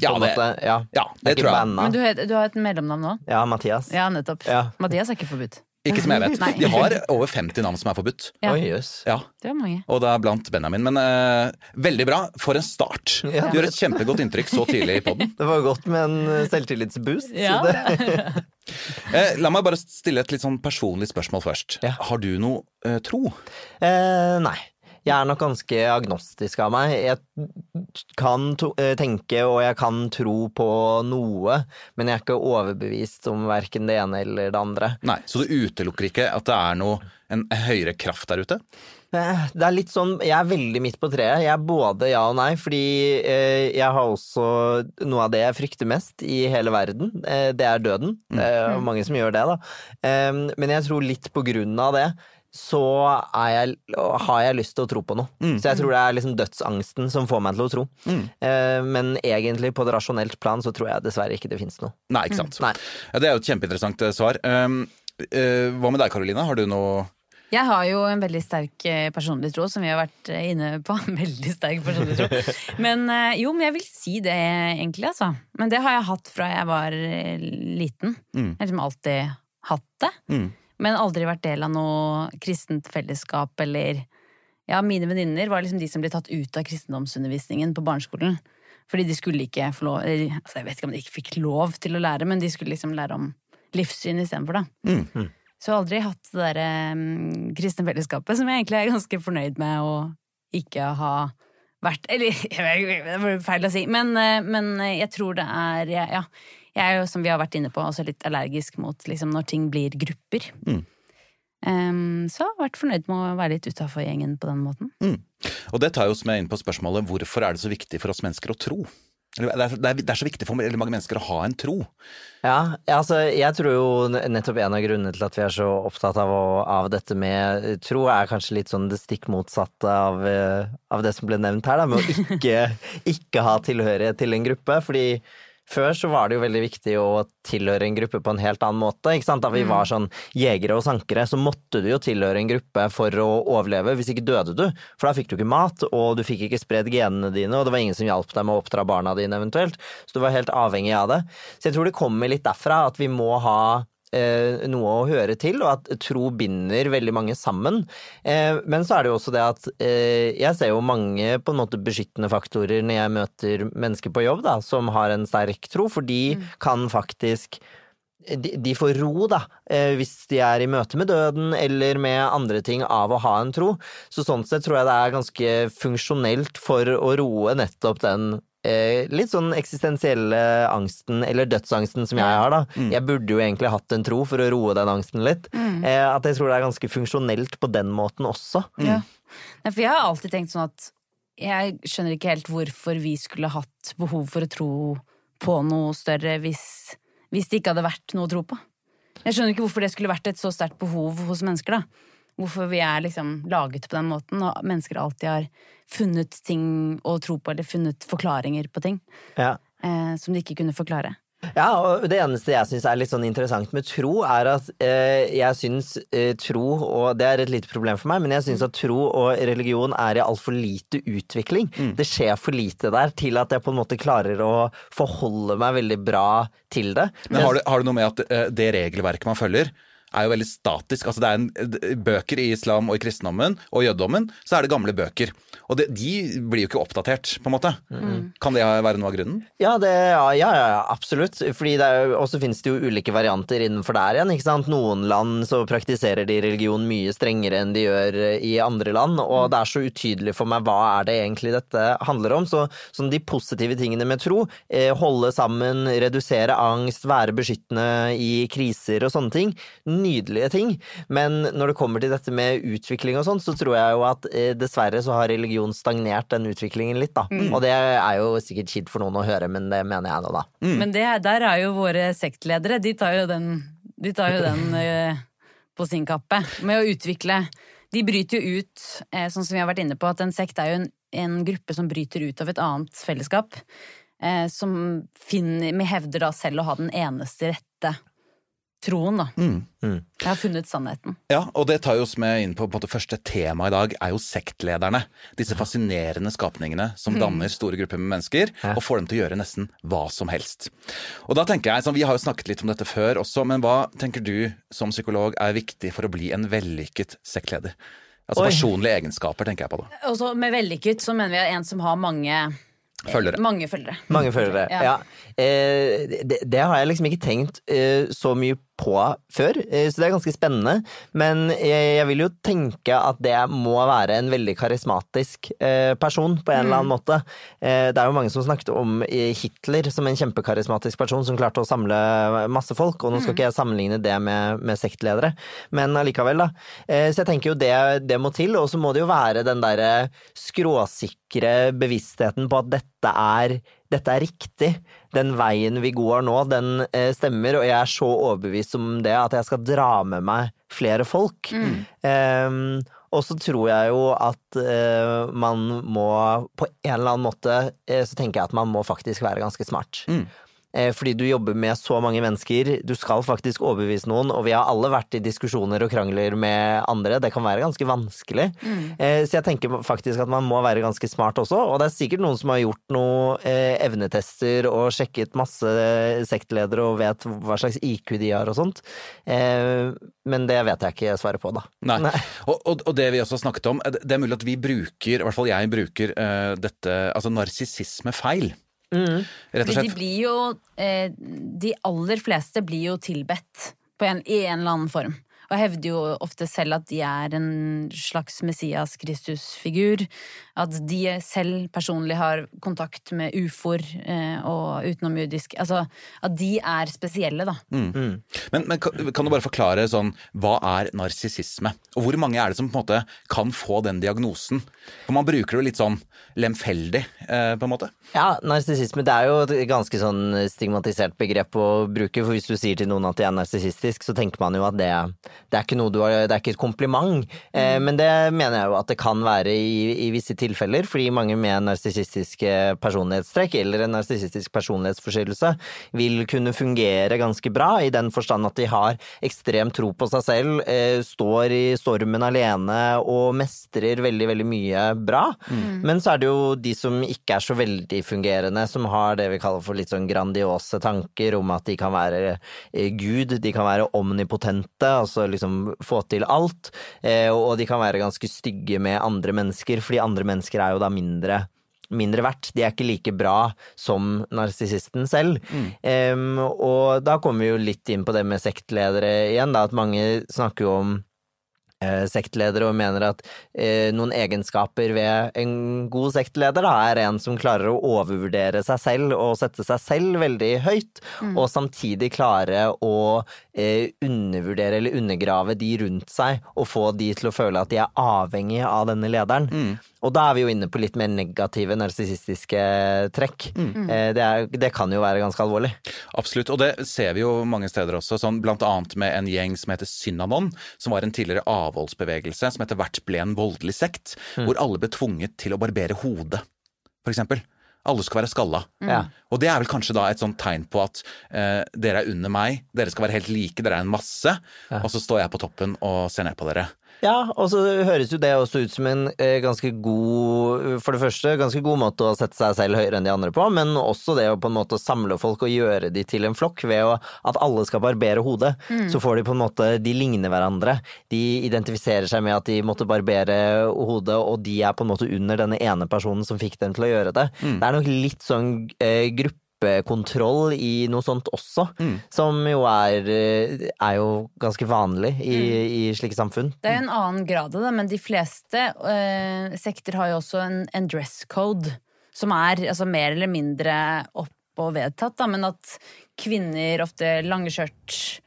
Ja, det- ja. ja, Det tror jeg. banna. Men du, du har et mellomnavn nå? Ja, Mathias. Ja, nettopp. Ja. Mathias er ikke forbudt. Ikke som jeg vet. De har over 50 navn som er forbudt. Ja. Oi, yes. Ja, Det er mange. og det er blant Benjamin. Men uh, veldig bra. For en start. Ja. Du gjør et kjempegodt inntrykk så tidlig i poden. Det var godt med en eh, selvtillitsboost. Ja. Så det, Eh, la meg bare stille et litt sånn personlig spørsmål først. Har du noe uh, tro? eh, nei. Jeg er nok ganske agnostisk av meg. Jeg kan eh, tenke og jeg kan tro på noe, men jeg er ikke overbevist om verken det ene eller det andre. Nei, Så du utelukker ikke at det er noe, en høyere kraft der ute? Eh, Det er litt sånn, Jeg er veldig midt på treet. Jeg er både ja og nei, fordi eh, jeg har også noe av det jeg frykter mest i hele verden. Det er døden. Det er mange som gjør det, da. Men jeg tror litt på grunn av det så er jeg, har jeg lyst til å tro på noe. Så jeg tror det er liksom dødsangsten som får meg til å tro. Eh, men egentlig på det rasjonelt plan så tror jeg dessverre ikke det fins noe. Nei, ikke sant. Nei. Ja, det er jo et kjempeinteressant eh, svar. Um, eh, hva med deg, Karoline? Har du noe Jeg har jo en veldig sterk personlig tro, som vi har vært inne på. Veldig sterk personlig tro. Men jo, men jeg vil si det, egentlig, altså. Men det har jeg hatt fra jeg var liten. Mm. Jeg har liksom alltid hatt det. Mm. Men aldri vært del av noe kristent fellesskap eller Ja, mine venninner var liksom de som ble tatt ut av kristendomsundervisningen på barneskolen. Fordi de skulle ikke få lov eller, altså Jeg vet ikke om de ikke fikk lov til å lære, men de skulle liksom lære om livssyn istedenfor, da. Mm. Så jeg har aldri hatt det derre um, kristne fellesskapet, som jeg egentlig er ganske fornøyd med å ikke ha vært Eller jeg vet det blir feil å si, men, eh, men jeg tror det er Ja. ja jeg er jo, som vi har vært inne på, også litt allergisk mot liksom, når ting blir grupper. Mm. Um, så jeg har vært fornøyd med å være litt utafor gjengen på den måten. Mm. Og det tar jo oss med inn på spørsmålet hvorfor er det så viktig for oss mennesker å tro? Eller, Det er, det er, det er så viktig for mange mennesker å ha en tro. Ja, altså jeg tror jo nettopp en av grunnene til at vi er så opptatt av, å, av dette med tro, er kanskje litt sånn det stikk motsatte av, eh, av det som ble nevnt her, da, med å ikke, ikke ha tilhørighet til en gruppe. Fordi før så var det jo veldig viktig å tilhøre en gruppe på en helt annen måte. ikke sant? Da vi Mm. var sånn jegere og sankere, så måtte du jo tilhøre en gruppe for å overleve. Hvis ikke døde du, for da fikk du ikke mat, og du fikk ikke spredd genene dine, og det var ingen som hjalp deg med å oppdra barna dine eventuelt. Så du var helt avhengig av det. Så jeg tror det kommer litt derfra at vi må ha noe å høre til, og at tro binder veldig mange sammen. Eh, men så er det jo også det at eh, jeg ser jo mange på en måte beskyttende faktorer når jeg møter mennesker på jobb da, som har en sterk tro, for de kan faktisk de, de får ro, da, eh, hvis de er i møte med døden eller med andre ting av å ha en tro. Så sånn sett tror jeg det er ganske funksjonelt for å roe nettopp den eh, litt sånn eksistensielle angsten, eller dødsangsten som jeg har, da. Jeg burde jo egentlig hatt en tro for å roe den angsten litt. Mm. Eh, at jeg tror det er ganske funksjonelt på den måten også. Ja. Nei, for jeg har alltid tenkt sånn at jeg skjønner ikke helt hvorfor vi skulle hatt behov for å tro på noe større hvis, hvis det ikke hadde vært noe å tro på. Jeg skjønner ikke hvorfor det skulle vært et så sterkt behov hos mennesker, da. Hvorfor vi er liksom laget på den måten, og mennesker alltid har funnet ting å tro på, eller funnet forklaringer på ting Ja. eh, som de ikke kunne forklare. Ja, og det eneste jeg syns er litt sånn interessant med tro, er at eh, jeg syns eh, tro, og det er et lite problem for meg, men jeg syns at tro og religion er i altfor lite utvikling. Det skjer for lite der til at jeg på en måte klarer å forholde meg veldig bra til det. Men har det, har det noe med at eh, det regelverket man følger, er jo veldig statisk. Altså det er en, Bøker i islam og i kristendommen og jødedommen, så er det gamle bøker. Og det, de blir jo ikke oppdatert, på en måte. Mm. Kan det være noe av grunnen? Ja, det, ja, ja, ja, absolutt. Fordi det er også finnes det jo ulike varianter innenfor der igjen. ikke sant? Noen land så praktiserer de religion mye strengere enn de gjør eh, i andre land, og det er så utydelig for meg hva er det egentlig dette handler om. Så sånn de positive tingene med tro, eh, holde sammen, redusere angst, være beskyttende i kriser og sånne ting, nydelige ting. Men når det kommer til dette med utvikling og sånn, så tror jeg jo at eh, dessverre så har religion stagnert den utviklingen litt, da. Mm. Og det er jo sikkert kjipt for noen å høre, men det mener jeg nå, da. Men det, der er jo våre sektledere. De tar jo den, de tar jo den eh, på sin kappe med å utvikle. De bryter jo ut, eh, sånn som vi har vært inne på, at en sekt er jo en, en gruppe som bryter ut av et annet fellesskap. Eh, som finner, vi hevder da selv å ha den eneste rette troen, da. Mm. Jeg har funnet sannheten. Ja, og det tar jo oss med inn på, på det første tema i dag, er jo sektlederne. Disse fascinerende skapningene som Mm. danner store grupper med mennesker, og får dem til å gjøre nesten hva som helst. Og da tenker jeg, sånn, Vi har jo snakket litt om dette før også, men hva tenker du som psykolog er viktig for å bli en vellykket sektleder? Altså Oi. personlige egenskaper, tenker jeg på da. Også med vellykket så mener vi en som har mange Følgere. Mange følgere. Mange følgere. Ja. Ja. Eh, det, det har jeg liksom ikke tenkt eh, så mye på før, eh, så det er ganske spennende. Men jeg, jeg vil jo tenke at det må være en veldig karismatisk eh, person på en eller annen Mm. måte. Eh, det er jo mange som snakket om Hitler som en kjempekarismatisk person som klarte å samle masse folk, og nå skal Mm. ikke jeg sammenligne det med, med sektledere, men allikevel, da. Eh, så jeg tenker jo det, det må til, og så må det jo være den derre skråsikre bevisstheten på at dette er dette er riktig. Den veien vi går nå, den eh, stemmer, og jeg er så overbevist om det at jeg skal dra med meg flere folk. Ehm, og så tror jeg jo at uh, man må på en eller annen måte uh, Så tenker jeg at man må faktisk være ganske smart. Eh, Fordi du jobber med så mange mennesker, du skal faktisk overbevise noen, og vi har alle vært i diskusjoner og krangler med andre, det kan være ganske vanskelig. Mm. Så jeg tenker faktisk at man må være ganske smart også, og det er sikkert noen som har gjort noen eh, evnetester og sjekket masse sektledere og vet hva slags IQ de har og sånt, Eh, men det vet jeg ikke svaret på, da. Nei. Og, og, og det vi også snakket om, det det er mulig at vi bruker, i hvert fall jeg bruker, eh, dette, altså narsissisme feil. Mm. Rett og slett. de blir jo eh, De aller fleste blir jo tilbedt på en, i en eller annen form. Og hevder jo ofte selv at de er en slags Messias Kristus-figur. At de selv personlig har kontakt med ufoer eh, og utenomjordisk Altså at de er spesielle, da. Mm. Men, men kan, kan du bare forklare sånn, hva er narsissisme? Og hvor mange er det som på en måte kan få den diagnosen? For man bruker det jo litt sånn lemfeldig, eh, på en måte. Ja, narsissisme det er jo et ganske sånn stigmatisert begrep å bruke, for hvis du sier til noen at de er narsissistisk, så tenker man jo at det, det er ikke noe du har, det er ikke et kompliment. Eh, men det mener jeg jo at det kan være i, i visse tilfeller, fordi mange med narsissistiske personlighetstrekk eller en narsissistisk personlighetsforstyrrelse vil kunne fungere ganske bra, i den forstand at de har ekstrem tro på seg selv, eh, står i stormen alene og mestrer veldig, veldig mye bra. Men så er det jo de som ikke er så veldig fungerende, som har det vi kaller for litt sånn grandiose tanker om at de kan være eh, Gud, de kan være omnipotente, altså liksom få til alt, eh, og de kan være ganske stygge med andre mennesker, fordi andre mennesker er jo da mindre mindre verdt. De er ikke like bra som narsissisten selv. Em, og da kommer vi jo litt inn på det med sektledere igjen, da, at mange snakker jo om eh, sektledere og mener at eh, noen egenskaper ved en god sektleder da, er en som klarer å overvurdere seg selv og sette seg selv veldig høyt, Mm. og samtidig klare å eh, undervurdere eller undergrave de rundt seg og få de til å føle at de er avhengige av denne lederen. Og da er vi jo inne på litt mer negative narsissistiske trekk. Eh, det, er, det kan jo være ganske alvorlig. Absolutt, og det ser vi jo mange steder også, sånn blant annet med en gjeng som heter Synanon, som var en tidligere avholdsbevegelse, som etter hvert ble en voldelig sekt, Mm. hvor alle ble tvunget til å barbere hodet, for eksempel. Alle skal være skalla. Mm. Og det er vel kanskje da et sånt tegn på at eh, dere er under meg, dere skal være helt like, dere er en masse, og så står jeg på toppen og ser ned på dere. Ja, og så høres jo det også ut som en eh, ganske god For det første, ganske god måte å sette seg selv høyere enn de andre på, men også det å på en måte samle folk og gjøre de til en flokk ved å, at alle skal barbere hodet. Mm. Så får de på en måte De ligner hverandre. De identifiserer seg med at de måtte barbere hodet, og de er på en måte under denne ene personen som fikk dem til å gjøre det. Mm. Det er nok litt sånn eh, gruppekontroll i noe sånt også, som jo er, eh, er jo ganske vanlig i, i slike samfunn. Det er jo en annen grad av det, men de fleste øh, sekter har jo også en, en dress code, som er altså, mer eller mindre opp og vedtatt, da, men at kvinner ofte lange skjørt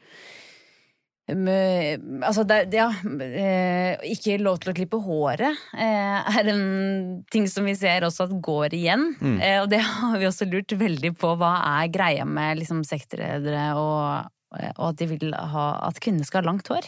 Altså, det, ja eh, Ikke lov til å klippe håret eh, er en ting som vi ser også at går igjen. Mm. Eh, og det har vi også lurt veldig på. Hva er greia med liksom, og, og at de vil ha at kvinner skal ha langt hår,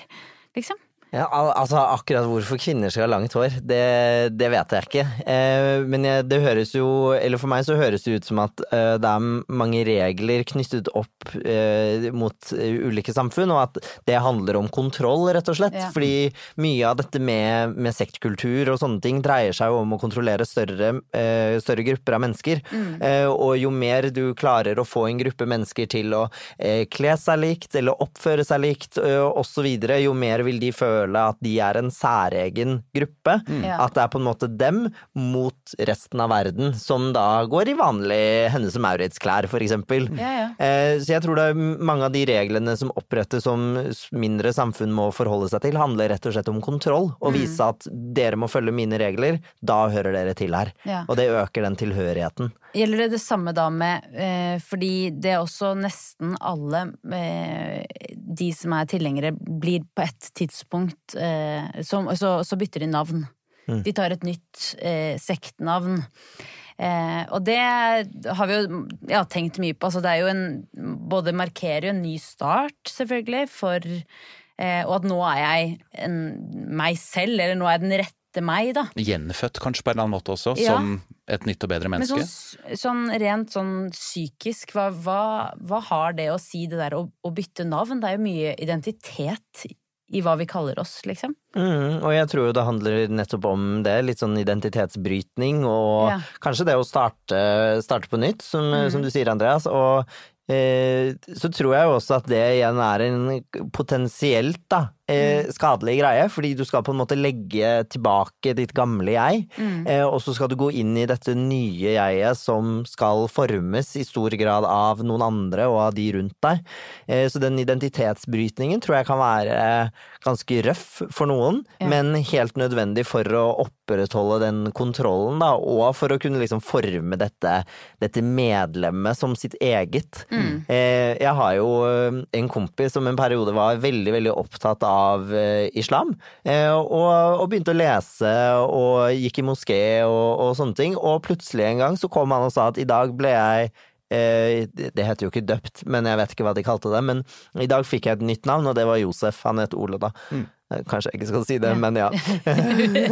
liksom? Ja, al altså Akkurat hvorfor kvinner skal ha langt hår, det, det vet jeg ikke. Eh, men det høres jo Eller for meg så høres det ut som at eh, det er mange regler knyttet opp eh, mot eh, ulike samfunn, og at det handler om kontroll, rett og slett. Ja. Fordi mye av dette med, med sektkultur og sånne ting dreier seg jo om å kontrollere større, eh, større grupper av mennesker. Mm. Eh, og jo mer du klarer å få en gruppe mennesker til å kle seg likt eller oppføre seg likt eh, osv., jo mer vil de føle at de er en særegen gruppe. Mm. At det er på en måte dem mot resten av verden, som da går i vanlig Hennes og Maurits-klær, for eksempel. Ja, ja. Eh, Så jeg tror det er mange av de reglene som opprettes som mindre samfunn må forholde seg til, handler rett og slett om kontroll. Og Mm. vise at dere må følge mine regler, da hører dere til her. Ja. Og det øker den tilhørigheten. Gjelder det det samme da med eh, Fordi det er også nesten alle eh, de som er tilhengere, blir på et tidspunkt eh, så, så, så bytter de navn. Mm. De tar et nytt eh, sektnavn. Eh, og det har vi jo ja, tenkt mye på. Altså, det er jo en Både markerer jo en ny start, selvfølgelig, for eh, Og at nå er jeg en, meg selv, eller nå er jeg den rette meg, da. Gjenfødt kanskje på en eller annen måte også, Ja. som et nytt og bedre Men menneske. sånn, sånn rent sånn psykisk, hva, hva, hva har det å si, det der å, å bytte navn? Det er jo mye identitet i hva vi kaller oss, liksom. Mm, og jeg tror jo det handler nettopp om det, litt sånn identitetsbrytning, og Ja. kanskje det å starte, starte på nytt, som, Mm. som du sier, Andreas. Og eh, så tror jeg jo også at det igjen er en potensielt da, eh, Mm. skadelig greie, fordi du skal på en måte legge tilbake ditt gamle jeg, Mm. eh, og så skal du gå inn i dette nye jeget som skal formes i stor grad av noen andre og av de rundt deg. Eh, så den identitetsbrytningen tror jeg kan være ganske røff for noen, Ja. men helt nødvendig for å opprettholde den kontrollen, da, og for å kunne liksom forme dette, dette medlemmet som sitt eget. Mm. Eh, jeg har jo eh, en kompis som en periode var veldig, veldig opptatt av eh, islam, eh, og, og begynte å lese og gikk i moské og, og sånne ting, og plutselig en gang så kom han og sa at i dag ble jeg eh, det heter jo ikke døpt, men jeg vet ikke hva de kalte det. Men i dag fikk jeg et nytt navn, og det var Josef. Han het Ole, da. Eh, Kanskje jeg ikke skal si det, men ja.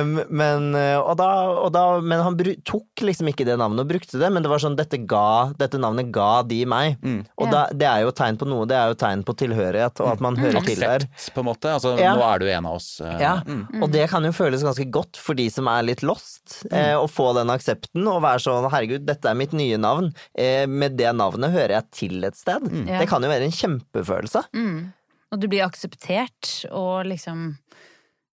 um, men, eh, og da, og da, men han bru, tok liksom ikke det navnet og brukte det, men det var sånn dette, ga, dette navnet ga de meg. Og Ja. da, det er jo tegn på noe, det er jo tegn på tilhørighet, og at man hører til der. Aksept, på en måte. Altså, Ja. Nå er du en av oss. eh, Ja, mm. og det kan jo føles ganske godt for de som er litt lost, eh, å få den aksepten og være sånn herregud, dette er mitt nye navn, eh, med det navnet hører jeg til et sted. Ja. Det kan jo være en kjempefølelse. Mm. Og du blir akseptert, og liksom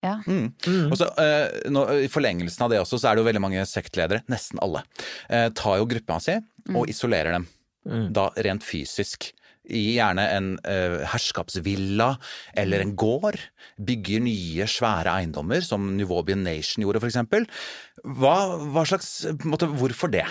Ja. Mm. Og så, eh, nå, I forlengelsen av det også, så er det jo veldig mange sektledere, nesten alle, eh, tar jo gruppa si og Mm. isolerer dem. Da rent fysisk. I gjerne en eh, herskapsvilla eller en gård. Bygger nye, svære eiendommer, som Nuvobian Nation gjorde f.eks. Hva, hva slags måte, Hvorfor det?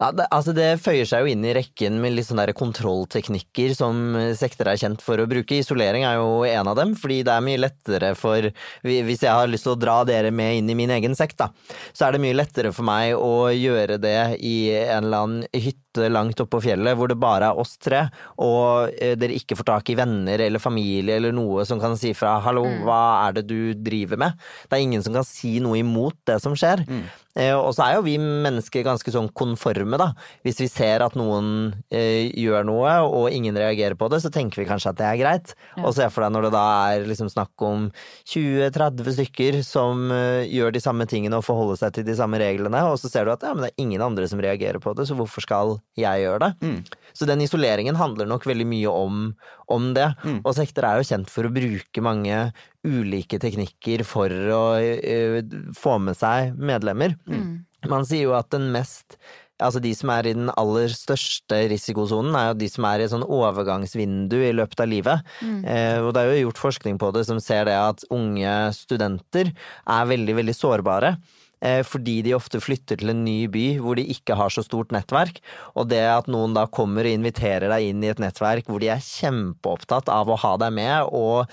Ja, det, altså det føyer seg jo inn i rekken med litt sånne kontrollteknikker som sekter er kjent for å bruke. Isolering er jo en av dem, fordi det er mye lettere for Hvis jeg har lyst til å dra dere med inn i min egen sekt, da, så er det mye lettere for meg å gjøre det i en eller annen hytte hytte langt oppå på fjellet hvor det bare er oss tre, og eh, dere ikke får tak i venner eller familie eller noe som kan si fra 'hallo, hva er det du driver med'? Det er ingen som kan si noe imot det som skjer. Mm. og så er jo vi mennesker ganske sånn konforme, da. Hvis vi ser at noen eh, gjør noe, og ingen reagerer på det, så tenker vi kanskje at det er greit. Ja. Og se for deg når det da er liksom snakk om 20-30 stykker som eh, gjør de samme tingene og forholder seg til de samme reglene, og så ser du at ja, men det er ingen andre som reagerer på det, så hvorfor skal jeg gjør det? Så den isoleringen handler nok veldig mye om, om det. Og sekter er jo kjent for å bruke mange ulike teknikker for å eh, få med seg medlemmer. Man sier jo at den mest Altså de som er i den aller største risikosonen, er jo de som er i et sånn overgangsvindu i løpet av livet. Mm. Eh, og det er jo gjort forskning på det som ser det at unge studenter er veldig, veldig sårbare. Eh, fordi de ofte flytter til en ny by hvor de ikke har så stort nettverk. Og det at noen da kommer og inviterer deg inn i et nettverk hvor de er kjempeopptatt av å ha deg med, og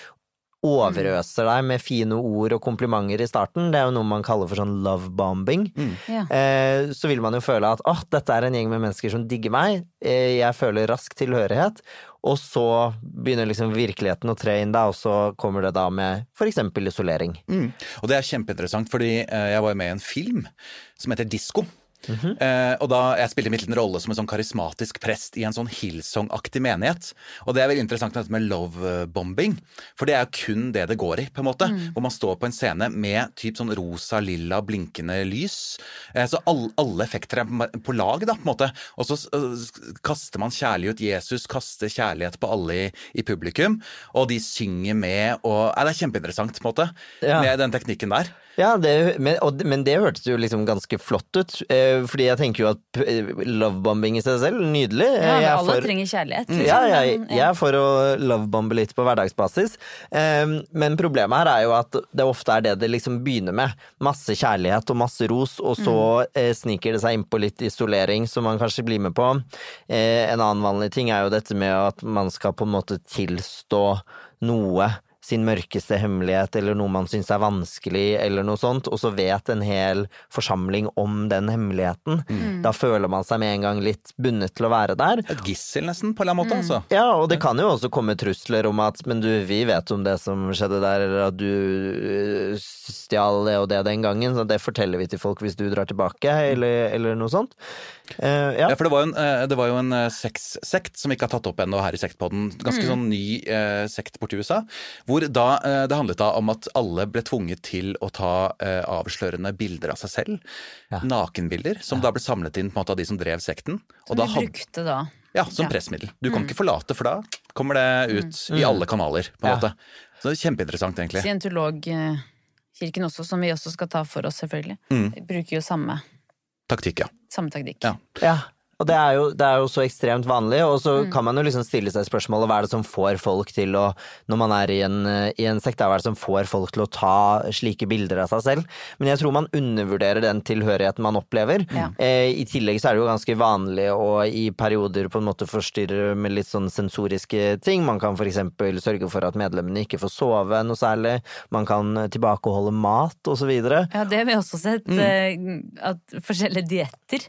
overøser deg med fine ord og komplimenter i starten, det er jo noe man kaller for sånn love bombing. Ja. Eh, så vil man jo føle at åh, dette er en gjeng med mennesker som digger meg, eh, jeg føler rask tilhørighet, og så begynner liksom virkeligheten å tre inn da, og så kommer det da med for eksempel isolering. Mm. Og det er kjempeinteressant, fordi eh, jeg var jo med i en film som heter Disko. Eh, og da Jeg spilte en liten rolle som en sånn karismatisk prest i en sånn Hillsong-aktig menighet. Og det er veldig interessant dette med lovebombing, for det er jo kun det det går i. på en måte, Mm. Hvor man står på en scene med typ sånn rosa, lilla, blinkende lys. Eh, så all, alle effekter er på lag, da, på en måte. Og så uh, kaster man kjærlighet. Jesus kaster kjærlighet på alle i, i publikum, og de synger med. og eh, Det er kjempeinteressant, på en måte, Ja. med den teknikken der. Ja, det, men, og, men det hørtes jo liksom ganske flott ut, eh, fordi jeg tenker jo at eh, lovebombing i seg selv, nydelig. Ja, er alle for- trenger kjærlighet. Mm. liksom, Ja, jeg, jeg er for å lovebombe litt på hverdagsbasis. Eh, men problemet her er jo at det ofte er det det liksom begynner med. Masse kjærlighet og masse ros, og så eh, sniker det seg innpå litt isolering som man kanskje blir med på. Eh, en annen vanlig ting er jo dette med at man skal på en måte tilstå noe. Sin mørkeste hemmelighet, eller noe man syns er vanskelig, eller noe sånt, og så vet en hel forsamling om den hemmeligheten. Mm. Da føler man seg med en gang litt bundet til å være der. Et gissel, nesten, på en eller annen måte. altså. Ja, og det kan jo også komme trusler om at men du, vi vet om det som skjedde der, eller at du øh, stjal det og det den gangen, så det forteller vi til folk hvis du drar tilbake, eller, eller noe sånt. Uh, ja. Ja, for det var jo en, eh, det var jo en eh, sexsekt som vi ikke har tatt opp ennå her i Sektpodden. Ganske Mm. sånn ny eh, sekt borti USA. Hvor da, eh, det handlet da om at alle ble tvunget til å ta eh, avslørende bilder av seg selv. Nakenbilder. Som da ble samlet inn på en måte av de som drev sekten. Som da vi brukte da. ja, som Ja. pressmiddel. Du kan Mm. ikke forlate, for da kommer det ut Mm. i alle kanaler. på en Ja. måte. Så det er kjempeinteressant, egentlig. Scientologkirken også, som vi også skal ta for oss, selvfølgelig. Mm. Bruker jo samme, Taktikk, ja. samme taktikk. Ja. Ja, og det er, jo, det er jo så ekstremt vanlig, og så Mm. kan man jo liksom stille seg spørsmålet hva er det som får folk til å, når man er i en, i en sekt, hva er det som får folk til å ta slike bilder av seg selv? Men jeg tror man undervurderer den tilhørigheten man opplever. Ja. Eh, I tillegg så er det jo ganske vanlig å i perioder på en måte forstyrre med litt sånn sensoriske ting. Man kan eksempel sørge for at medlemmene ikke får sove noe særlig. Man kan eh, tilbakeholde mat videre. Ja, det har vi også sett. Mm. eh, At forskjellige dietter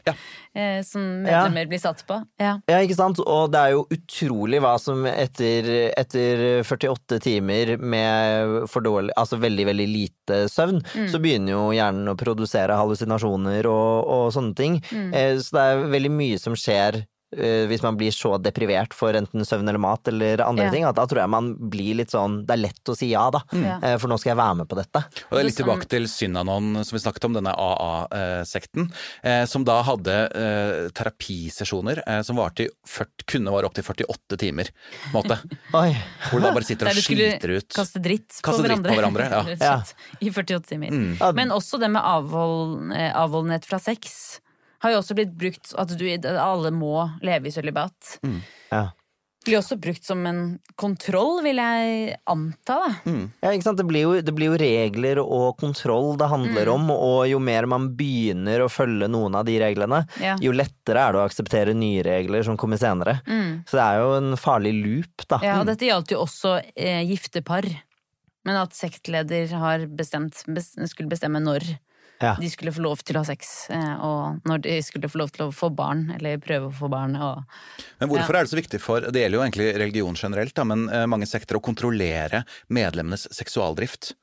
eh, som Ja. Medlemmer blir satt på. Ja. Ja, ikke sant? Og det er jo utrolig hva som etter, etter 48 timer med for dårlig, altså veldig, veldig lite søvn, Mm. så begynner jo hjernen å produsere hallusinasjoner og, og sånne ting. Mm. Eh, Så det er veldig mye som skjer hvis man blir så deprivert for enten søvn eller mat eller andre Ja. ting, at da tror jeg man blir litt sånn Det er lett å si ja, da. Mm. Eh, For nå skal jeg være med på dette. Og det er litt tilbake til Synanon, som vi snakket om, denne AA-sekten, eh, som da hadde eh, terapisesjoner eh, som varte i 40, kunne vare opptil 48 timer. på en måte. Oi. Hvor du da bare sitter og sliter ut. kaste dritt på Kaste dritt på hverandre, ja. I 48 timer. Mm. Men også det med avhold, eh, avholdenhet fra sex har jo også blitt brukt at du, alle må leve i sølibat. Ja. Blir også brukt som en kontroll, vil jeg anta. da. Ja, ikke sant? Det blir, jo, det blir jo regler og kontroll det handler Mm. om, og jo mer man begynner å følge noen av de reglene, Ja. jo lettere er det å akseptere nye regler som kommer senere. Mm. Så det er jo en farlig loop, da. Ja, og dette gjaldt jo også eh, gifte par. Men at sektleder har bestemt, bes, skulle bestemme når Ja. de skulle få lov til å ha sex, eh, og når de skulle få lov til å få barn, eller prøve å få barn. Og, Men hvorfor Ja. er det så viktig for, det gjelder jo egentlig religion generelt, da, men eh, mange sekter å kontrollere medlemmenes seksualdrift?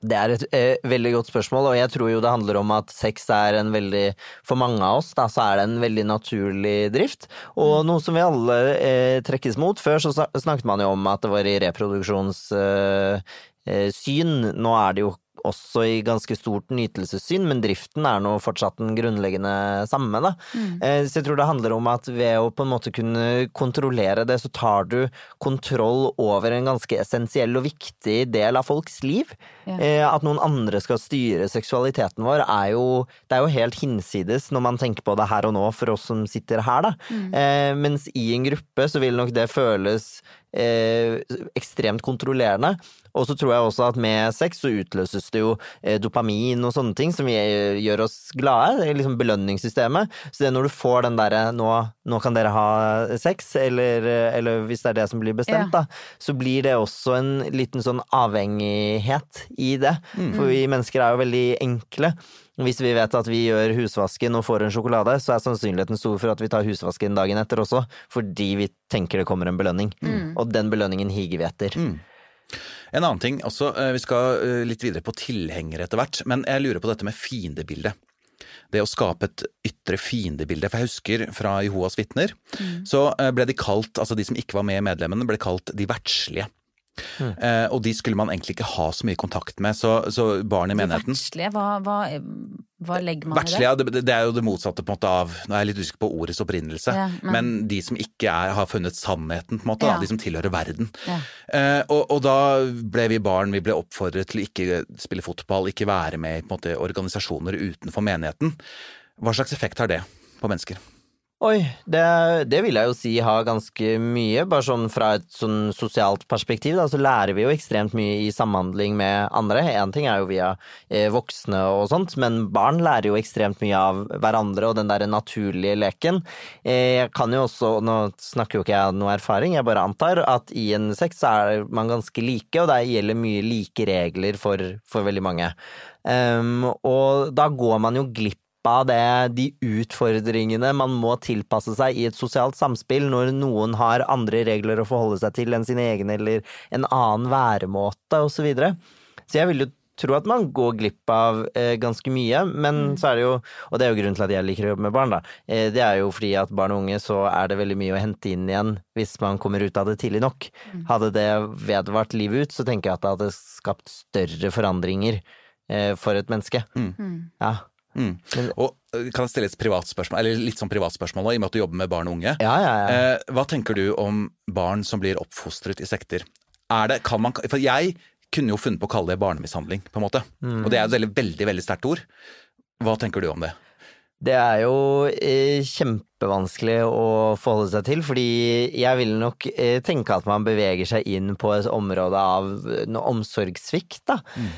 Det er et eh, veldig godt spørsmål, og jeg tror jo det handler om at sex er en veldig For mange av oss da, så er det en veldig naturlig drift, og noe som vi alle eh, trekkes mot. Før så snak- snakket man jo om at det var i reproduksjonssyn. Eh, syn. Nå er det jo også i ganske stort nytelsessyn, men driften er nå fortsatt den grunnleggende samme. Da. Mm. Eh, Så jeg tror det handler om at ved å på en måte kunne kontrollere det, så tar du kontroll over en ganske essensiell og viktig del av folks liv. Ja. Eh, At noen andre skal styre seksualiteten vår, er jo, det er jo helt hinsides når man tenker på det her og nå for oss som sitter her, da. Mm. Eh, mens i en gruppe så vil nok det føles eh, ekstremt kontrollerende. Og så tror jeg også at med sex så utløses det jo eh, dopamin og sånne ting som gjør oss glade. Det er liksom belønningssystemet. Så det er når du får den derre nå, nå kan dere ha sex, eller, eller hvis det er det som blir bestemt, Ja. da, så blir det også en liten sånn avhengighet i det. Mm. For vi mennesker er jo veldig enkle. Hvis vi vet at vi gjør husvasken og får en sjokolade, så er sannsynligheten stor for at vi tar husvasken dagen etter også, fordi vi tenker det kommer en belønning. Mm. Og den belønningen higer vi etter. En annen ting, også, eh, Vi skal eh, litt videre på tilhengere etter hvert, men jeg lurer på dette med fiendebildet. Det å skape et ytre fiendebilde. For jeg husker fra Jehovas vitner, så eh, ble de kalt, altså de som ikke var med i medlemmene, ble kalt de verdslige. Eh, og de skulle man egentlig ikke ha så mye kontakt med, så, så barn i menigheten Verdslige, hva, hva, hva legger man i det? det, det er jo det motsatte på en måte av Nå er jeg litt usikker på ordets opprinnelse, Ja, men, men- de som ikke er, har funnet sannheten, på en måte, Ja. da, de som tilhører verden. Ja. Eh, og, og da ble vi barn vi ble oppfordret til å ikke spille fotball, ikke være med i på en måte, organisasjoner utenfor menigheten. Hva slags effekt har det på mennesker? Oi, det, det vil jeg jo si har ganske mye. Bare sånn fra et sånn sosialt perspektiv, da, så lærer vi jo ekstremt mye i samhandling med andre. Én ting er jo via eh, voksne og sånt, men barn lærer jo ekstremt mye av hverandre og den der naturlige leken. Eh, jeg kan jo også, nå snakker jo ikke jeg noe erfaring, jeg bare antar at i en sex så er man ganske like, og det gjelder mye like regler for, for veldig mange. Um, og da går man jo glipp av det, de utfordringene man må tilpasse seg i et sosialt samspill når noen har andre regler å forholde seg til enn sine egne, eller en annen væremåte osv. Så, videre. så jeg vil jo tro at man går glipp av eh, ganske mye, men så er det jo, og det er jo grunnen til at jeg liker å jobbe med barn, da, eh, det er jo fordi at barn og unge så er det veldig mye å hente inn igjen hvis man kommer ut av det tidlig nok. Hadde det vedvart livet ut, så tenker jeg at det hadde skapt større forandringer eh, for et menneske. Ja. Mm. Og øh, Kan jeg stille et privat spørsmål, eller litt sånn privat spørsmål da, i og med at du jobber med barn og unge? Ja, ja, ja. Eh, hva tenker du om barn som blir oppfostret i sekter? Er det, kan man, for jeg kunne jo funnet på å kalle det barnemishandling, på en måte. Mm. Og det er et veldig, veldig, veldig sterkt ord. Hva tenker du om det? Det er jo eh, kjempevanskelig å forholde seg til, fordi jeg vil nok eh, tenke at man beveger seg inn på et område av eh, noe omsorgssvikt, da. Mm.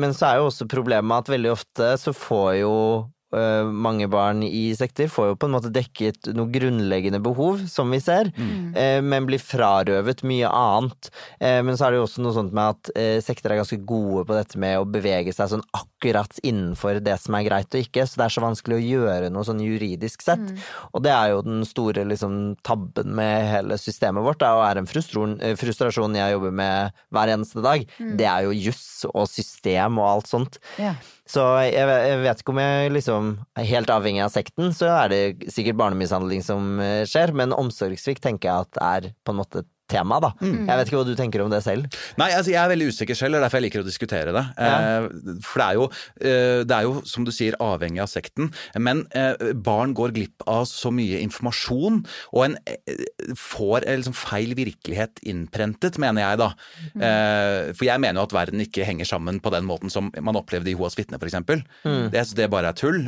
men så er jo også problemet at veldig ofte så får jo mange barn i sekter får jo på en måte dekket noe grunnleggende behov, som vi ser, mm. men blir frarøvet mye annet. Eh, men så er det jo også noe sånt med at eh, sekter er ganske gode på dette med å bevege seg sånn akkurat innenfor det som er greit og ikke, så det er så vanskelig å gjøre noe sånn juridisk sett. Og det er jo den store liksom, tabben med hele systemet vårt, da, og er en frustrasjon, eh, jeg jobber med hver eneste dag. Mm. Det er jo juss og system og alt sånt. Ja. Så jeg, jeg vet ikke om jeg liksom er helt avhengig av sekten, så er det sikkert barnemishandling som eh, skjer, men omsorgssvikt tenker jeg at er på en måte tema, da. Mm. Jeg vet ikke hva du tenker om det selv. Nei, altså jeg er veldig usikker selv, og derfor jeg liker å diskutere det. Ja. Eh, for det er, jo, eh, det er jo, som du sier, avhengig av sekten. Men eh, barn går glipp av så mye informasjon, og en får en liksom feil virkelighet innprentet, mener jeg da. Mm. for jeg mener jo at verden ikke henger sammen på den måten som man opplevde i Hoas vitne, f.eks. Mm. Det, det bare er tull.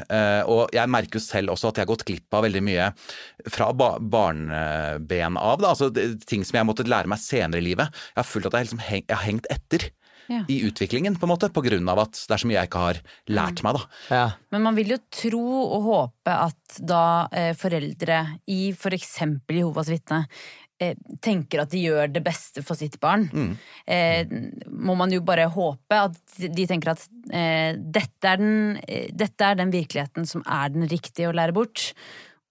Og jeg merker jo selv også at jeg har gått glipp av veldig mye fra ba barneben av. Da. Altså, det, ting som jeg måtte lære meg senere i livet. Jeg har følt at jeg, liksom heng, jeg har hengt etter Ja. i utviklingen, på en måte, på grunn av at det er så mye jeg ikke har lært meg. da. Men man vil jo tro og håpe at da eh, foreldre i for eksempel Jehovas vitne eh, tenker at de gjør det beste for sitt barn, Mm. eh, må man jo bare håpe at de tenker at eh, dette, er den, dette er den virkeligheten som er den riktige å lære bort,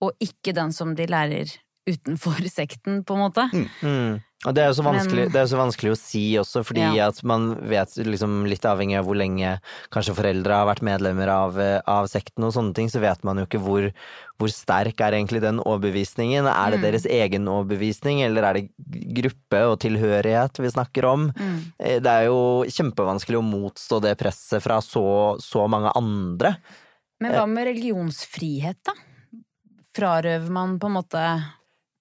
og ikke den som de lærer utenfor sekten, på en måte. Mm. Og det er jo så vanskelig, Men- det så vanskelig å si også, fordi Ja. at man vet liksom litt avhengig av hvor lenge kanskje foreldre har vært medlemmer av, eh, av sekten og sånne ting, så vet man jo ikke hvor, hvor sterk er egentlig den overbevisningen. Er det Mm. deres egen overbevisning, eller er det gruppe og tilhørighet vi snakker om? Mm. Eh, Det er jo kjempevanskelig å motstå det presset fra så, så mange andre. Men hva med religionsfrihet, da? Frarøver man på en måte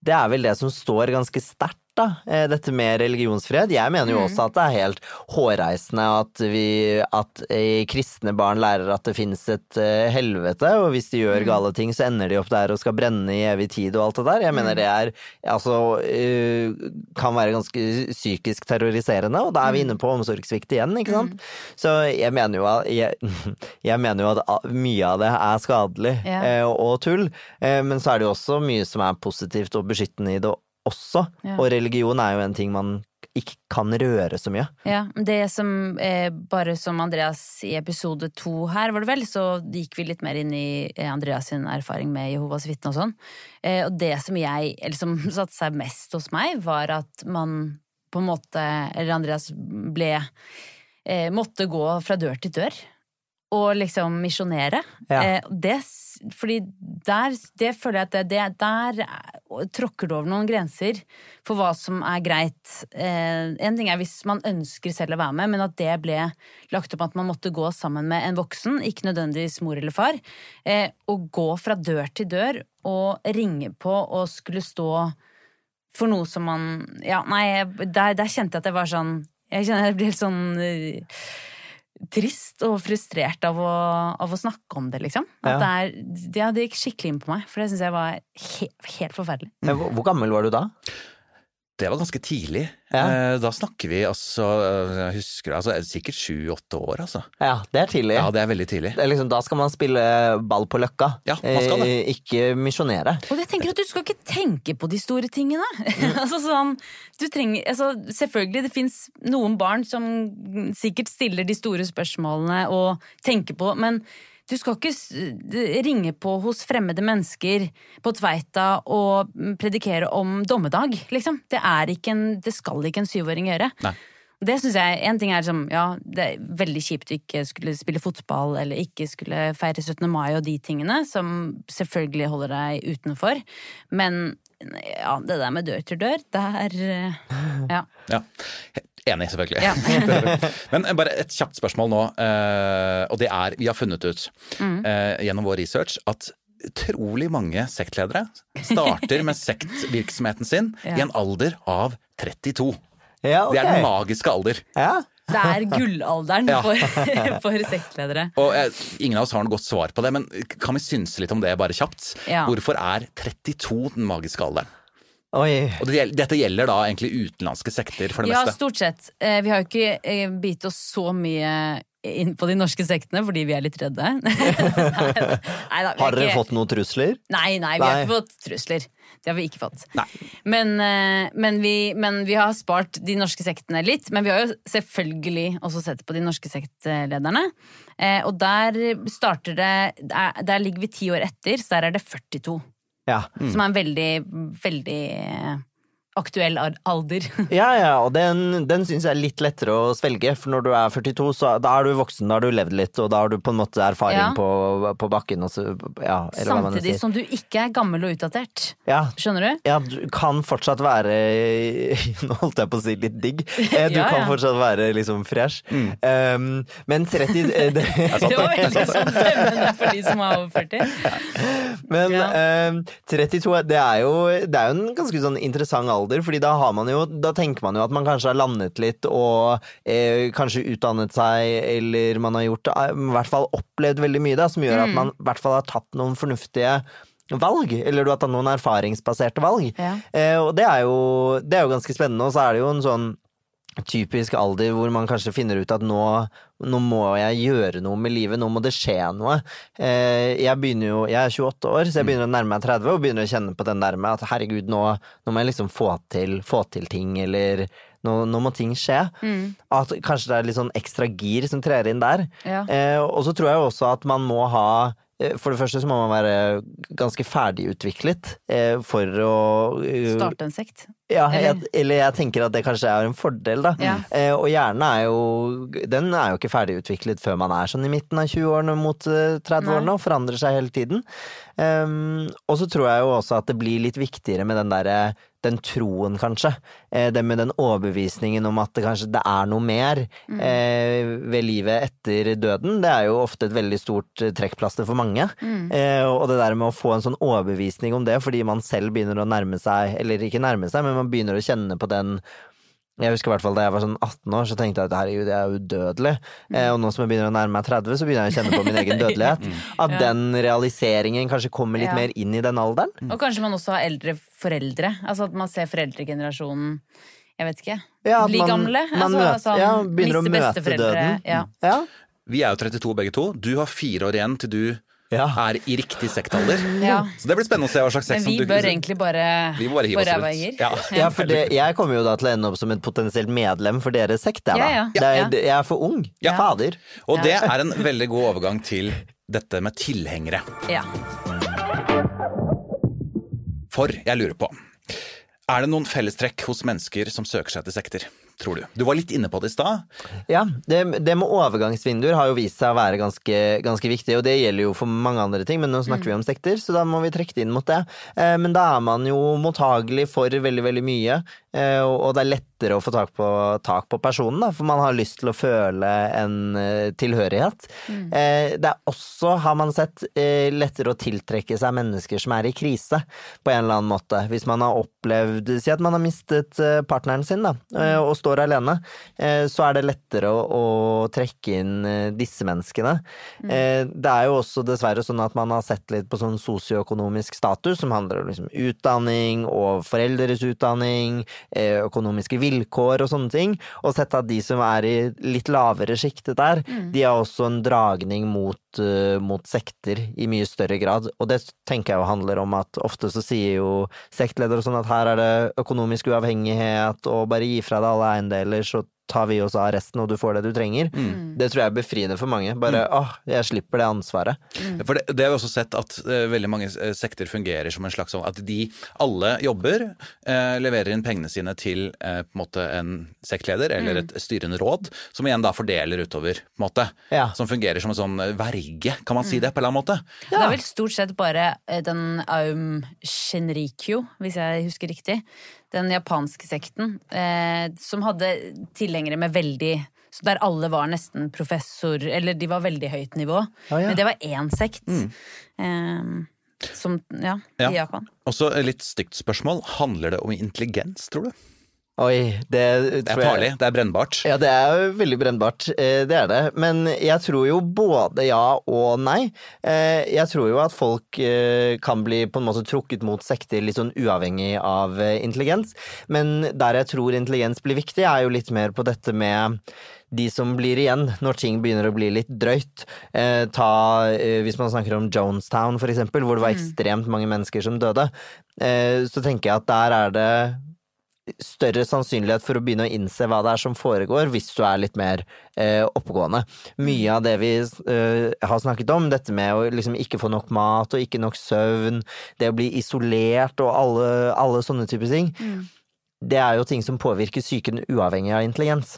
Det er vel det som står ganske sterkt, da. eh, Dette med religionsfrihet. Jeg mener jo Mm. også at det er helt hårreisende at vi At eh, kristne barn lærer at det finnes et eh, helvete, og hvis de gjør Mm. gale ting, så ender de opp der og skal brenne i evig tid og alt det der. Jeg mener Mm. det er Altså kan være ganske psykisk terroriserende, og da er vi inne på omsorgssvikt igjen, ikke sant. Så jeg mener jo at jeg, jeg mener jo at mye av det er skadelig Ja. og tull, men så er det jo også mye som er positivt og beskyttende i det også. Ja. Og religion er jo en ting man ikke kan røre så mye. Ja, det som eh, Bare som Andreas i episode to her, var det vel, så gikk vi litt mer inn i eh, Andreas sin erfaring med Jehovas vitne og sånn. Eh, og det som jeg eller som satte seg mest hos meg, var at man på en måte Eller Andreas ble eh, Måtte gå fra dør til dør. Og liksom misjonere. Ja. Eh, det, fordi der Det føler jeg at det, Der er- tråkker du over noen grenser for hva som er greit. Eh, en ting er hvis man ønsker selv å være med, men at det ble lagt opp at man måtte gå sammen med en voksen, ikke nødvendigvis mor eller far, eh, og gå fra dør til dør og ringe på og skulle stå for noe som man Ja, nei, der, der kjente jeg at det var sånn Jeg kjenner jeg blir helt sånn eh, trist og frustrert av å, av å snakke om det, liksom. At Ja. det, er, ja, det gikk skikkelig inn på meg, for det syns jeg var he helt forferdelig. Men hvor, hvor gammel var du da? Det var ganske tidlig. Ja. Eh, Da snakker vi altså Jeg husker altså, sikkert sju-åtte år, altså. Ja, det er tidlig. Ja, det er veldig tidlig. Det er liksom, da skal man spille ball på løkka, Ja, man skal det. eh, ikke misjonere. Og jeg tenker at du skal ikke tenke på de store tingene. altså sånn, du trenger, altså Selvfølgelig, det fins noen barn som sikkert stiller de store spørsmålene og tenker på, men du skal ikke ringe på hos fremmede mennesker på Tveita og predikere om dommedag, liksom. Det, er ikke en, det skal ikke en syvåring gjøre. Nei. Det synes jeg, En ting er liksom, ja, det er veldig kjipt å ikke skulle spille fotball eller ikke skulle feire 17. mai og de tingene, som selvfølgelig holder deg utenfor. Men ja, det der med dør til dør, det er Ja. Ja. Enig, selvfølgelig. Ja. Men eh, bare et kjapt spørsmål nå, eh, og det er Vi har funnet ut Mm. eh, gjennom vår research at utrolig mange sektledere starter med sektvirksomheten sin Ja. i en alder av 32. Ja, okay. Det er den magiske alder. Ja. Det er gullalderen Ja. for, for sektledere. Og jeg, Ingen av oss har noe godt svar på det, men kan vi synse litt om det bare kjapt? Ja. Hvorfor er 32 den magiske alderen? Oi. Og det, dette gjelder da egentlig utenlandske sekter for det Ja, meste. stort sett. Eh, Vi har jo ikke eh, bitt oss så mye inn på de norske sektene fordi vi er litt redde. Neida, vi er Har dere ikke- fått noen trusler? Nei, nei, vi har ikke fått trusler. Det har vi ikke fått. Men, eh, men, vi, men vi har spart de norske sektene litt. Men vi har jo selvfølgelig også sett på de norske sektlederne. Eh, og der starter det Der, der ligger vi ti år etter, så der er det 42. Ja. Som er en veldig, veldig eh, aktuell alder. Ja, ja, og den, den syns jeg er litt lettere å svelge, for når du er 42, så da er du voksen, da har du levd litt, og da har du på en måte erfaring Ja. på, på bakken, og så, ja, eller hva man Samtidig sier. som du ikke er gammel og utdatert. Ja. Skjønner du? Ja, du kan fortsatt være Nå holdt jeg på å si litt digg. Eh, Du Ja, kan fortsatt være liksom fresh. Um, men 30 eh, det, Det var veldig sånn dømmende for de som er over 40. Men um, 32, det er, jo, det er jo en ganske sånn interessant alder, fordi da har man jo Da tenker man jo at man kanskje har landet litt og eh, kanskje utdannet seg, eller man har gjort eh, I hvert fall opplevd veldig mye, da, som gjør at Mm. man i hvert fall har tatt noen fornuftige valg, eller du har tatt noen erfaringsbaserte valg. Ja. Eh, og det er, jo, det er jo ganske spennende, og så er det jo en sånn typisk alder hvor man kanskje finner ut at nå, nå må jeg gjøre noe med livet, nå må det skje noe. Eh, jeg begynner jo, jeg er 28 år, så jeg begynner å nærme meg 30 og begynner å kjenne på den der med at herregud, nå, nå må jeg liksom få til, få til ting, eller nå, nå må ting skje. Mm. At kanskje det er litt sånn ekstra gir som trer inn der. Ja. Eh, og så tror jeg også at man må ha eh, for det første så må man være ganske ferdigutviklet for å Starte en sekt. Ja, Eller- jeg, eller jeg tenker at det kanskje er en fordel, da. Ja. Eh, og hjernen er jo Den er jo ikke ferdigutviklet før man er sånn i midten av 20-årene mot eh, 30-årene, og forandrer seg hele tiden. Um, og så tror jeg jo også at det blir litt viktigere med den derre den troen, kanskje. Eh, det med den overbevisningen om at det kanskje det er noe mer Mm. eh, ved livet etter døden. Det er jo ofte et veldig stort eh, trekkplaster for mange. Mm. Eh, og det der med å få en sånn overbevisning om det fordi man selv begynner å nærme seg, eller ikke nærme seg, men man begynner å kjenne på den jeg husker i hvert fall Da jeg var sånn 18 år, så tenkte jeg at herregud, jeg er udødelig. Eh, og nå som jeg begynner å nærme meg 30, så begynner jeg å kjenne på min egen dødelighet. At Ja. den realiseringen kanskje kommer litt Ja. mer inn i den alderen. Og kanskje man også har eldre foreldre. Altså at man ser foreldregenerasjonen Jeg vet ikke. Ja, bli man- gamle. man altså, møter- sånn, ja, begynner å møte døden. Ja. Vi er jo 32 begge to. Du har fire år igjen til du er i riktig sektalder. Ja. Så det blir spennende å se hva slags Men sekt vi som du bør egentlig bare Vi må bare hive oss gir. Ja. Ja, for det, jeg kommer jo da til å ende opp som et potensielt medlem for deres sekt, jeg, da. Ja, ja. Det er, Jeg er for ung. Fader. Og det er en veldig god overgang til dette med tilhengere. Ja. For jeg lurer på Er det noen fellestrekk hos mennesker som søker seg til sekter, tror du? Du var litt inne på det i stad. Ja, det, det med overgangsvinduer har jo vist seg å være ganske, ganske viktig, og det gjelder jo for mange andre ting, men nå snakker vi om sekter, så da må vi trekke det inn mot det. Eh, men da er man jo mottagelig for veldig, veldig mye, eh, og, og det er lettere å få tak på, tak på personen, da, for man har lyst til å føle en eh, tilhørighet. Eh, det er også, har man sett, eh, lettere å tiltrekke seg mennesker som er i krise, på en eller annen måte. Hvis man har opplevd, si at man har mistet eh, partneren sin, da, eh, og står alene, eh, så er det lettere å, å trekke inn eh, disse menneskene. Mm. Det er jo også dessverre sånn at man har sett litt på sånn sosioøkonomisk status, som handler om liksom utdanning og foreldres utdanning, eh, økonomiske vilkår og sånne ting, og sett at de som er i litt lavere sjiktet der, Mm. de har også en dragning mot, eh, mot sekter i mye større grad. Og det tenker jeg jo handler om at ofte så sier jo sektledere sånn at her er det økonomisk uavhengighet, og bare gi fra deg alle eiendeler, så tar vi oss av resten, og du får det du trenger. Det tror jeg er befriende for mange. Bare åh, jeg slipper det ansvaret. For det, det har vi også sett at uh, veldig mange eh, sekter fungerer som en slags sånn at de alle jobber, uh, leverer inn pengene sine til på en måte en sektleder eller Mm. et styrende råd, som igjen da fordeler utover, på en måte. Ja. Som fungerer som en sånn verge, kan man si Mm. det på en eller annen måte? Det er vel stort sett bare den Aum Shinrikyo, hvis jeg husker riktig. Den japanske sekten, eh, som hadde tilhengere med veldig så Der alle var nesten professor, eller de var veldig høyt nivå. Ah, ja. Men det var én sekt. Mm. Eh, som, ja, Ja. i Japan. Også et litt stygt spørsmål. Handler det om intelligens, tror du? Oi, det Det er farlig. jeg- det er brennbart. Ja, det er veldig brennbart. Eh, Det er det. Men jeg tror jo både ja og nei. Eh, Jeg tror jo at folk eh, kan bli på en måte trukket mot sekter litt sånn uavhengig av intelligens. Men der jeg tror intelligens blir viktig, er jo litt mer på dette med de som blir igjen når ting begynner å bli litt drøyt. Eh, ta, eh, hvis man snakker om Jonestown, for eksempel, hvor det var ekstremt mange mennesker som døde, eh, så tenker jeg at der er det større sannsynlighet for å begynne å innse hva det er som foregår, hvis du er litt mer eh, oppegående. Mye av det vi eh, har snakket om, dette med å liksom ikke få nok mat og ikke nok søvn, det å bli isolert og alle, alle sånne typer ting, det er jo ting som påvirker psyken uavhengig av intelligens.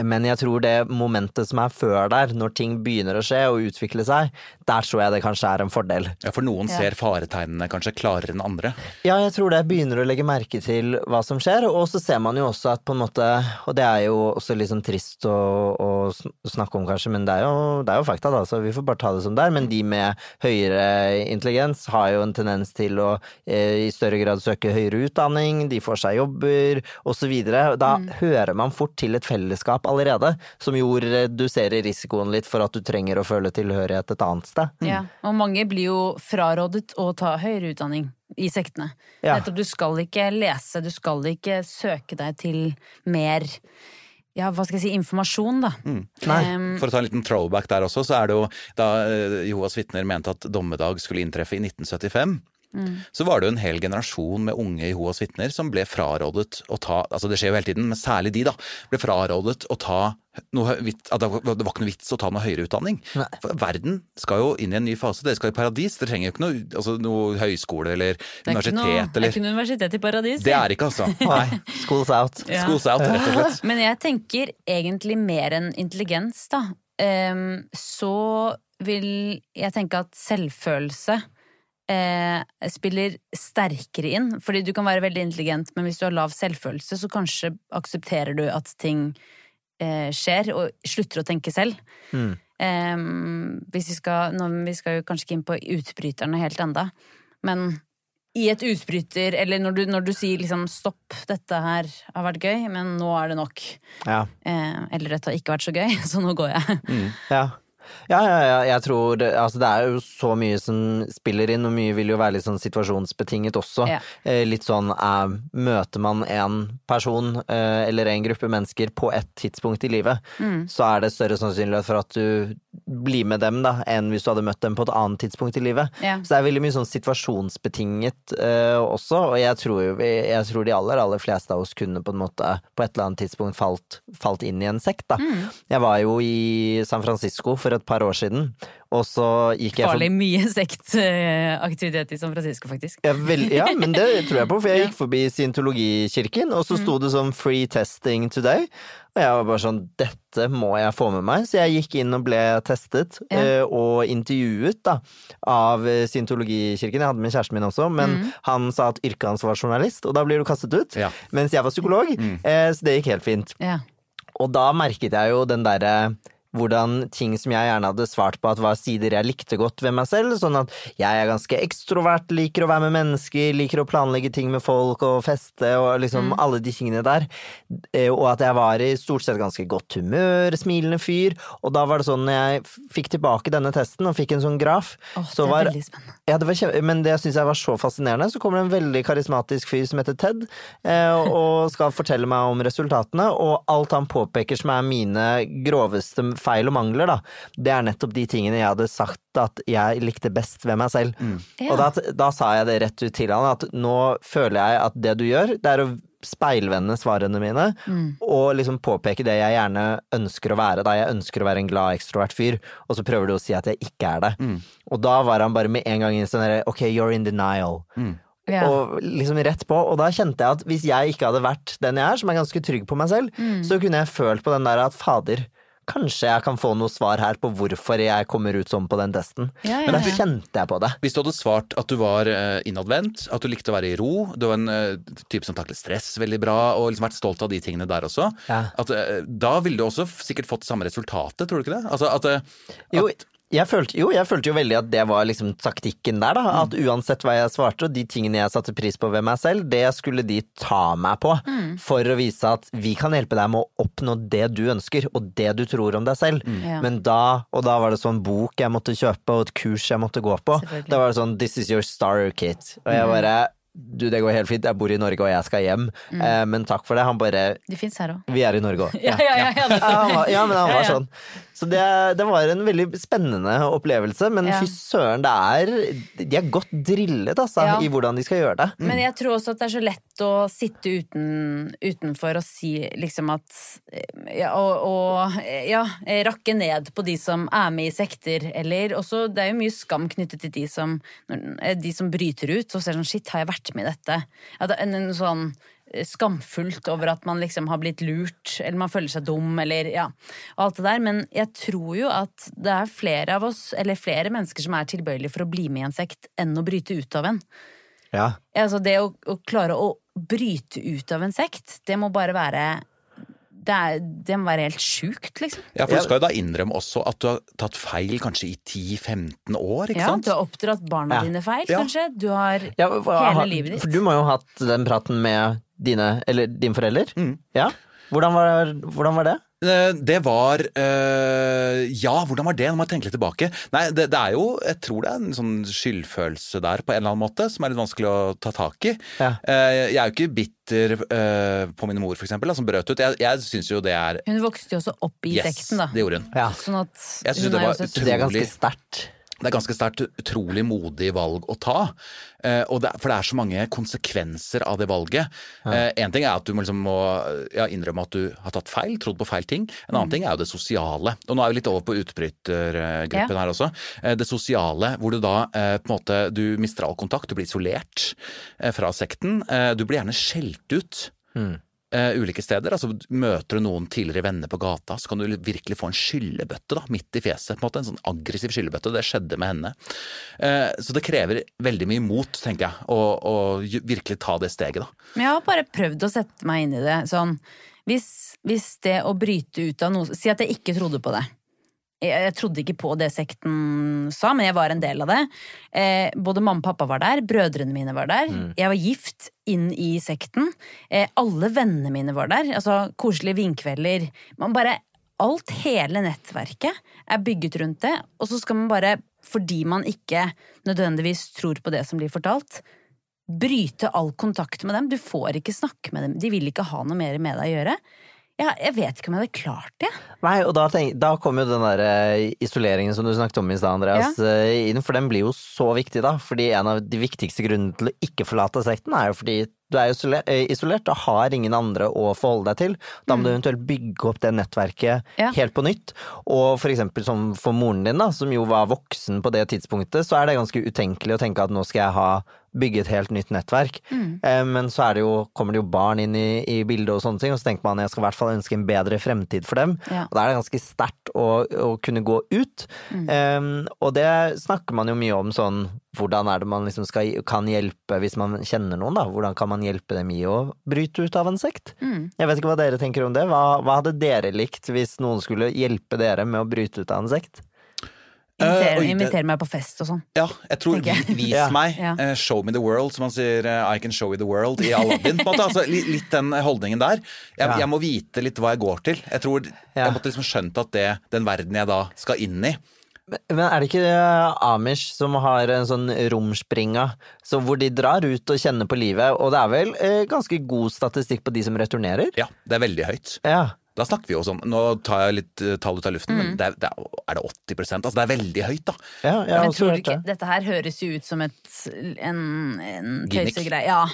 Men jeg tror det momentet som er før der, når ting begynner å skje og utvikle seg, der tror jeg det kanskje er en fordel. Ja, For noen Ja. ser faretegnene kanskje klarere enn andre. Ja, jeg tror det begynner å legge merke til hva som skjer, og så ser man jo også at på en måte, og det er jo også litt sånn trist å, å snakke om kanskje, men det er, jo, det er jo fakta da, så vi får bare ta det som det er, men de med høyere intelligens har jo en tendens til å eh, i større grad søke høyere utdanning, de får seg jobber, og så videre. Da hører man fort til et fellesskap fellesskap allerede, som jo reduserer risikoen litt for at du trenger å føle tilhørighet et annet sted. Ja, og mange blir jo frarådet å ta høyere utdanning i sektene. Ja. Nettopp, du skal ikke lese, du skal ikke søke deg til mer ja, hva skal jeg si, informasjon, da. Mm. Em, For å ta en liten throwback der også, så er det jo da Johas Jehovas vitner mente at dommedag skulle inntreffe i 1975. Mm. Så var det jo en hel generasjon med unge Jehovas vitner som ble frarådet å ta altså Det skjer jo hele tiden, men særlig de, da. Ble frarådet å ta noe, at det var ikke noe vits å ta noe høyere utdanning. For verden skal jo inn i en ny fase. Dere skal i paradis. Dere trenger jo ikke noe, altså, noe høyskole eller det er ikke universitet noe, det er ikke noe universitet i paradis. Det er ikke, altså. Nei. School's out. Ja. School's out, rett og slett. Men jeg tenker egentlig mer enn intelligens, da. Um, så vil jeg tenke at selvfølelse eh, spiller sterkere inn. Fordi du kan være veldig intelligent, men hvis du har lav selvfølelse, så kanskje aksepterer du at ting eh, skjer, og slutter å tenke selv. Mm. Eh, vi skal, nå, vi skal jo kanskje ikke inn på utbryterne helt enda, men i et utbryter, eller når du, når du sier liksom stopp, dette her har vært gøy, men nå er det nok. Ja. Eh, eller dette har ikke vært så gøy, så nå går jeg. Ja. Ja, ja, ja, jeg tror det, altså det er jo så mye som spiller inn, og mye vil jo være litt sånn situasjonsbetinget også. Ja. Eh, litt sånn eh, møter man en person eh, eller en gruppe mennesker på et tidspunkt i livet, Mm. så er det større sannsynlighet for at du blir med dem da, enn hvis du hadde møtt dem på et annet tidspunkt i livet. Ja. Så det er veldig mye sånn situasjonsbetinget eh, også, og jeg tror, jo jeg tror de aller, aller fleste av oss kunne på en måte på et eller annet tidspunkt falt, falt inn i en sekt da. Mm. Jeg var jo i San Francisco for et par år siden, og så gikk jeg Farlig mye sektaktivitet i San Francisco, faktisk. ja, vel, ja, men det tror jeg på, for jeg gikk forbi Scientologikirken, og så sto det sånn 'free testing today'. Og jeg var bare sånn Dette må jeg få med meg. Så jeg gikk inn og ble testet, ja. og intervjuet da av eh, Scientologikirken. Jeg hadde med kjæresten min også, men Mm. han sa at yrket hans var journalist, og da blir du kastet ut. Mens jeg var psykolog, mm. så det gikk helt fint. Ja. Og da merket jeg jo den derre hvordan ting som jeg gjerne hadde svart på at var sider jeg likte godt ved meg selv, sånn at jeg er ganske ekstrovert, liker å være med mennesker, liker å planlegge ting med folk og feste og liksom Mm. alle de tingene der, Eh, og at jeg var i stort sett ganske godt humør, smilende fyr, og da var det sånn når jeg fikk tilbake denne testen og fikk en sånn graf, oh, så var ja, det var kjempe, men det syns jeg var så fascinerende. Så kommer det en veldig karismatisk fyr som heter Ted, eh, og skal fortelle meg om resultatene. Og alt han påpeker som er mine groveste feil og mangler, da, det er nettopp de tingene jeg hadde sagt at jeg likte best ved meg selv. Ja. Og da, da sa jeg det rett ut til han, at nå føler jeg at det du gjør, det er å speilvende svarene mine, Mm. og liksom påpeke det jeg gjerne ønsker å være. Da jeg ønsker å være en glad, ekstrovert fyr, og så prøver du å si at jeg ikke er det. Og da var han bare med en gang inn sånn derre Ok, you're in denial. Ja. Og liksom rett på. Og da kjente jeg at hvis jeg ikke hadde vært den jeg er, som er ganske trygg på meg selv, Mm. så kunne jeg følt på den der at fader, kanskje jeg kan få noe svar her på hvorfor jeg kommer ut sånn på den testen. Ja, ja, Men da kjente jeg på det. Hvis du hadde svart at du var eh, innadvendt, at du likte å være i ro, du var en eh, type som taklet stress veldig bra, og liksom vært stolt av de tingene der også, at, eh, da ville du også sikkert fått samme resultatet, tror du ikke det? Altså at, at Jo, jeg følte, jo, jeg følte jo veldig at det var liksom taktikken der, Mm. da. At uansett hva jeg svarte, og de tingene jeg satte pris på ved meg selv, det skulle de ta meg på. Mm. For å vise at vi kan hjelpe deg med å oppnå det du ønsker, og det du tror om deg selv. Ja. Men da, og da var det sånn bok jeg måtte kjøpe, og et kurs jeg måtte gå på. Da var det sånn This is your star kit. Og jeg Mm. bare Du, det går helt fint, jeg bor i Norge og jeg skal hjem, Mm. eh, men takk for det. Han bare Det fins her òg. Vi er i Norge òg. Ja, ja, ja, ja, men han var sånn. Så det, det var en veldig spennende opplevelse, men Ja. fy søren, det er De er godt drillet, altså, Ja. i hvordan de skal gjøre det. Men jeg tror også at det er så lett å sitte uten, utenfor og si liksom at ja, og, og ja, rakke ned på de som er med i sekter, eller også Det er jo mye skam knyttet til de som, de som bryter ut og ser sånn Shit, har jeg vært med i dette? Ja, det er en, en sånn skamfullt over at man liksom har blitt lurt, eller man føler seg dum, eller ja, alt det der. Men jeg tror jo at det er flere av oss, eller flere mennesker som er tilbøyelige for å bli med i en sekt, enn å bryte ut av en. Ja. Altså det å, å klare å bryte ut av en sekt, det må bare være det, er, det må være helt sjukt, liksom. ja, for du skal jo da innrømme også at du har tatt feil kanskje i 10-15 år, ikke Ja, sant? du har oppdratt barna Ja. dine feil, kanskje. Du har Ja, for, hele livet ditt. For du må jo ha hatt den praten med dine Eller din forelder? Ja? Hvordan var, hvordan var det? Eh, Det var øh, Ja, hvordan var det? Nå må jeg tenke litt tilbake. Nei, det, det er jo Jeg tror det er en sånn skyldfølelse der på en eller annen måte, som er litt vanskelig å ta tak i. Ja. jeg er jo ikke bitter øh, på min mor, for eksempel, da, som brøt ut. Jeg, jeg syns jo det er Hun vokste jo også opp i Yes, sekten, da. det gjorde hun. Sånn at Jeg synes hun det var utrolig Det er ganske sterkt. Det er ganske sterkt, utrolig modig valg å ta. Eh, og det, for det er så mange konsekvenser av det valget. Ja. eh, ting er at du må, liksom må ja, innrømme at du har tatt feil, trodd på feil ting. En annen Mm. ting er jo det sosiale. Og nå er vi litt over på utbrytergruppen Ja. her også. Eh, det sosiale hvor du da eh, på en måte du mister all kontakt, du blir isolert eh, fra sekten. Eh, du blir gjerne skjelt ut. Mm. Eh, ulike steder. Altså, møter du noen tidligere venner på gata, så kan du virkelig få en skyllebøtte da, midt i fjeset. på en måte, En sånn aggressiv skyllebøtte. Det skjedde med henne. Uh, så det krever veldig mye mot, tenker jeg, å, å virkelig ta det steget. da. Men jeg har bare prøvd å sette meg inn i det. Sånn, hvis, hvis det å bryte ut av noe Si at jeg ikke trodde på det. Jeg, trodde ikke på det sekten sa, men jeg var en del av det. Eh, både mamma og pappa var der, brødrene mine var der. Mm. Jeg var gift inn i sekten. Eh, alle vennene mine var der. Altså koselige vinkvelder. Man bare Alt, hele nettverket, er bygget rundt det. Og så skal man bare, fordi man ikke nødvendigvis tror på det som blir fortalt, bryte all kontakt med dem. Du får ikke snakke med dem. De vil ikke ha noe mer med deg å gjøre. Jeg, jeg vet ikke om jeg hadde klart det. Nei, og da, tenk, da kom jo den der eh, isoleringen som du snakket om i stad, Andreas, ja. inn, for den blir jo så viktig da. Fordi en av de viktigste grunnene til å ikke forlate sekten er jo fordi du er eh, isolert og har ingen andre å forholde deg til. Da må du eventuelt bygge opp det nettverket Ja. helt på nytt. Og for eksempel som for moren din, da, som jo var voksen på det tidspunktet, så er det ganske utenkelig å tenke at nå skal jeg ha bygge et helt nytt nettverk. Mm. Eh, Men så er det jo, kommer det jo barn inn i, i bildet og sånne ting, og så tenker man jeg skal i hvert fall ønske en bedre fremtid for dem. Ja. Og da er det ganske sterkt å, å kunne gå ut. Mm. Eh, og det snakker man jo mye om sånn hvordan er det man liksom skal, kan hjelpe hvis man kjenner noen, da? Hvordan kan man hjelpe dem i å bryte ut av en sekt? Mm. Jeg vet ikke hva dere tenker om det. Hva, hva hadde dere likt hvis noen skulle hjelpe dere med å bryte ut av en sekt? Invitere, uh, oi, det- meg på fest og sånn. Ja, jeg tror jeg. Vis Ja. meg, Ja. eh, show me the world, som han sier Uh, I can show you the world i Aladdin. på en måte. Altså, li- litt den holdningen der. Jeg, Ja. jeg må vite litt hva jeg går til. Jeg tror jeg måtte liksom skjønt at det, den verden jeg da skal inn i Men er det ikke Amish som har en sånn romspringa, så hvor de drar ut og kjenner på livet, og det er vel eh, ganske god statistikk på de som returnerer? Ja, det er veldig høyt. Ja. Da snakker vi jo sånn Nå tar jeg litt eh, tall ut av luften, Mm. men det er, det er, er det 80 Altså det er veldig høyt, da. Men tror du ikke, dette her høres jo ut som et, en, en tøysegreie. Ja.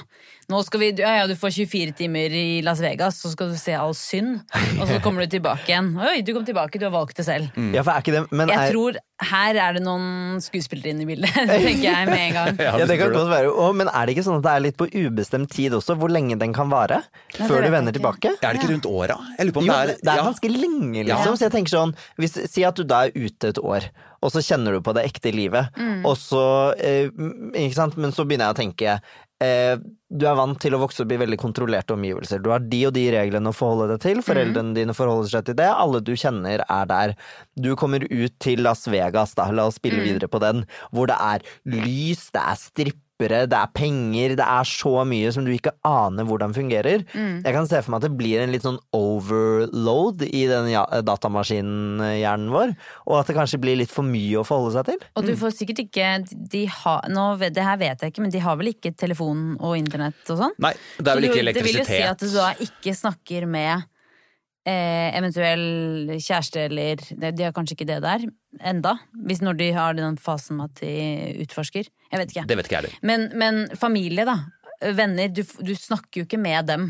Nå skal vi, ja, ja, du får 24 timer i Las Vegas, så skal du se all synd. Og så kommer du tilbake igjen. Oi, du kom tilbake, du har valgt det selv. Ja, for er ikke det men jeg er, tror her er det noen skuespillere inne i bildet, tenker jeg med en gang. ja, det kan godt være. Å, men er det ikke sånn at det er litt på ubestemt tid også, hvor lenge den kan vare? Nei, Før du vender tilbake? Er det ikke rundt åra? Jeg lurer på om Jo, det er det er ja. ganske lenge, Ja. liksom. Så jeg tenker sånn, hvis, si at du da er ute et år, og så kjenner du på det ekte livet, Mm. og så eh, Ikke sant, men så begynner jeg å tenke eh, du er vant til å vokse opp i veldig kontrollerte omgivelser. Du har de og de reglene å forholde deg til. Foreldrene dine forholder seg til det. Alle du kjenner, er der. Du kommer ut til Las Vegas, da, la oss spille Mm. videre på den, hvor det er lys, det er strippere, det er penger, det er så mye som du ikke aner hvordan fungerer. Mm. Jeg kan se for meg at det blir en litt sånn overload i den datamaskinhjernen vår, og at det kanskje blir litt for mye å forholde seg til. Og du får sikkert ikke de har, nå, Det her vet jeg ikke, men de har vel ikke telefon og internett og sånn? Nei, det er vel ikke du- Det vil jo si at du da ikke snakker med eh, eventuell kjæreste eller de, de har kanskje ikke det der enda. Hvis når de har den fasen med at de utforsker. Jeg vet ikke. Det vet ikke jeg heller. Men, men familie, da. Venner. Du, du snakker jo ikke med dem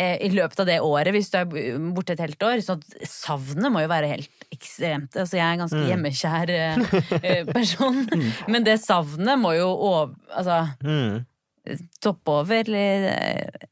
eh, i løpet av det året hvis du er borte et helt år. Så savnet må jo være helt ekstremt. Altså, jeg er en ganske Mm. hjemmekjær eh, person, person. Men det savnet må jo over, altså, Mm. toppe over eller eh,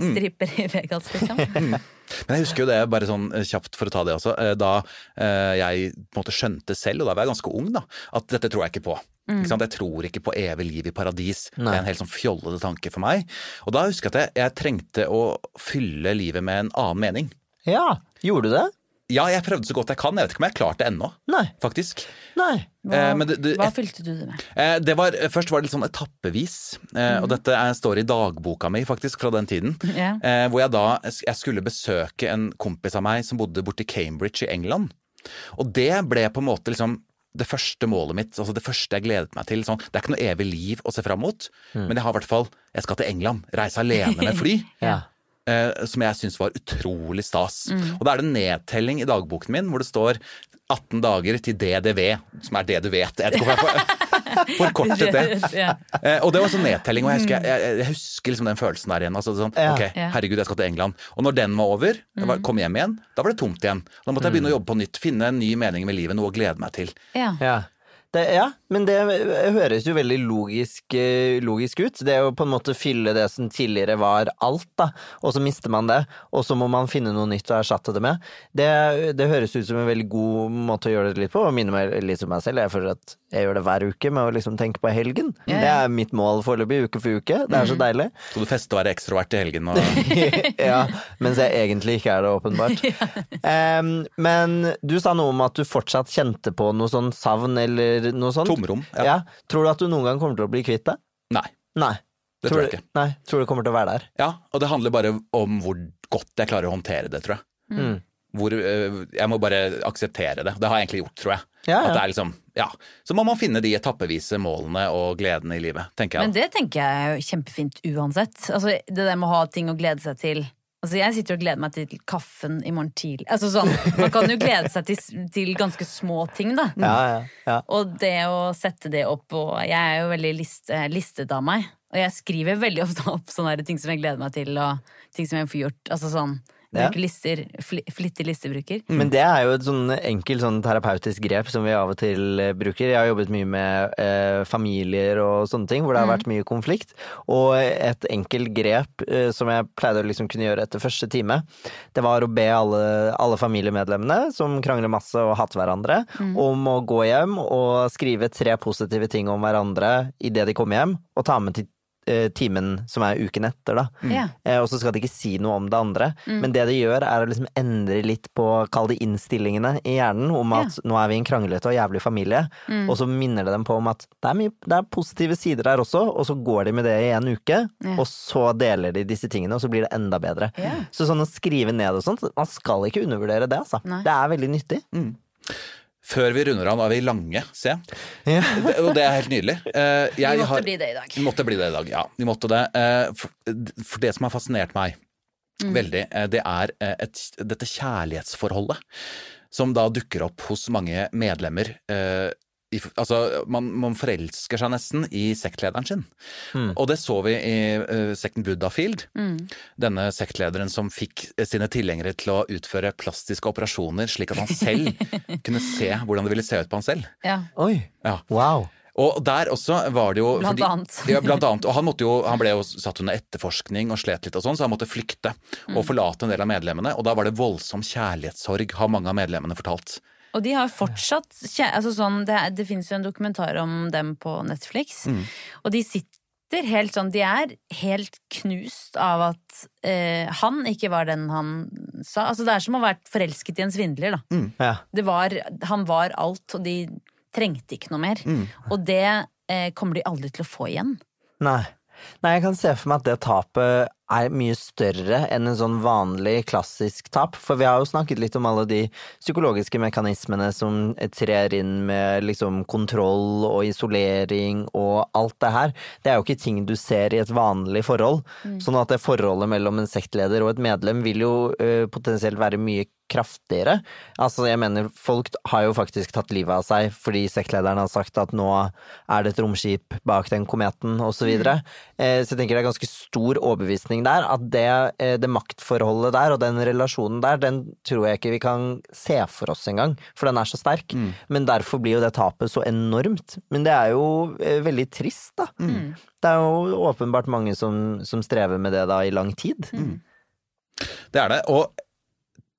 eventuelle Mm. i Vegas, liksom. Men jeg husker jo det, bare sånn eh, kjapt for å ta det også, eh, da eh, jeg på en måte skjønte selv, og da var jeg ganske ung, da, at dette tror jeg ikke på. Mm. Ikke sant? Jeg tror ikke på evig liv i paradis. Det er en helt sånn fjollete tanke for meg. Og da husker jeg at jeg, jeg trengte å fylle livet med en annen mening. Ja, gjorde du det? Ja, jeg prøvde så godt jeg kan. Jeg vet ikke om jeg har klart det ennå, faktisk. Nei. Hva, Eh, men det- det- hva fylte du det med? Eh, Det var, først var det litt sånn etappevis, eh, og dette er, står i dagboka mi faktisk fra den tiden. Eh, hvor jeg da jeg skulle besøke en kompis av meg som bodde borte i Cambridge i England. Og det ble på en måte liksom det første målet mitt, altså det første jeg gledet meg til. Sånn, det er ikke noe evig liv å se fram mot, Mm. men jeg har i hvert fall Jeg skal til England. Reise alene med fly. Ja. Eh, som jeg syns var utrolig stas. Mm. Og da er det nedtelling i dagboken min hvor det står 18 dager til DDV, som er det du vet. Jeg vet ikke hvorfor jeg forkortet det. Ja. Eh, og det var sånn nedtelling, og jeg husker, jeg, jeg, jeg husker liksom den følelsen der igjen. Altså, sånn, Ja. ok, herregud, jeg skal til England. Og når den var over, jeg var, Mm. kom hjem igjen, da var det tomt igjen. Da måtte jeg begynne å jobbe på nytt, finne en ny mening med livet, noe å glede meg til. Ja. Ja. Det, ja, men det høres jo veldig logisk, eh, logisk ut. Det er jo på en måte fylle det som tidligere var alt, da, og så mister man det, og så må man finne noe nytt å erstatte det med. Det, det høres ut som en veldig god måte å gjøre det litt på, og minner meg litt om meg selv. Jeg føler at jeg gjør det hver uke med å liksom tenke på helgen. Ja, ja. Det er mitt mål foreløpig, uke for uke. Det er så deilig. Så du fester å være ekstrovert i helgen og ja, mens jeg egentlig ikke er det, åpenbart. Em, men du sa noe om at du fortsatt kjente på noe sånn savn eller noe sånt? Tomrom, ja. Tror du at du noen gang kommer til å bli kvitt det? Nei. Nei. Det tror jeg du- ikke. Nei, tror du kommer til å være der? Ja, og det handler bare om hvor godt jeg klarer å håndtere det, tror jeg. Mm. Hvor, øh, jeg må bare akseptere det. Det har jeg egentlig gjort, tror jeg. Ja, ja. At det er liksom, ja. Så må man finne de etappevise målene og gledene i livet, tenker jeg. Men det tenker jeg er kjempefint uansett. Altså, det der med å ha ting å glede seg til. Altså, jeg sitter og gleder meg til kaffen i morgen tidlig. Altså, sånn, man kan jo glede seg til, til ganske små ting, da. Ja, ja, ja. Og det å sette det opp og Jeg er jo veldig liste, listet av meg. Og jeg skriver veldig ofte opp sånne ting som jeg gleder meg til, og ting som jeg får gjort. Altså sånn. Bruker lister, fl flittig listebruker. Men det er jo et sånn enkelt sånn terapeutisk grep som vi av og til eh, bruker. Jeg har jobbet mye med eh, familier og sånne ting, hvor det har Mm. vært mye konflikt. Og et enkelt grep eh, som jeg pleide å liksom kunne gjøre etter første time, det var å be alle, alle familiemedlemmene som krangler masse og hater hverandre, Mm. om å gå hjem og skrive tre positive ting om hverandre idet de kommer hjem, og ta med til timen som er uken etter, da. Mm. Eh, og så skal de ikke si noe om det andre. Mm. Men det de gjør, er å liksom endre litt på, kall det innstillingene i hjernen, om at nå er vi en kranglete og jævlig familie. Mm. Og så minner det dem på om at det er, mye, det er positive sider der også, og så går de med det i en uke, Ja. og så deler de disse tingene, og så blir det enda bedre. Ja. Så sånn å skrive ned og sånt, man skal ikke undervurdere det, altså. Nei. Det er veldig nyttig. Før vi runder av, nå er vi lange, se. Det, og det er helt nydelig. Eh, jeg Vi måtte har- bli det i dag. Vi måtte bli det i dag, ja. Vi måtte det. Eh, For, for det som har fascinert meg Mm. veldig, eh, det er et, dette kjærlighetsforholdet som da dukker opp hos mange medlemmer. eh, i, altså, man, man forelsker seg nesten i sektlederen sin. Og det så vi i uh, sekten Buddhafield. Mm. Denne sektlederen som fikk sine tilhengere til å utføre plastiske operasjoner, slik at han selv kunne se hvordan det ville se ut på han selv. Ja. Oi. Ja. Wow. Og der også var det jo Blant annet. Ja, blant annet. Og han, måtte jo, han ble jo satt under etterforskning og slet litt og sånn, så han måtte flykte og Mm. forlate en del av medlemmene. Og da var det voldsom kjærlighetssorg, har mange av medlemmene fortalt. Og de har fortsatt altså sånn, Det, det fins jo en dokumentar om dem på Netflix. Mm. Og de sitter helt sånn De er helt knust av at eh, han ikke var den han sa. Altså Det er som å ha vært forelsket i en svindler, da. Mm. Ja. Det var, han var alt, og de trengte ikke noe mer. Mm. Og det eh, kommer de aldri til å få igjen. Nei. Nei, jeg kan se for meg at det tapet er mye større enn en sånn vanlig klassisk tap. For vi har jo snakket litt om alle de psykologiske mekanismene som trer inn med liksom kontroll og isolering og alt det her. Det er jo ikke ting du ser i et vanlig forhold. Mm. Sånn at det forholdet mellom en sektleder og et medlem vil jo ø, potensielt være mye kraftigere. Altså, jeg mener, folk har jo faktisk tatt livet av seg fordi sektlederen har sagt at nå er det et romskip bak den kometen, og så videre. Eh, så jeg tenker det er ganske stor overbevisning der, at det, eh, det maktforholdet der og den relasjonen der, den tror jeg ikke vi kan se for oss engang, for den er så sterk. Men derfor blir jo det tapet så enormt. Men det er jo eh, veldig trist, da. Det er jo åpenbart mange som, som strever med det da i lang tid. Det er det. Og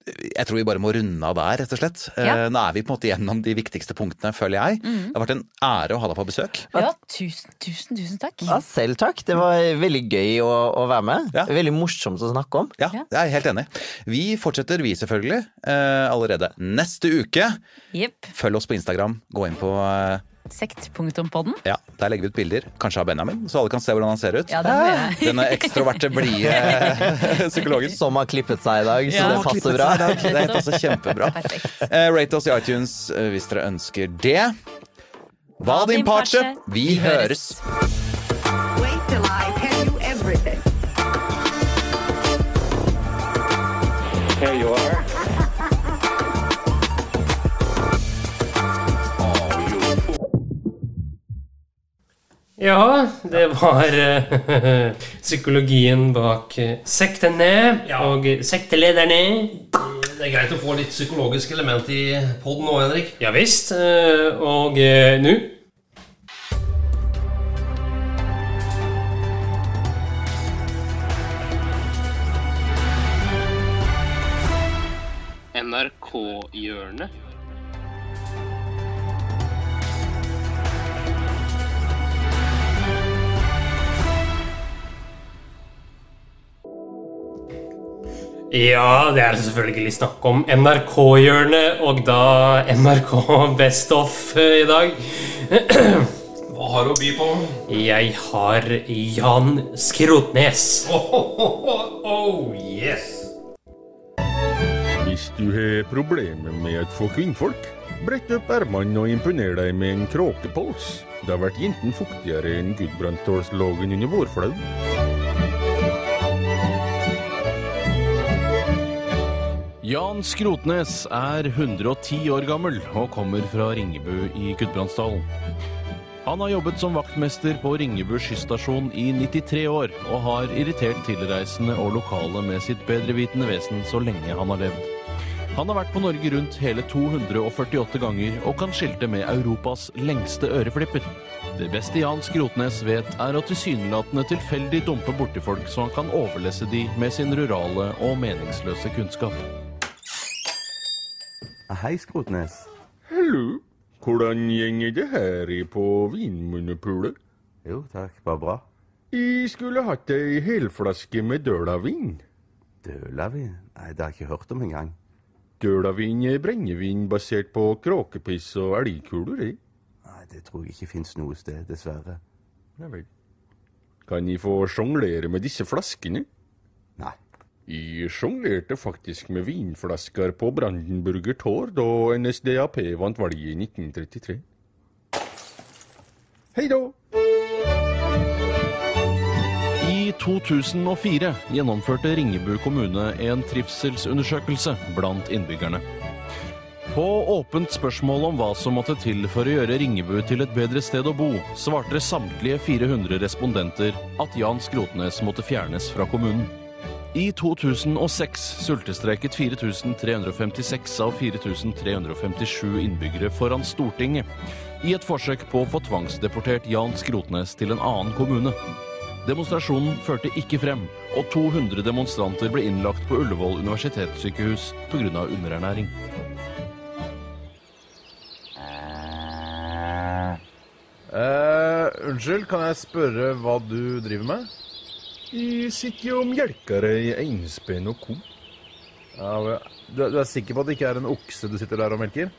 jeg tror vi bare må runde av der, rett og slett. Eh, Ja. Nå er vi på en måte gjennom de viktigste punktene, føler jeg. Mm. Det har vært en ære å ha deg på besøk. Ja, tusen, tusen, tusen takk. Ja, selv takk. Det var veldig gøy å, å være med. Veldig morsomt å snakke om. Ja, jeg er helt enig. Vi fortsetter, vi selvfølgelig, eh, allerede neste uke. Yep. Følg oss på Instagram. Gå inn på eh, Sekt.podden. Ja, Der legger vi ut bilder, kanskje av Benjamin, så alle kan se hvordan han ser ut. Ja. Denne ekstroverte, blide psykologen. Som har klippet seg i dag, så ja. det passer bra. Det passer kjempebra. Eh, rate oss i iTunes eh, hvis dere ønsker det. Hva din parce? Vi høres! Wait till I tell you everything. Here you are. Ja, det var eh, psykologien bak sektene sektene og sektelederne. Det er greit å få litt psykologisk element i poden nå, Henrik. Ja visst. eh, Og eh, nå NRK-hjørnet. Ja, det er selvfølgelig snakk om NRK-hjørnet, og da NRK Best Off eh, i dag. Hva har du å by på? Jeg har Jan Skrotnes. Oh, oh, oh, oh, yes! Hvis du har problemer med å få kvinnfolk, brett opp ermene og imponer deg med en kråkepols. Det har vært jenten fuktigere enn Gudbrandstålslågen under vårflaum. Jan Skrotnes er 110 år gammel og kommer fra Ringebu i Gudbrandsdalen. Han har jobbet som vaktmester på Ringebu skysstasjon i 93 år, og har irritert tilreisende og lokale med sitt bedrevitende vesen så lenge han har levd. Han har vært på Norge Rundt hele 248 ganger og kan skilte med Europas lengste øreflipper. Det beste Jan Skrotnes vet, er å tilsynelatende tilfeldig dumpe borti folk så han kan overlesse de med sin rurale og meningsløse kunnskap. Hei, Skrotnes. Hallo. Hvordan gjenger det her i på Vinmonopolet? Jo, takk. Bare bra. Jeg skulle hatt ei helflaske med dølavin. Dølavin? Nei, det har jeg ikke hørt om engang. Dølavin er brennevin basert på kråkepiss og elgkuler, det. Nei, det tror jeg ikke fins noe sted, dessverre. Ja vel. Kan jeg få sjonglere med disse flaskene? Nei. Jeg sjonglerte faktisk med vinflasker på Brandenburger Tor da NSDAP vant valget i 1933. Hei da! I 2004 gjennomførte Ringebu kommune en trivselsundersøkelse blant innbyggerne. På åpent spørsmål om hva som måtte til for å gjøre Ringebu til et bedre sted å bo, svarte samtlige 400 respondenter at Jan Skrotnes måtte fjernes fra kommunen. I 2006 sultestreiket 4356 av 4357 innbyggere foran Stortinget i et forsøk på å få tvangsdeportert Jan Skrotnes til en annen kommune. Demonstrasjonen førte ikke frem, og 200 demonstranter ble innlagt på Ullevål universitetssykehus pga. underernæring. Uh, unnskyld, kan jeg spørre hva du driver med? Jeg sitter jo og melker ei einspenn og ko. Ja, du, du er sikker på at det ikke er en okse du sitter der og melker?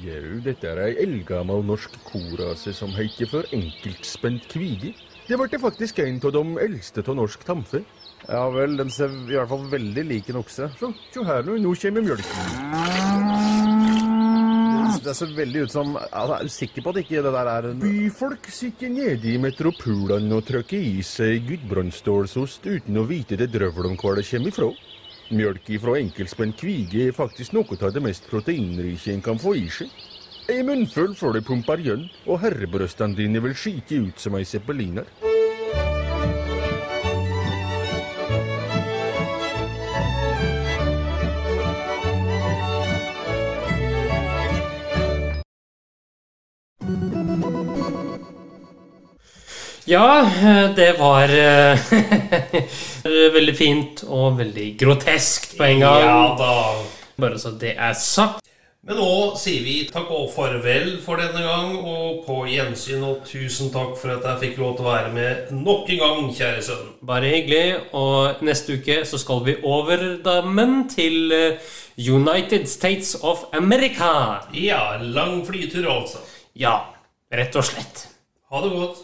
Jau, dette er ei eldgammel norsk korase som heter for enkeltspent kvige. Det ble faktisk en av de eldste av norsk tamfe. Ja vel, den ser i hvert fall veldig lik en okse. Så, se her nå, nå kommer mjølken. Det ser veldig ut som altså, Er du sikker på at ikke det der er en Byfolk sitter nede i metropolene og trykker i seg gudbrandsdålsost uten å vite det drøvel om hvor det kommer ifra. Mjølk ifra enkeltspent kvige er faktisk noe av det mest proteinrike en kan få i seg. Ei munnfull før det pumper gjønn, og herrebrøstene dine vil skite ut som ei zeppeliner. Ja, det var eh, veldig fint og veldig groteskt på en gang. Ja da. Bare så det er sagt. Men nå sier vi takk og farvel for denne gang, og på gjensyn, og tusen takk for at jeg fikk lov til å være med nok en gang, kjære sønn. Bare hyggelig. Og neste uke så skal vi over dammen til eh, United States of America. Ja, lang flytur altså. Ja, rett og slett. Ha det godt.